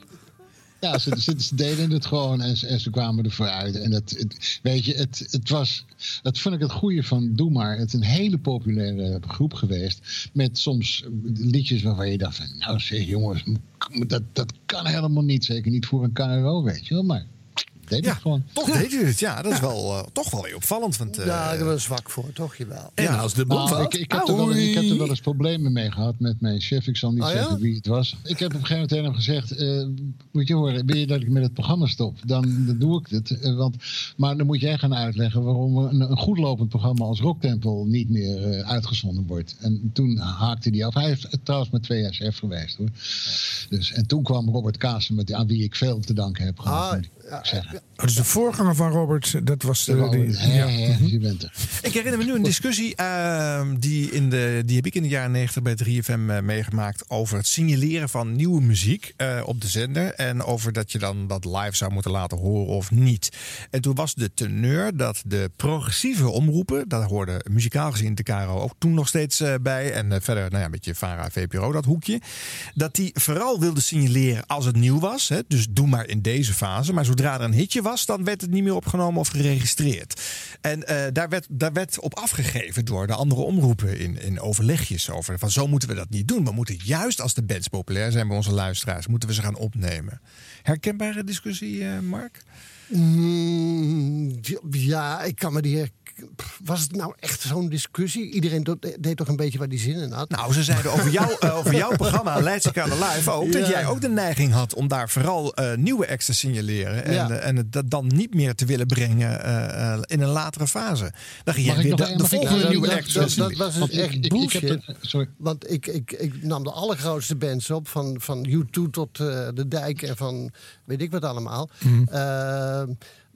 Ja, ze, ze, deden het gewoon en ze, en ze kwamen er vooruit. En het, het, weet je, het, het was, dat vond ik het goede van Doe Maar. Het is een hele populaire groep geweest. Met soms liedjes waarvan je dacht van, nou zeg jongens, dat, dat kan helemaal niet. Zeker niet voor een KRO, weet je wel. Maar deed Ja, het gewoon. toch deed u het. Ja, dat is wel, eh, toch wel weer opvallend. Want, eh, Ja, daar was zwak voor, toch? Jawel. En als de bom Nou, ik, ik, heb er wel, ik heb er wel eens problemen mee gehad met mijn chef. Ik zal niet Oh, ja? zeggen wie het was. Ik heb op een gegeven moment gezegd... eh, moet je horen, wil je dat ik met het programma stop? Dan, dan doe ik het. Eh, want, maar dan moet jij gaan uitleggen... waarom een, een goed lopend programma als Rocktempel... niet meer eh, uitgezonden wordt. En toen haakte hij af. Hij heeft trouwens met twee jaar chef geweest. hoor. Dus, en toen kwam Robert Kaassen, met, aan wie ik veel te danken heb gehad. Ah, Dat is de voorganger van Robert. Dat was de. die- Ja, ja. je bent er. Ik herinner me nu een discussie ehm, die, in de, die heb ik in de jaren 90 bij 3FM eh, meegemaakt over het signaleren van nieuwe muziek eh, op de zender en over dat je dan dat live zou moeten laten horen of niet. En toen was de teneur dat de progressieve omroepen, daar hoorde muzikaal gezien de Caro ook toen nog steeds eh, bij en eh, verder nou ja, met je Vara VPRO dat hoekje, dat die vooral wilde signaleren als het nieuw was. Hè, dus doe maar in deze fase. Maar zodra er een hitje was, dan werd het niet meer opgenomen of geregistreerd. En eh, daar, werd, daar werd op afgegeven door de andere omroepen in, in overlegjes over. Van zo moeten we dat niet doen. We moeten juist als de bands populair zijn bij onze luisteraars, moeten we ze gaan opnemen. Herkenbare discussie, eh, Mark? Mm, ja, ik kan me die. her- Pff, Was het nou echt zo'n discussie? Iedereen do- deed toch een beetje waar die zin in had? Nou, ze zeiden over, jou, eh, over jouw programma Leidse Kade Live ook... dat jij ook de neiging had om daar vooral eh, nieuwe acts te signaleren... en, Ja. eh, en het dat dan niet meer te willen brengen eh, eh, in een latere fase. Dan ging jij weer de, een- de volgende nieuwe een- act dat, dat was dus echt ik- ik heb bullshit. het- sorry. Want ik, ik, ik nam de allergrootste bands op. Van, van U2 tot eh, De Dijk en van weet ik wat allemaal. Mhm.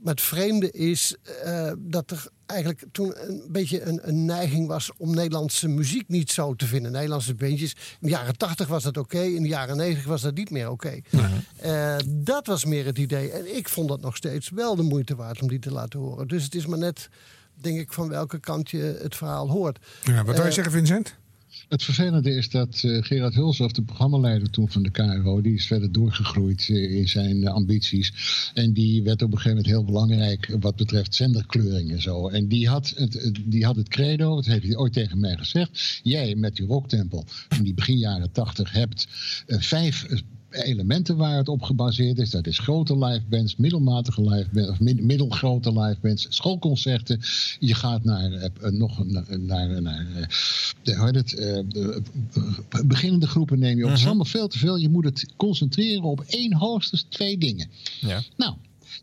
Maar het vreemde is eh, dat er eigenlijk toen een beetje een, een neiging was om Nederlandse muziek niet zo te vinden. Nederlandse bandjes. In de jaren 80 was dat oké, in de jaren 90 was dat niet meer oké. Eh, dat was meer het idee. En ik vond dat nog steeds wel de moeite waard om die te laten horen. Dus het is maar net, denk ik, van welke kant je het verhaal hoort. Ja, wat wil je Eh, zeggen, Vincent? Het vervelende is dat eh, Gerard Hulshoff, de programmaleider toen van de KRO, die is verder doorgegroeid eh, in zijn eh, ambities. En die werd op een gegeven moment heel belangrijk wat betreft zenderkleuring en zo. En die had het, die had het credo, dat heeft hij ooit tegen mij gezegd. Jij met die rocktempel in die begin jaren tachtig hebt vijf elementen waar het op gebaseerd is. Dat is grote live bands, middelmatige live bands, of mid- middelgrote live bands, schoolconcerten. Je gaat naar eh, eh, nog een- naar, naar de, hoe heet het, de, beginnende groepen neem je op. Het is allemaal veel te veel. Je moet het concentreren op één, hoogstens twee dingen. Ja. Nou,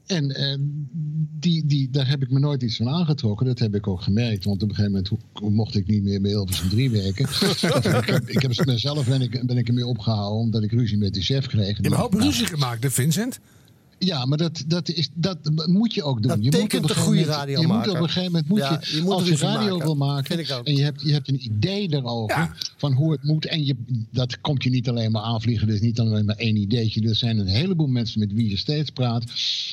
en eh, die, die, daar heb ik me nooit iets van aangetrokken. Dat heb ik ook gemerkt. Want op een gegeven moment mocht ik niet meer bij Hilversum 3 werken. ik, heb, ik heb mezelf ben ik, ben ik ermee opgehouden omdat ik ruzie met de chef kreeg. Je hebt een hoop ruzie gemaakt, hè, Vincent? Ja, maar dat, dat, is, dat moet je ook doen. Dat je moet tekent gegeven goede moment- Je moet op een gegeven moment, moet Ja, je, je moet als je radio maken. wil maken en je hebt, je hebt een idee erover van hoe het moet. En je, dat komt je niet alleen maar aanvliegen. Dat is niet alleen maar één ideetje. Er zijn een heleboel mensen met wie je steeds praat.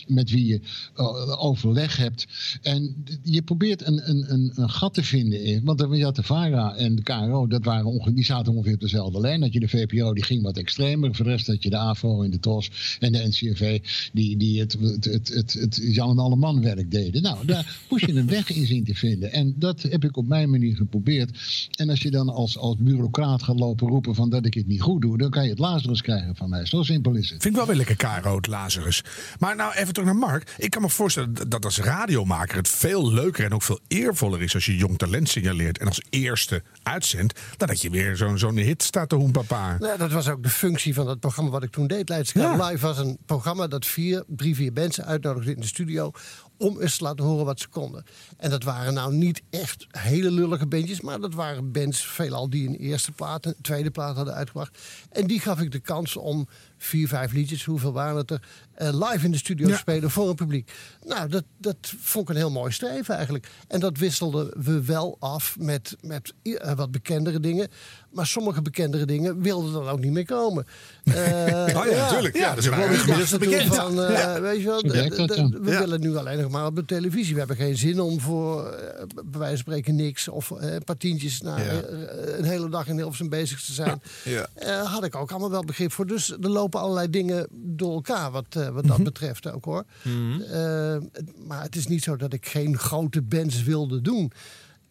Met wie je eh, overleg hebt. En je probeert een, een, een, een gat te vinden. In, want je had de VARA en de KRO, dat waren die zaten ongeveer op dezelfde lijn. Dat je de VPRO, die ging wat extremer. Voor de rest had je de AVRO en de TOS en de NCRV, die, die het, het, het, het, het Jan en Alleman werk deden. Nou, daar moest je een weg in zien te vinden. En dat heb ik op mijn manier geprobeerd. En als je dan als, als bureaucraat gaat lopen roepen van dat ik het niet goed doe, dan kan je het Lazarus krijgen van mij. Zo simpel is het. Vind ik wel weer lekker Caro, het Lazarus. Maar nou, even terug naar Mark. Ik kan me voorstellen dat als radiomaker het veel leuker en ook veel eervoller is als je jong talent signaleert en als eerste uitzendt, dan dat je weer zo'n zo'n hit staat te hoenpapa. Nou, dat was ook de functie van dat programma wat ik toen deed. Live was een programma dat vier, drie, vier mensen uitnodigde in de studio om eens te laten horen wat ze konden. En dat waren nou niet echt hele lullige bandjes, maar dat waren bands veelal die een eerste plaat, een tweede plaat hadden uitgebracht. En die gaf ik de kans om vier, vijf liedjes, hoeveel waren het er, eh, live in de studio te spelen voor een publiek. Nou, dat, dat vond ik een heel mooi streven eigenlijk. En dat wisselden we wel af met, met eh, wat bekendere dingen. Maar sommige bekendere dingen wilden dan ook niet meer komen. Eh, Oh ja, tuurlijk. Ja, dat is waar. bekend. Van, eh, Ja. Weet je wel, we Ja. willen nu alleen nog maar op de televisie. We hebben geen zin om voor, eh, bij wijze van spreken, niks of eh, een paar tientjes na Ja. een hele dag in Hilversum bezig te zijn. Ja. Eh, had ik ook allemaal wel begrip voor. Dus er lopen allerlei dingen door elkaar wat, wat dat betreft ook hoor. Eh, het- maar het is niet zo dat ik geen grote bands wilde doen.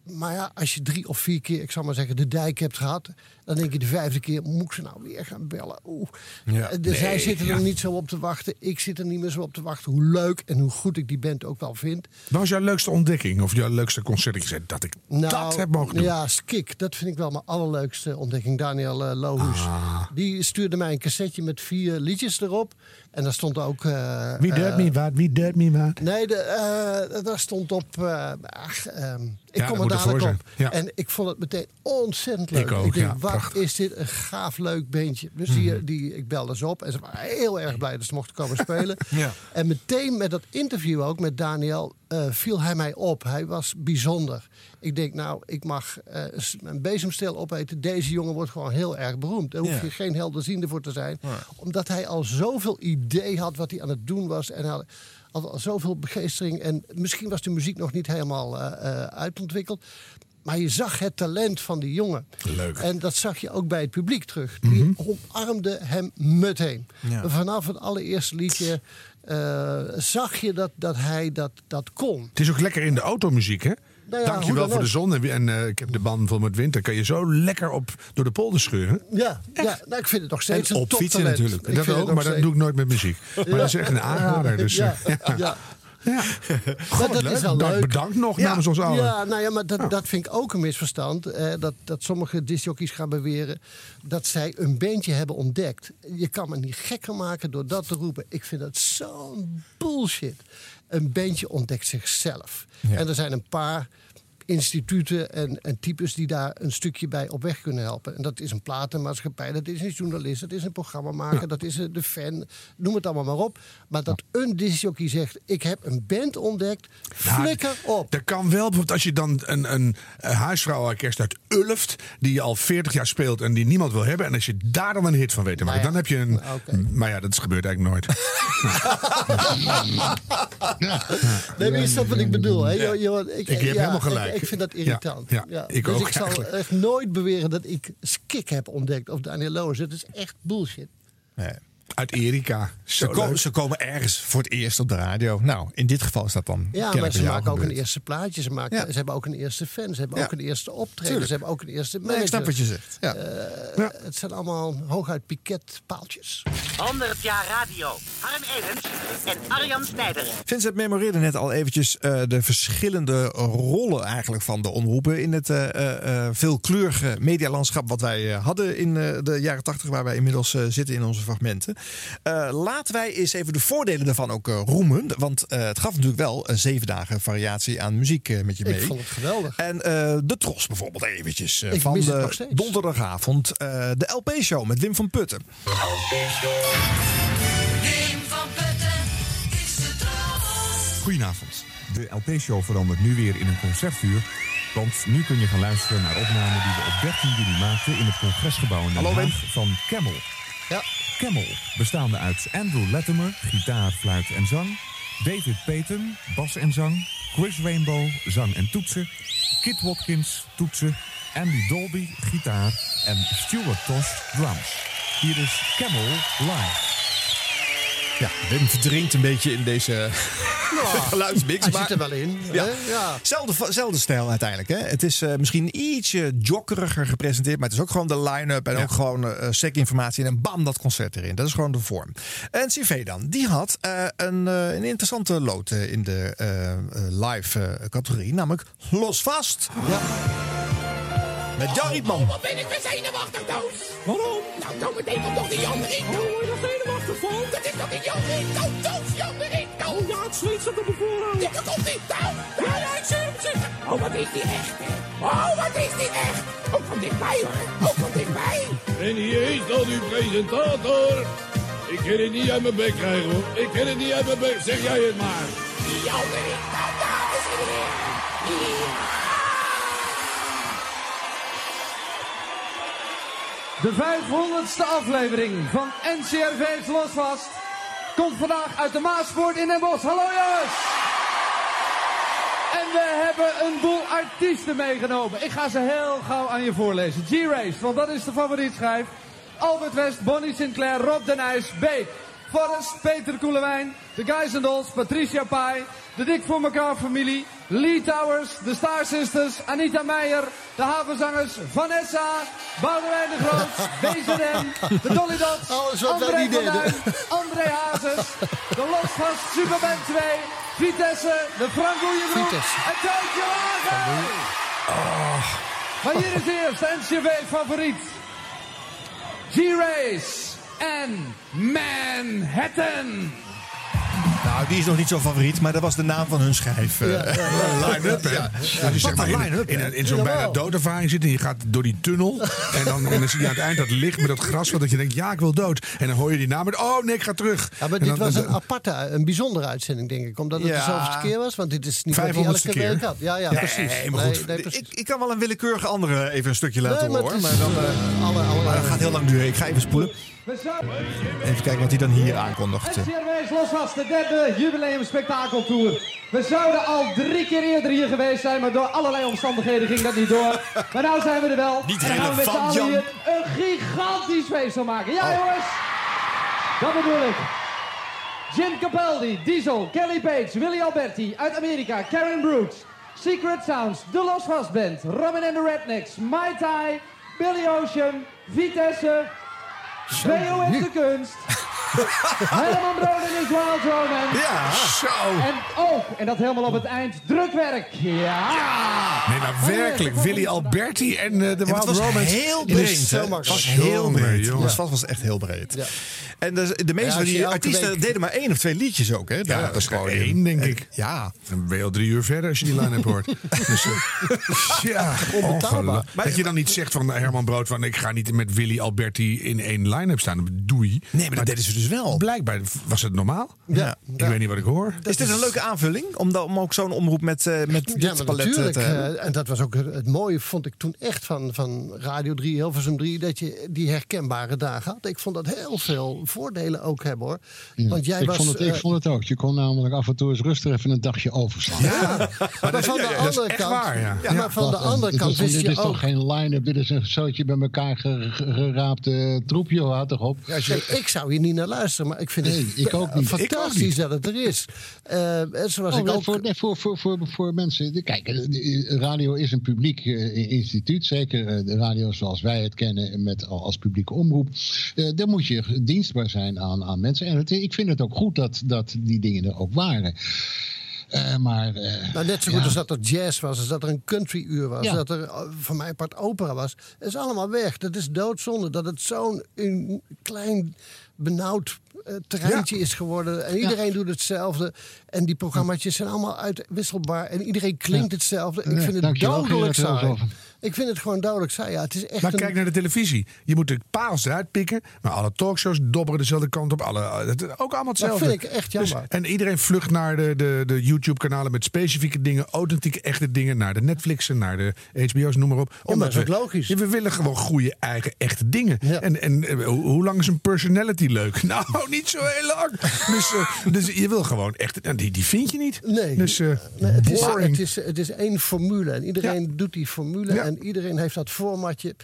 Maar ja, als je drie of vier keer, ik zal maar zeggen, de dijk hebt gehad... dan denk je de vijfde keer, moet ik ze nou weer gaan bellen? Oeh. Ja. Eh, dus zij zitten ja. er niet zo op te wachten. Ik zit er niet meer zo op te wachten. Hoe leuk en hoe goed ik die band ook wel vind. Wat was jouw leukste ontdekking of jouw leukste concert dat je zei dat ik dat heb mogen doen? Nou, Ja, Skik, dat vind ik wel mijn allerleukste ontdekking. Daniel eh Lohuus. Ah. Die stuurde mij een cassetje met vier liedjes erop. En daar stond ook... eh, Wie deurt eh, me wat? Wie deurt me wat? Nee, de, daar stond op. eh, ach, ehm, ik Ja, kom er dadelijk op. Ja. En ik vond het meteen ontzettend leuk. Ik ook, denk, ja, wat prachtig. is dit een gaaf leuk beentje. Dus Mhm. die, die, ik belde ze op en ze waren heel erg blij dat ze mochten komen spelen. Ja. En meteen met dat interview ook met Daniel eh, viel hij mij op. Hij was bijzonder. Ik denk, nou, ik mag eh, een bezemstil opeten. Deze jongen wordt gewoon heel erg beroemd. Daar hoef je geen helderziende voor te zijn. Omdat hij al zoveel idee had wat hij aan het doen was. En had, al zoveel begeestering. En misschien was de muziek nog niet helemaal eh, eh, uitontwikkeld. Maar je zag het talent van die jongen. Leuk. En dat zag je ook bij het publiek terug. Die omarmde hem meteen. Ja. Vanaf het allereerste liedje eh, zag je dat, dat hij dat, dat kon. Het is ook lekker in de automuziek, hè? Nou ja, Dankjewel dan voor de zon. En, en eh, ik heb de band vol met winter. Kan je zo lekker op, door de polder scheuren. Ja, ja nou, ik vind het nog steeds En een op fietsen natuurlijk. Ik Dat ook, maar dat doe ik nooit met muziek. Maar dat is echt een aanrader. Dus, ja, eh, ja. Dat leuk. is al Dank- leuk. bedankt nog namens ons allen. Ja, nou ja, maar dat, dat vind ik ook een misverstand. eh, dat, dat sommige discjockeys gaan beweren dat zij een bandje hebben ontdekt. Je kan me niet gekker maken door dat te roepen. Ik vind dat zo'n bullshit. Een bandje ontdekt zichzelf. Ja. En er zijn een paar instituten en, en types die daar een stukje bij op weg kunnen helpen. En dat is een platenmaatschappij, dat is een journalist, dat is een programmamaker, dat is de fan, noem het allemaal maar op. Maar dat een discjockey zegt, ik heb een band ontdekt, flikker op. Dat kan wel, bijvoorbeeld als je dan een, een, huisvrouwenorkest uit Ulft... die je al 40 jaar speelt en die niemand wil hebben... en als je daar dan een hit van weet te maken... Nou ja, dan heb je een... Maar ja, dat gebeurt eigenlijk nooit. Nee, maar je snapt wat ik bedoel. Hè? Je- je- Ik heb helemaal gelijk. Ik, vind dat Ja, irritant. ja, ik dus ook ik zal eigenlijk. echt nooit beweren dat ik Skik heb ontdekt of Daniel Loos. Het is echt bullshit. Uit Erika. Ze, Zo ko- leuk. ze komen ergens voor het eerst op de radio. Nou, in dit geval is dat dan. Ja, maar ze maken ook een eerste plaatje. Ze, maken, Ja. ze hebben ook een eerste fan. Ze hebben Ja. ook een eerste optreden. Tuurlijk. Ze hebben ook een eerste Nee, ik snap wat je zegt. Ja. Eh, Het zijn allemaal hooguit piketpaaltjes. 100 jaar radio. Harm Edens en Arjan Snijder. Vincent memoreerde net al eventjes eh, de verschillende rollen eigenlijk van de omroepen in het eh, veelkleurige medialandschap wat wij hadden in eh, de jaren tachtig, waar wij inmiddels eh, zitten in onze fragmenten. Eh, laten wij eens even de voordelen daarvan ook eh, roemen, want eh, het gaf natuurlijk wel een zeven dagen variatie aan muziek met je mee. Ik vond het geweldig. En eh, de Tros bijvoorbeeld eventjes. van de donderdagavond. eh, de LP-show met Wim van Putten. Goedenavond. De LP-show verandert nu weer in een concertuur. Want nu kun je gaan luisteren naar opnamen die we op 13 juli maakten in het congresgebouw in Den Hallo, Wim. Haag van Camel. Ja. Camel, bestaande uit Andrew Latimer, gitaar, fluit en zang. David Payton, bas en zang. Chris Rainbow, zang en toetsen. Kit Watkins, toetsen. Andy Dolby, gitaar. En Stuart Tosh, drums. Hier is Camel live. Ja, Wim verdrinkt een beetje in deze geluidsmix. Hij maar- zit er wel in. Ja. ja. Zelfde, zelfde stijl uiteindelijk. Hè? Het is eh, misschien ietsje jokkeriger gepresenteerd. Maar het is ook gewoon de line-up. En ook gewoon eh sec-informatie. En bam, dat concert erin. Dat is gewoon de vorm. En CV dan. Die had eh, een, eh, een interessante lood eh, in de live eh, categorie. Namelijk Los Vast. Ja. Met Jan Rietman. Wat ben ik weer zenuwachtig, Toos? Waarom? Nou, dan meteen komt toch die Jan. Oh, van? Dat is toch die Jan Rinko, Toos, Jan Rinko. Oh ja, het zweet zat op mijn voorhoofd. Ja, daar komt die, Toos. Ja, ik. Oh, wat is die echt, hè? Oh, wat is die echt? Ook van dichtbij, hoor. Ook van dichtbij. En hier is dan uw presentator. Ik kan het niet uit mijn bek krijgen hoor. Ik kan het niet uit mijn bek. Zeg jij het maar. Jan Rinko, dames en heren. Ja. De 500ste aflevering van NCRV's Losvast komt vandaag uit de Maaspoort in Den Bosch. Hallo jongens! En we hebben een boel artiesten meegenomen. Ik ga ze heel gauw aan je voorlezen. G-Race, want dat is de favorietschijf. Albert West, Bonnie Sinclair, Rob de Nijs, Beek. Forrest, Peter Koelewijn, de Guys and Dolls, Patricia Pai, de Dik voor elkaar familie, Lee Towers, de Star Sisters, Anita Meijer, de havenzangers Vanessa, Boudewijn de Groot, BZN, de Dolly Dots, wij André. Duin, André Hazes, de Losvast Superband 2, Vitesse, de Frank en Tootje Wagen. Maar hier is eerst NCV favoriet. G-Race en Manhattan. Nou, die is nog niet zo favoriet, maar dat was de naam van hun schijf. eh. Line-up, hè? Als je zeg maar in, line-up, in, zo'n bijna doodervaring zit en je gaat door die tunnel. En dan, en dan zie je aan het eind dat licht met dat gras, dat je denkt, ja, ik wil dood. En dan hoor je die naam en oh nee, ik ga terug. Ja, maar dit dan- was een aparte, een bijzondere uitzending, denk ik. Omdat het Ja. de zoveelste keer was. Want dit is niet wat hij elke 500ste week keer. had. Ja, ja, Nee, precies. maar goed. Nee, nee, precies. ik, ik kan wel een willekeurige andere even een stukje laten Nee, maar horen. Maar, is, dan, eh, alle- alle- maar dat gaat heel lang duren. Ik ga even spoelen. Even kijken wat hij dan hier aankondigt. Losvast, de derde jubileum spektakeltour. We zouden al drie keer eerder hier geweest zijn, maar door allerlei omstandigheden ging dat niet door. Maar nu zijn we er wel. Niet en dan gaan we met z'n allen hier een gigantisch feest van maken. Ja Oh. jongens, dat bedoel ik. Jim Capaldi, Diesel, Kelly Page, Willy Alberti uit Amerika, Karen Brooks, Secret Sounds, The Los Vast Band, Robin and the Rednecks, Mai Tai, Billy Ocean, Vitesse, VO is de kunst. Herman Brood en his Wild Romance. Ja, zo. En ook, en dat helemaal op het eind, drukwerk. Ja. Nee, maar werkelijk, Willy Alberti en eh, de Ja, Wild het was heel is breed. Het was heel Jongen, breed. jongen. Het was, was echt heel breed. Ja. En de, de meeste Ja, van die artiesten week- deden maar één of twee liedjes ook. Hè, Ja, dat is podium. één, denk ik. Ja. Dan ben je al drie uur verder als je die line-up hoort. dus, eh, ja, onbetaalbaar. Dat je dan niet zegt van Herman Brood van ik ga niet met Willy Alberti in één line-up staan. Doei. Nee, maar dat deden ze dus wel. Blijkbaar was het normaal. Ja. Ik weet niet wat ik hoor. Is dit een leuke aanvulling? Om, om ook zo'n omroep met, eh, met Ja, dit palet eh, natuurlijk. te hebben? eh, en dat was ook het, mooie, vond ik toen echt van, van Radio 3, Hilversum 3, dat je die herkenbare dagen had. Ik vond dat heel veel voordelen ook hebben hoor. Ja. Want jij ik, was. vond het, ik vond het ook. Je kon namelijk af en toe eens rustig even een dagje overslaan. maar van de andere kant. Ja, maar van de andere kant dit is toch geen line-up, dit is een zootje bij elkaar ge- ge- op. Kijk, ik zou hier niet naar luisteren, maar ik vind Nee, het ik ook niet. fantastisch Ik ook niet. dat het er is. Eh, en zoals Oh, ik ook. voor, nee, voor, voor, voor, voor mensen. Kijk, eh, de- radio is een publiek eh, instituut. Zeker eh, de radio zoals wij het kennen met, als publieke omroep. Eh daar moet je dienstbaar zijn aan, aan mensen. En het, ik vind het ook goed dat, dat die dingen er ook waren. Eh, maar, eh, Nou, net zo goed ja. als dat er jazz was, als dat er een country uur was, Ja. dat er eh, van mijn part opera was. Het is allemaal weg. Dat is doodzonde dat het zo'n een klein benauwd terreintje is geworden. En iedereen doet hetzelfde. En die programma's zijn allemaal uitwisselbaar. En iedereen klinkt Ja. hetzelfde. Ik vind het dodelijk saai. Ik vind het gewoon dodelijk saai. Ja, het is echt Maar een... kijk naar de televisie. Je moet de paals eruit pikken. Maar alle talkshows dobberen dezelfde kant op. Alle, het is ook allemaal hetzelfde. vind ik echt jammer. Dus- en iedereen vlucht naar de, de, de YouTube-kanalen met specifieke dingen. Authentieke, echte dingen. Naar de Netflixen, naar de HBO's, noem maar op. maar dat is ook logisch. We willen gewoon goede, eigen, echte dingen. En, en eh, hoe, lang is een personality leuk? Nou, niet zo heel lang. Dus, eh, dus je wil gewoon echt... en Die, die vind je niet. Nee. Dus eh, Nee, het, is, het, is, het is één formule. En iedereen doet die formule. Ja. En iedereen heeft dat formatje.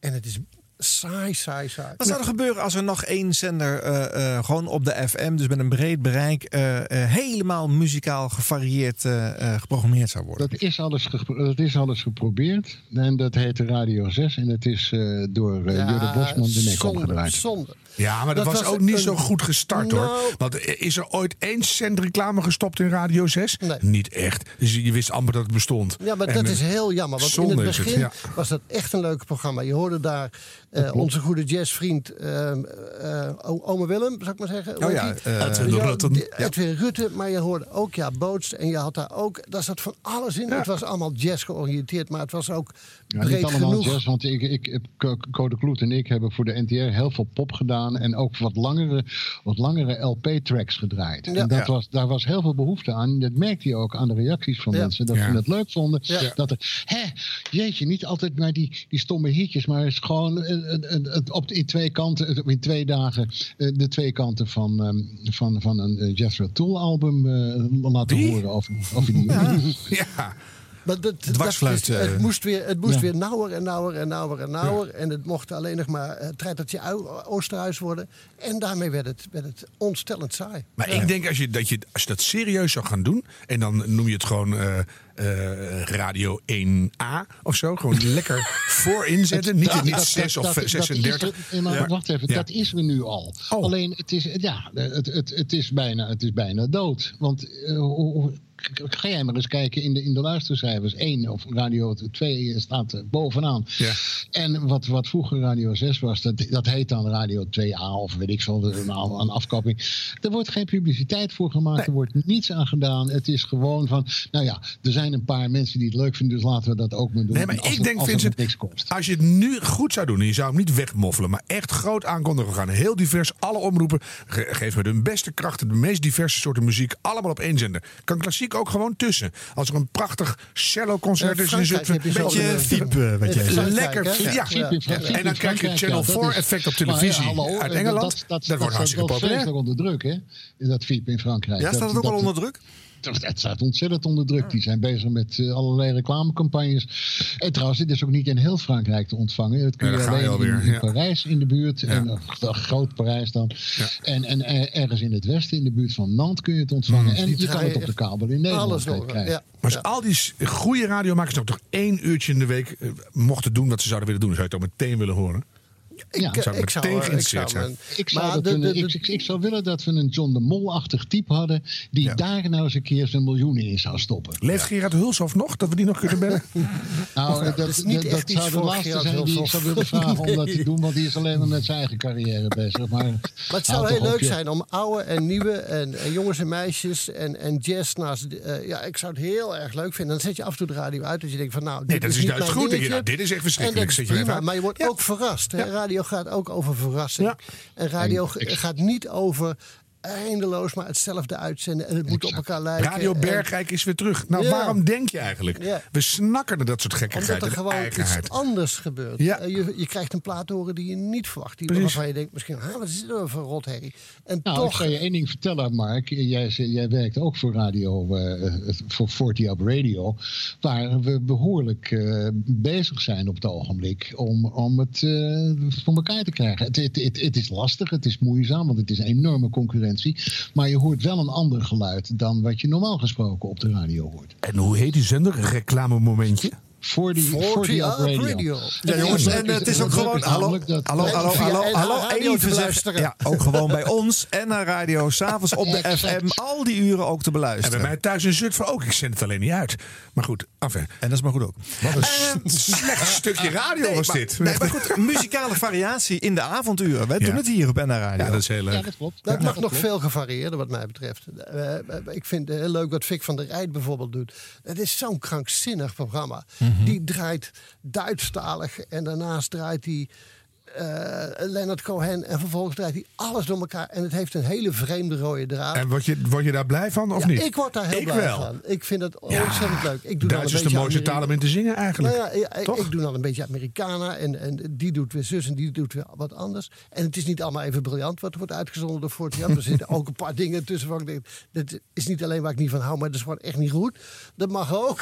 En het is saai, saai, saai. Wat zou er gebeuren als er nog één zender eh, eh, gewoon op de FM, dus met een breed bereik, eh, eh, helemaal muzikaal gevarieerd eh, eh, geprogrammeerd zou worden? Dat is, alles dat is alles geprobeerd. En dat heette Radio 6. En dat is eh, door Ja, Jurre Bosman de nek opgedraaid. zonde. Ja, maar dat, was, ook niet zo goed gestart hoor. Want is er ooit één cent reclame gestopt in Radio 6? Niet echt. Dus je wist amper dat het bestond. Ja, maar En, dat eh, is heel jammer. Want in zonde het is het, begin ja. was dat echt een leuk programma. Je hoorde daar eh, onze goede jazzvriend ehm, eh, o- Ome Willem, zou ik maar zeggen. Oh ja, eh, Edwin Rutte, maar je hoorde ook ja, Boots. En je had daar ook, daar zat van alles in. Het was allemaal jazz georiënteerd, maar het was ook Ja, niet breed allemaal genoeg. jazz, want ik, ik, ik, Co- Code Kloet en ik hebben voor de NTR heel veel pop gedaan. En ook wat langere, wat langere LP-tracks gedraaid. Ja. En dat Ja. was, daar was heel veel behoefte aan. Dat merkte je ook aan de reacties van Ja. mensen. Dat Ja. ze het leuk vonden. Ja. Dat er, hè, jeetje, niet altijd maar die, die stomme hitjes. Maar is gewoon eh, eh, eh, het op, in twee kanten, in twee dagen, de twee kanten van, ehm, van, van een Jethro Tull album eh, laten Wie? horen. Over, over die Ja. Maar dat, dat Dwarsfluit, is- eh. het moest, weer, het moest Ja. weer nauwer en nauwer en nauwer en nauwer. En het mocht alleen nog maar het treitertje ui- Oosterhuis worden. En daarmee werd het, werd het ontstellend saai. Maar ik denk als je, dat je, als je dat serieus zou gaan doen. En dan noem je het gewoon eh, eh, Radio 1A of zo. Gewoon lekker voor inzetten. Niet, Dat- niet dat- 6 dat- of dat- dat 36. is er- maar Ja. Wacht even, Ja. dat is er nu al. Oh. Alleen, het is, ja, het, het, het, is bijna, het is bijna dood. Want eh, ga jij maar eens kijken in de, in de luistercijfers. 1 of Radio 2 staat bovenaan. Ja. En wat, wat vroeger Radio 6 was, dat, dat heet dan Radio 2A of weet ik veel, een, een afkapping. Er wordt geen publiciteit voor gemaakt, er wordt niets aan gedaan. Het is gewoon van, nou ja, er zijn een paar mensen die het leuk vinden, dus laten we dat ook maar doen. Nee, maar ik het- denk, als Vincent, niks kost. als je het nu goed zou doen, en je zou hem niet wegmoffelen, maar echt groot aankondigen. We gaan heel divers, alle omroepen, ge- geef me de beste krachten, de meest diverse soorten muziek, allemaal op één zender. Kan klassiek ook gewoon tussen. Als er een prachtig cello-concert is in Zutphen, heb je zo'n, beetje eh, fiep, eh, wat jij eh, zegt. lekker, ja. In. En dan krijg je Channel ja, dat 4 is- effect op televisie uit Engeland. Dat, wordt hartstikke populair. onder druk, hè? Is dat FIEP in Frankrijk. Ja, staat Dat- het ook al onder druk? Dat- Het staat ontzettend onder druk. Die zijn bezig met eh, allerlei reclamecampagnes. En trouwens, dit is ook niet in heel Frankrijk te ontvangen. Dat kun je alleen alweer, in, in ja. Parijs in de buurt. En eh, groot Parijs dan. En, en ergens in het westen, in de buurt van Nantes, kun je het ontvangen. En Die je kan het op de kabel in Nederland door, krijgen. ja. Maar als al die goede radiomakers nou toch één uurtje in de week eh, mochten doen wat ze zouden willen doen, zou je het ook meteen willen horen. Ja, zou ik geïnteresseerd zijn. Ik zou, Maar dat de- een- de- de- ik, ik, ik zou willen dat we een John de Mol-achtig type hadden. die daar nou eens een keer zijn miljoenen in zou stoppen. Leeft Gerard Hulshoff nog, dat we die nog kunnen bellen? Nou, dat, dat is niet dat, echt dat iets zou de laatste Gerard zijn die ik zou willen vragen om dat te doen. Want die is alleen maar met zijn eigen carrière bezig. Maar, Maar het zou heel leuk zijn om oude en nieuwe en, en jongens en meisjes en, en jazz naast. eh, ja, ik zou het heel erg leuk vinden. Dan zet je af en toe de radio uit. Dat je denkt van nou, Nee, dit dat is niet juist mijn goed. Nou, dit is echt En verschrikkelijk. maar je wordt ook verrast. Hè? Radio gaat ook over verrassing. En radio En gaat niet over eindeloos maar hetzelfde uitzenden. En het moet op elkaar lijken. Radio En- Bergrijk is weer terug. Nou, Ja. waarom denk je eigenlijk? Ja. We snakken naar dat soort gekkigheid Omdat er en gewoon eigenheid. iets anders gebeurt. Ja. Eh, Je, je krijgt een plaat horen die je niet verwacht. Die, Precies. waarvan je denkt misschien, "Huh, wat is dit nou voor rotherrie? En nou, ik toch... zal je één ding vertellen, Mark. Jij, jij werkt ook voor radio, eh, voor 40 Up Radio. Waar we behoorlijk eh, bezig zijn op het ogenblik om, om het eh, voor elkaar te krijgen. Het, het, het, het is lastig, het is moeizaam, want het is een enorme concurrentie. Maar je hoort wel een ander geluid dan wat je normaal gesproken op de radio hoort. En hoe heet die zender? Reclamemomentje? 40, 40 40 Up Up Radio. Radio. Ja, jongens, en het is ook gewoon. Hallo, hallo, hallo, hallo, hallo. Even zeggen. luisteren. Ja, ook gewoon bij ons en naar radio, s'avonds op de FM, al die uren ook te En bij beluisteren. mij thuis in Zutphen ook. Ik zend het alleen niet uit. Maar goed, af En dat is maar goed ook. Wat een slecht stukje radio was dit. Nee, maar goed, muzikale variatie in de avonduren. Wij doen het hier op NH Radio. Ja, dat is heel leuk. Ja, dat klopt. Dat mag nog veel gevarieerder wat mij betreft. Eh, eh, ik vind het heel leuk wat Vic van der Rijt bijvoorbeeld doet. Het is zo'n krankzinnig programma. Die draait Duitsstalig en daarnaast draait hij eh, Leonard Cohen. En vervolgens draait hij alles door elkaar. En het heeft een hele vreemde rode draad. En word je, word je daar blij van of ja, niet? ik word daar heel Ik blij wel. van. Ik vind het ontzettend leuk. Ik doe dan Duits een is de mooiste taal om in te zingen eigenlijk. nou ja, ik- ik doe dan een beetje Americana en, en die doet weer zus en die doet weer wat anders. En het is niet allemaal even briljant wat wordt uitgezonden door 40 jaar. Er zitten ook een paar dingen tussen waar ik denk, dit is niet alleen waar ik niet van hou, maar dat is gewoon echt niet goed. Dat mag ook.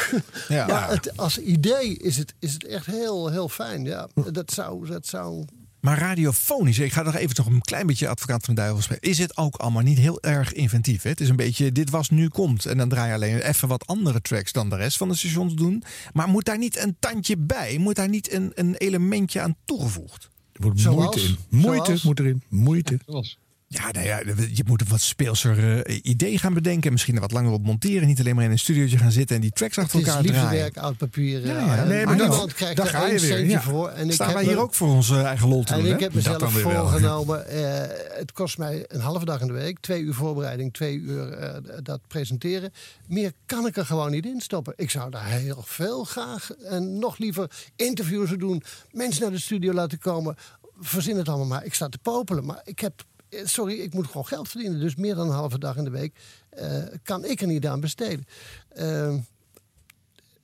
Ja. Maar het, als idee is het, is het echt heel, heel fijn. Ja, dat zou, dat zou Maar radiofonisch, ik ga nog even nog een klein beetje advocaat van de duivel spelen. Is het ook allemaal niet heel erg inventief? Hè? Het is een beetje dit was, nu komt. En dan draai je alleen even wat andere tracks dan de rest van de stations doen. Maar moet daar niet een tandje bij? Moet daar niet een, een elementje aan toegevoegd? Er moet Zoals? moeite in. Moeite Zoals? moet erin. Moeite. Zoals- Ja, nou ja, je moet een wat speelser eh, idee gaan bedenken. Misschien er wat langer op monteren. Niet alleen maar in een studiootje gaan zitten en die tracks achter het is elkaar draaien. liefdewerk, oud papier. Ja, eh, ja. en Nee, maar niemand dat- krijgt daar ga je weer, ja. voor. En ik Staan wij hier ook voor onze eigen lol te En doen, ik heb mezelf voorgenomen, eh, het kost mij een halve dag in de week, twee uur voorbereiding, twee uur eh, dat presenteren. Meer kan ik er gewoon niet in stoppen. Ik zou daar heel veel graag en nog liever interviews doen, mensen naar de studio laten komen. Verzin het allemaal maar. Ik sta te popelen, maar ik heb, eh, sorry, ik moet gewoon geld verdienen. Dus meer dan een halve dag in de week eh, kan ik er niet aan besteden. Ehm,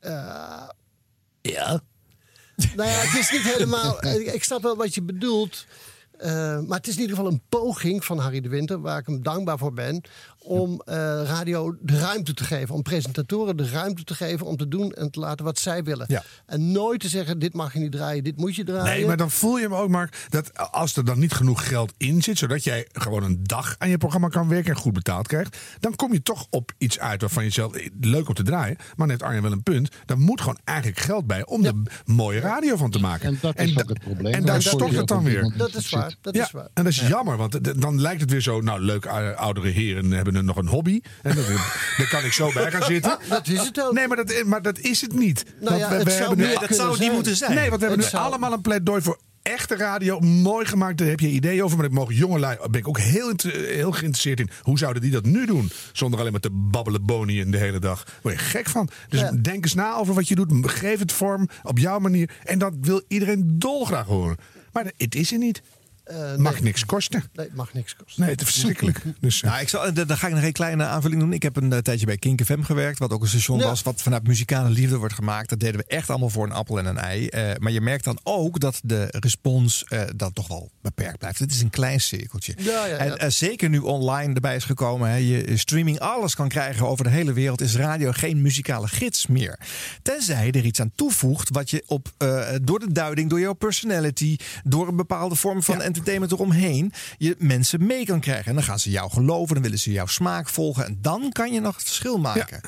eh, ja. Nou ja, het is niet helemaal. Ik snap wel wat je bedoelt. eh, maar het is in ieder geval een poging van Harry de Winter, waar ik hem dankbaar voor ben. Om eh, radio de ruimte te geven. Om presentatoren de ruimte te geven om te doen en te laten wat zij willen. Ja. En nooit te zeggen: dit mag je niet draaien, dit moet je draaien. Nee, maar dan voel je hem ook, Mark, dat als er dan niet genoeg geld in zit, zodat jij gewoon een dag aan je programma kan werken en goed betaald krijgt, dan kom je toch op iets uit waarvan je zelf leuk om te draaien. Maar heeft Arjen wel een punt. Daar moet gewoon eigenlijk geld bij om er mooie radio van te maken. En dat is ook het probleem. En daar je het dan weer. Dat is waar. Dat ja, is waar. en dat is jammer, want dan lijkt het weer zo. Nou, leuk, oudere heren hebben een, nog een hobby. En dat, daar kan ik zo bij gaan zitten. Dat is het ook. Nee, maar dat, maar dat is het niet. Nou ja, het zou kunnen Dat zou het niet moeten zijn. Nee, want we hebben Het nu zou- allemaal een pleidooi voor echte radio. Mooi gemaakt, daar heb je ideeën over. Maar ik mogen jongelui, ben ik ook heel, heel geïnteresseerd in. Hoe zouden die dat nu doen? Zonder alleen maar te babbelen boniën de hele dag. Daar word je gek van. Dus denk eens na over wat je doet. Geef het vorm op jouw manier. En dat wil iedereen dolgraag horen. Maar het is er niet. Mag niks kosten. Nee, het mag niks kosten. Nee, het is verschrikkelijk. Dus, Nou, ik zal, eh, dan ga ik nog een kleine aanvulling doen. Ik heb een eh, tijdje bij Kink FM gewerkt, wat ook een station Ja. was, wat vanuit muzikale liefde wordt gemaakt. Dat deden we echt allemaal voor een appel en een ei. Eh, maar je merkt dan ook dat de respons eh, dat toch wel beperkt blijft. Het is een klein cirkeltje. Ja, ja, ja. En eh, zeker nu online erbij is gekomen, hè, je streaming alles kan krijgen over de hele wereld, is radio geen muzikale gids meer. Tenzij je er iets aan toevoegt wat je op, eh, door de duiding, door jouw personality, door een bepaalde vorm van entertainment eromheen, je mensen mee kan krijgen. En dan gaan ze jou geloven, dan willen ze jouw smaak volgen. En dan kan je nog het verschil maken.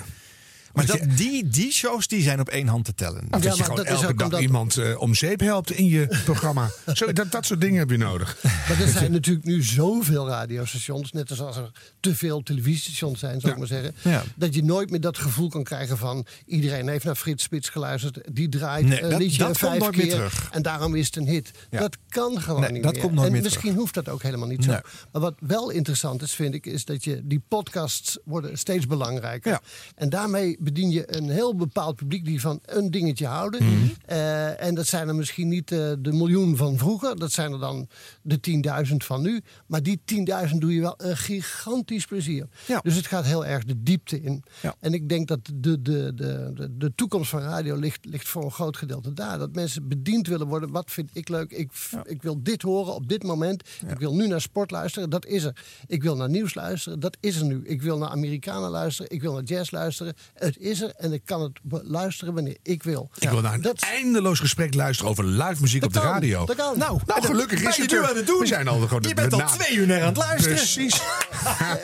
Maar dat, die, die shows die zijn op één hand te tellen. Of dat je gewoon elke dag iemand eh, om zeep helpt in je programma. Zo, dat, dat soort dingen heb je nodig. Maar er zijn natuurlijk nu zoveel radiostations, net als er te veel televisiestations zijn, zou ik maar zeggen. Ja. Dat je nooit meer dat gevoel kan krijgen van iedereen heeft naar Frits Spits geluisterd. Die draait Nee, een dat- liedje dat vijf keer terug. en daarom is het een hit. Ja. Dat kan gewoon Nee, niet dat meer. komt nooit en misschien hoeft dat ook helemaal niet zo. Nee. Maar wat wel interessant is, vind ik, is dat je die podcasts worden steeds belangrijker. En daarmee bedien je een heel bepaald publiek die van een dingetje houden. Mhm. Eh, en dat zijn er misschien niet eh, de miljoen van vroeger. Dat zijn er dan de 10.000 van nu. Maar die 10.000 doe je wel een gigantisch plezier. Dus het gaat heel erg de diepte in. En ik denk dat de, de, de, de, de toekomst van radio ligt, ligt voor een groot gedeelte daar. Dat mensen bediend willen worden. Wat vind ik leuk? Ik, ik wil dit horen op dit moment. Ik wil nu naar sport luisteren. Dat is er. Ik wil naar nieuws luisteren. Dat is er nu. Ik wil naar Amerikanen luisteren. Ik wil naar jazz luisteren. Het is er. En ik kan het luisteren wanneer ik wil. Ik wil naar een eindeloos gesprek luisteren over live muziek op de kan, radio. dat kan. Nou, nou gelukkig is je het nu er. aan het doen. We zijn al gewoon Je bent al na- twee uur naar aan het luisteren. Precies.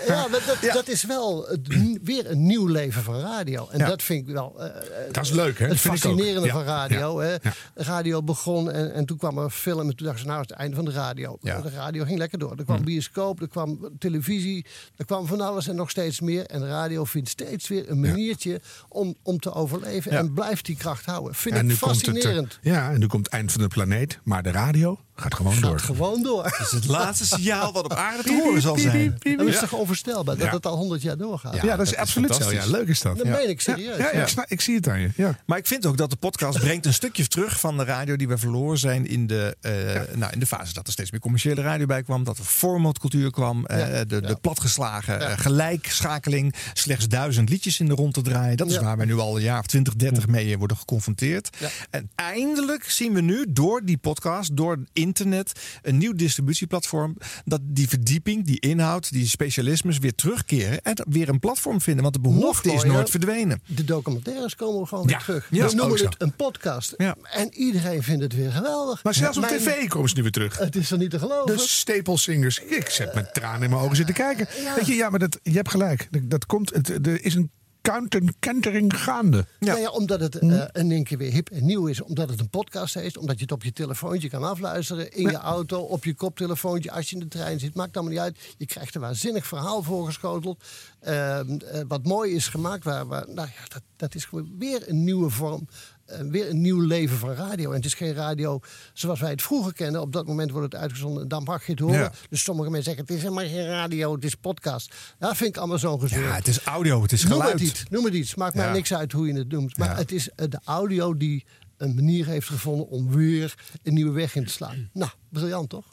ja, dat, dat, dat is wel het, weer een nieuw leven van radio. En Ja. dat vind ik wel. eh, Dat is leuk, hè? Het Dat vind ik ook. fascinerende van radio. ja, Hè? ja. Radio begon en, en toen kwam er film. En toen dachten ze, nou is het einde van de radio. Ja. De radio ging lekker door. Er kwam bioscoop, er kwam televisie, er kwam van alles en nog steeds meer. En de radio vindt steeds weer een maniertje om, om te overleven. Ja. En blijft die kracht houden. Vind En ik het, eh, fascinerend. ja, en nu komt het eind van de planeet. Maar de radio gaat gewoon door. Gewoon door. Dat is het laatste signaal wat op aarde te horen zal zijn. Dat is toch onvoorstelbaar dat het al honderd jaar doorgaat? Ja, dat is absoluut zo. Ja, leuk is dat. Dat Ja. meen ik serieus. Ja, ja, ik, snap- ik zie het aan je. Ja. Maar ik vind ook dat de podcast brengt een stukje terug van de radio die we verloren zijn in de, eh, nou, in de fase dat er steeds meer commerciële radio bij kwam. Dat er formatcultuur kwam. eh, Ja. de, de platgeslagen Ja. eh, gelijkschakeling. Slechts duizend liedjes in de rond te draaien. Dat is Ja. waar wij nu al een jaar of 20, 30 mee worden geconfronteerd. Ja. En eindelijk zien we nu door die podcast, door internet, een nieuw distributieplatform. Dat die verdieping, die inhoud, die specialismes weer terugkeren. En weer een platform vinden. Want de behoefte is nooit verdwenen. De documentaires komen gewoon Ja, weer terug. ja, we noemen het een podcast. En iedereen vindt het weer geweldig. Maar zelfs op Mijn- tv komen ze nu weer terug. Het is er niet te geloven. De Staple Singers. Ik zet met tranen in mijn ogen zitten kijken. Weet je, ja, maar dat, je hebt gelijk. Dat, dat komt, het, er is een counter- kentering gaande. Ja. ja, omdat het eh, in één keer weer hip en nieuw is. Omdat het een podcast is. Omdat je het op je telefoontje kan afluisteren. In je auto, op je koptelefoontje. Als je in de trein zit. Maakt allemaal niet uit. Je krijgt een waanzinnig verhaal voorgeschoteld. Ehm, eh, wat mooi is gemaakt. Waar, waar, nou ja, dat, dat is gewoon weer een nieuwe vorm. Eh, weer een nieuw leven van radio. En het is geen radio zoals wij het vroeger kennen. Op dat moment wordt het uitgezonden. en Dan mag je het horen. Ja. Dus sommige mensen zeggen: het is helemaal geen radio, het is podcast. Ja, vind ik allemaal zo'n gezeur. Ja, het is audio, het is Noem geluid. het iets, noem het iets. Maakt mij niks uit hoe je het noemt. Maar Ja. het is eh, de audio die een manier heeft gevonden om weer een nieuwe weg in te slaan. Nou, briljant toch?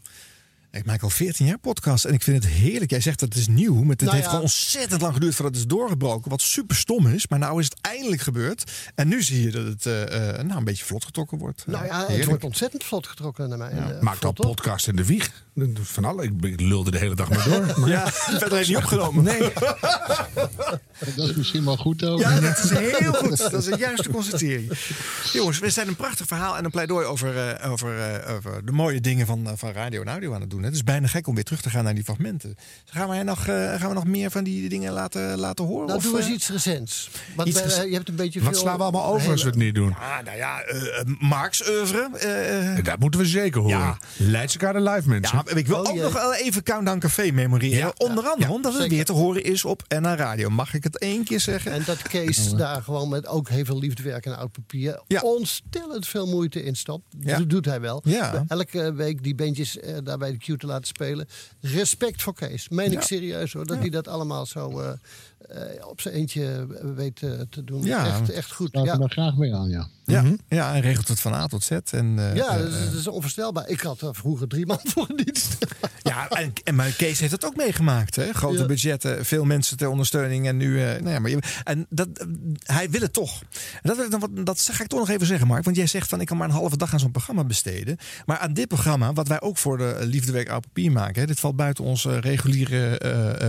Ik maak al 14 jaar podcast en ik vind het heerlijk. Jij zegt dat het is nieuw, maar het Nou heeft ja. gewoon ontzettend lang geduurd voordat het is doorgebroken. Wat super stom is, maar nou is het eindelijk gebeurd. En nu zie je dat het eh, eh, nou, een beetje vlot getrokken wordt. Nou ja, het Heerlijk. wordt ontzettend vlot getrokken naar mij. Eh, al vlot, toch? podcast in de wieg. Van alle, ik, lulde de hele dag maar door. Maar Ja, verder heeft hij niet opgenomen. Nee. Dat is misschien wel goed ook. Ja, dat is heel goed. Dat is een juiste constatering. Jongens, we zijn een prachtig verhaal en een pleidooi over, eh, over, eh, over de mooie dingen van, eh, van radio en audio aan het doen. doen. Het is bijna gek om weer terug te gaan naar die fragmenten. Gaan we nog, eh, gaan we nog meer van die dingen laten, laten horen? Nou, of, doe eens eh, iets recents. Want iets rec- je hebt een beetje Wat veel... slaan we allemaal over als we het niet doen? Ah, nou ja, Mark's oeuvre. eh, Dat moeten we zeker horen. Ja. Leidse Kade live, mensen. Ja, ik wil Oh, ook jee. nog wel even Countdown Café memoreren. Onder andere omdat het zeker. weer te horen is op NA Radio. Mag ik het één keer zeggen? En dat Kees daar gewoon met ook heel veel liefdewerk en oud papier ontstellend veel moeite in stopt. Dat doet hij wel. Elke week die bandjes eh, daar bij de Q te laten spelen. Respect voor Kees. Meen ik serieus hoor. Dat hij dat allemaal zo eh, eh, op zijn eentje weet eh, te doen. Ja. Echt, echt goed. Sluit Ja. er dan graag mee aan, ja. Ja, ja, en regelt het van A tot Z. En, eh, Ja, eh, dat is, dat is onvoorstelbaar. Ik had er vroeger drie man voor een dienst. Ja, en, en maar Kees heeft het ook meegemaakt. Hè? Grote Ja. budgetten, veel mensen ter ondersteuning. En nu, eh, nou ja, maar je- en dat, hij wil het toch. En dat, wat- dat ga ik toch nog even zeggen, Mark. Want jij zegt van ik kan maar een halve dag aan zo'n programma besteden. Maar aan dit programma, wat wij ook voor de Liefdeweek Oud Papier maken. Hè, dit valt buiten onze reguliere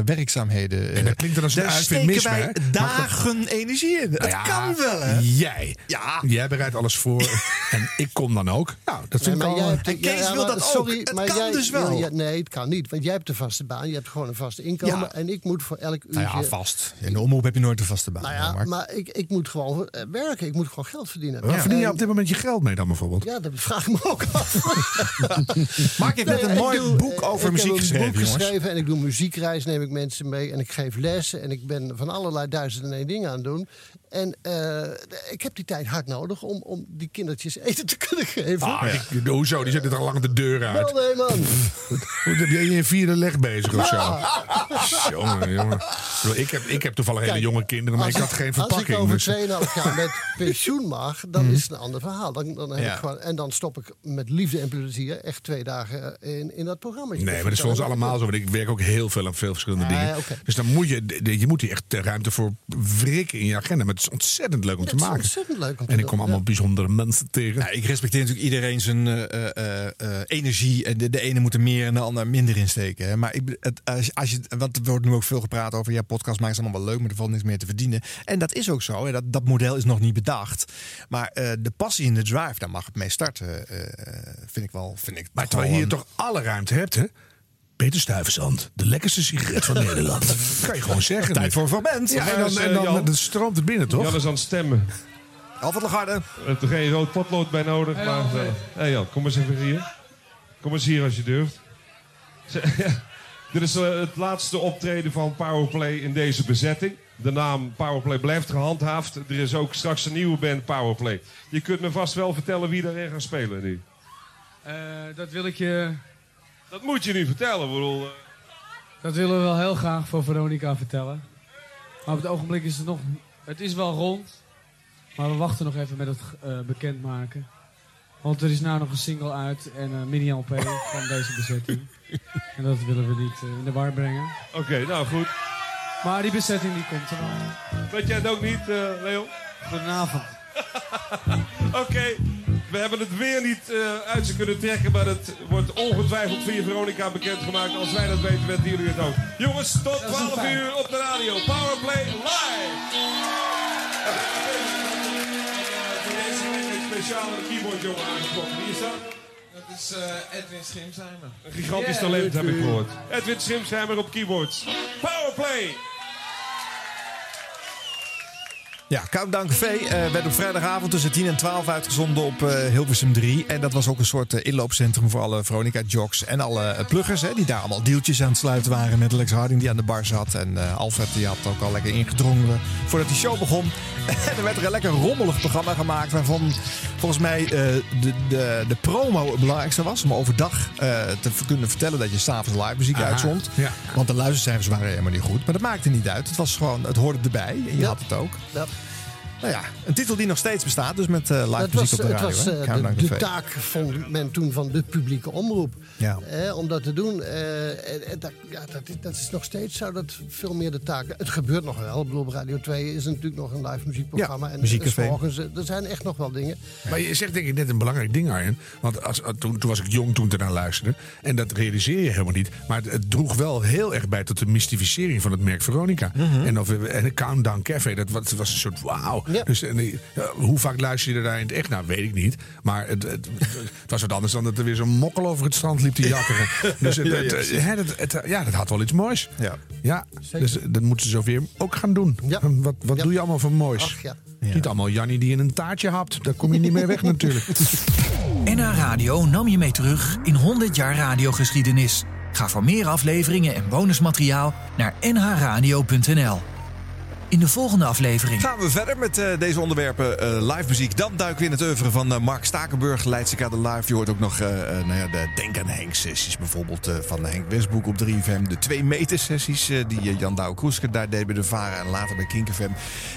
werkzaamheden. En dat klinkt dan als een Daar steken wij hè? dagen energie in. Nou Het kan wel, hè? Jij. Ja. Jij bereidt alles voor. en ik kom dan ook. Nou, dat vind Nee, ik maar al... jij hebt de- En Kees ja, wil maar dat sorry, ook. Het maar kan jij dus wel. ja, nee, het kan niet. Want jij hebt de vaste baan. Je hebt gewoon een vast inkomen. Ja. En ik moet voor elk uurtje... Nou ja, vast. In de omroep heb je nooit een vaste baan. Nou ja, maar ik, ik moet gewoon eh, werken. Ik moet gewoon geld verdienen. Waar verdien je op dit moment je geld mee dan bijvoorbeeld? Ja, dat vraag ik me ook af. Mark heeft net een ik mooi boek over ik muziek heb een geschreven, boek jongens. geschreven en ik doe muziekreis, neem ik mensen mee en ik geef lessen en ik ben van allerlei duizenden en één dingen aan het doen. En eh, ik heb die tijd hard nodig om, om die kindertjes eten te kunnen geven. Ah, die- hoezo? Die zitten er al lang de deur uit. Wel nee man. Hoe heb jij je vierde leg bezig of zo? Ja. Jongen, jongen. Ik heb, ik heb toevallig hele jonge kinderen, maar ik had geen Als ik verpakking. over dus- 2,5 jaar met pensioen mag, dan is het een ander verhaal. Dan, dan heb Ja. ik gewoon, en dan stop ik met liefde en plezier echt twee dagen in, in dat programma. Nee, maar dat is voor ons allemaal zo. Want ik werk ook heel veel aan veel verschillende Ah, dingen. Dus dan moet je, je moet hier echt ruimte voor wrikken in je agenda. Is ontzettend leuk om te Het is maken. ontzettend leuk om te En ik kom allemaal ja. bijzondere mensen tegen. Ja, ik respecteer natuurlijk iedereen zijn eh, eh, eh, energie. En de, de ene moet er meer en de ander minder in steken. Hè. Maar ik, het, als, als je, want er wordt nu ook veel gepraat over... ja, podcast maken is allemaal wel leuk, maar er valt niks meer te verdienen. En dat is ook zo. Hè. Dat, dat model is nog niet bedacht. Maar eh, de passie en de drive, daar mag het mee starten. eh, vind ik wel... Vind ik Maar terwijl je hier een- toch alle ruimte hebt, hè? Peter Stuyvesant, de lekkerste sigaret van Nederland. Kan je gewoon zeggen. Tijd voor een fragment. Ja, en dan, en eh, dan, Jan. dan stroomt het binnen, toch? Jan is aan het stemmen. Alfred Lagarde. Er is er geen rood potlood bij nodig. Hey, maar. Hé hey Jan, kom eens even hier. Kom eens hier als je durft. Dit is eh, het laatste optreden van Powerplay in deze bezetting. De naam Powerplay blijft gehandhaafd. Er is ook straks een nieuwe band Powerplay. Je kunt me vast wel vertellen wie daarin gaat spelen nu. Eh, dat wil ik je. Dat moet je nu vertellen. bedoel, eh. Dat willen we wel heel graag voor Veronica vertellen. Maar op het ogenblik is het nog. Het is wel rond. Maar we wachten nog even met het eh, bekendmaken. Want er is nou nog een single uit en een mini-LP van deze bezetting. En dat willen we niet eh, in de war brengen. Oké, nou goed. Maar die bezetting die komt er wel. Weet jij het ook niet, eh Leon? Goedenavond. Oké, we hebben het weer niet eh, uit ze kunnen trekken, maar het wordt ongetwijfeld via Veronica bekendgemaakt. Als wij dat weten, weten jullie het ook. Jongens, tot 12 uur op de radio. Powerplay live! Voor deze week een speciale keyboardjongen aangetrokken. Wie is dat? Dat is eh, Edwin Schimsheimer. Een gigantisch talent heb ik gehoord. Edwin Schimsheimer op keyboards. Powerplay! Ja, Countdown Café eh, werd op vrijdagavond tussen 10 en 12 uitgezonden op eh, Hilversum 3. En dat was ook een soort eh, inloopcentrum voor alle Veronica-jocks en alle pluggers. Hè, die daar allemaal deeltjes aan het sluiten waren met Lex Harding die aan de bar zat. En Alfred die had ook al lekker ingedrongen voordat die show begon. En er werd er een lekker rommelig programma gemaakt waarvan volgens mij de, de, de promo het belangrijkste was. Om overdag te kunnen vertellen dat je s'avonds live muziek Aha, uitzond. ja. Want de luistercijfers waren helemaal niet goed. Maar dat maakte niet uit. Het was gewoon, het hoorde erbij en je had het ook. Ja. Nou ja, een titel die nog steeds bestaat, dus met eh live Het muziek was, op de het radio. was hè? eh, de, de taak vond men toen van de publieke omroep. Ja. Eh, om dat te doen. eh, dat, ja, dat, is- dat is nog steeds zo. Dat veel meer de taak. Het gebeurt nog wel. Ik bedoel, Radio 2 is natuurlijk nog een live muziekprogramma. Ja, en muziekcafé. en 's morgens, eh, er zijn echt nog wel dingen. Maar je zegt denk ik net een belangrijk ding, Arjen. Want als, toen, toen was ik jong toen ik ernaar luisterde. En dat realiseer je helemaal niet. Maar het, het droeg wel heel erg bij tot de mystificering van het merk Veronica. Mhm. En, of, en de Countdown Café, dat was, was een soort wauw. Dus en, die- ja, hoe vaak luister je er daar in het echt naar, weet ik niet. Maar het, het, het was wat anders dan dat er weer zo'n mokkel over het strand liep te jakkeren. Dus het, Ja, het- ja, dat had wel iets moois. Ja. Ja, dus dat moeten ze zoveel ook gaan doen. Wat, wat doe je allemaal voor moois? Ach, ja. Niet allemaal Jannie die in een taartje hapt. Daar kom je niet mee weg natuurlijk. NH Radio nam je mee terug in 100 jaar radiogeschiedenis. Ga voor meer afleveringen en bonusmateriaal naar nhradio.nl. In de volgende aflevering. Gaan we verder met eh, deze onderwerpen eh, live muziek. Dan duiken we in het oeuvre van eh, Mark Stakenburg, Leidse Kade Live. Je hoort ook nog eh, eh, nou ja, de Denk aan Henk sessies bijvoorbeeld eh, van Henk Westbroek op 3FM. De 2 meter sessies eh, die Jan Douwe Kroeske daar deed bij de Vara en later bij Kink FM.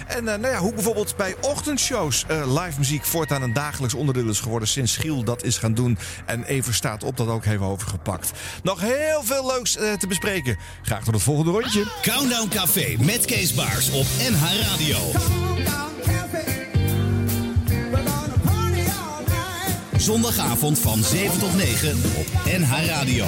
En eh, nou ja, hoe bijvoorbeeld bij ochtendshows eh, live muziek voortaan een dagelijks onderdeel is geworden sinds Giel dat is gaan doen. En Even staat op dat ook heeft overgepakt. Nog heel veel leuks te bespreken. Graag tot het volgende rondje. Countdown Café met Kees Baars op NH Radio. Zondagavond van 7 tot 9 op NH Radio.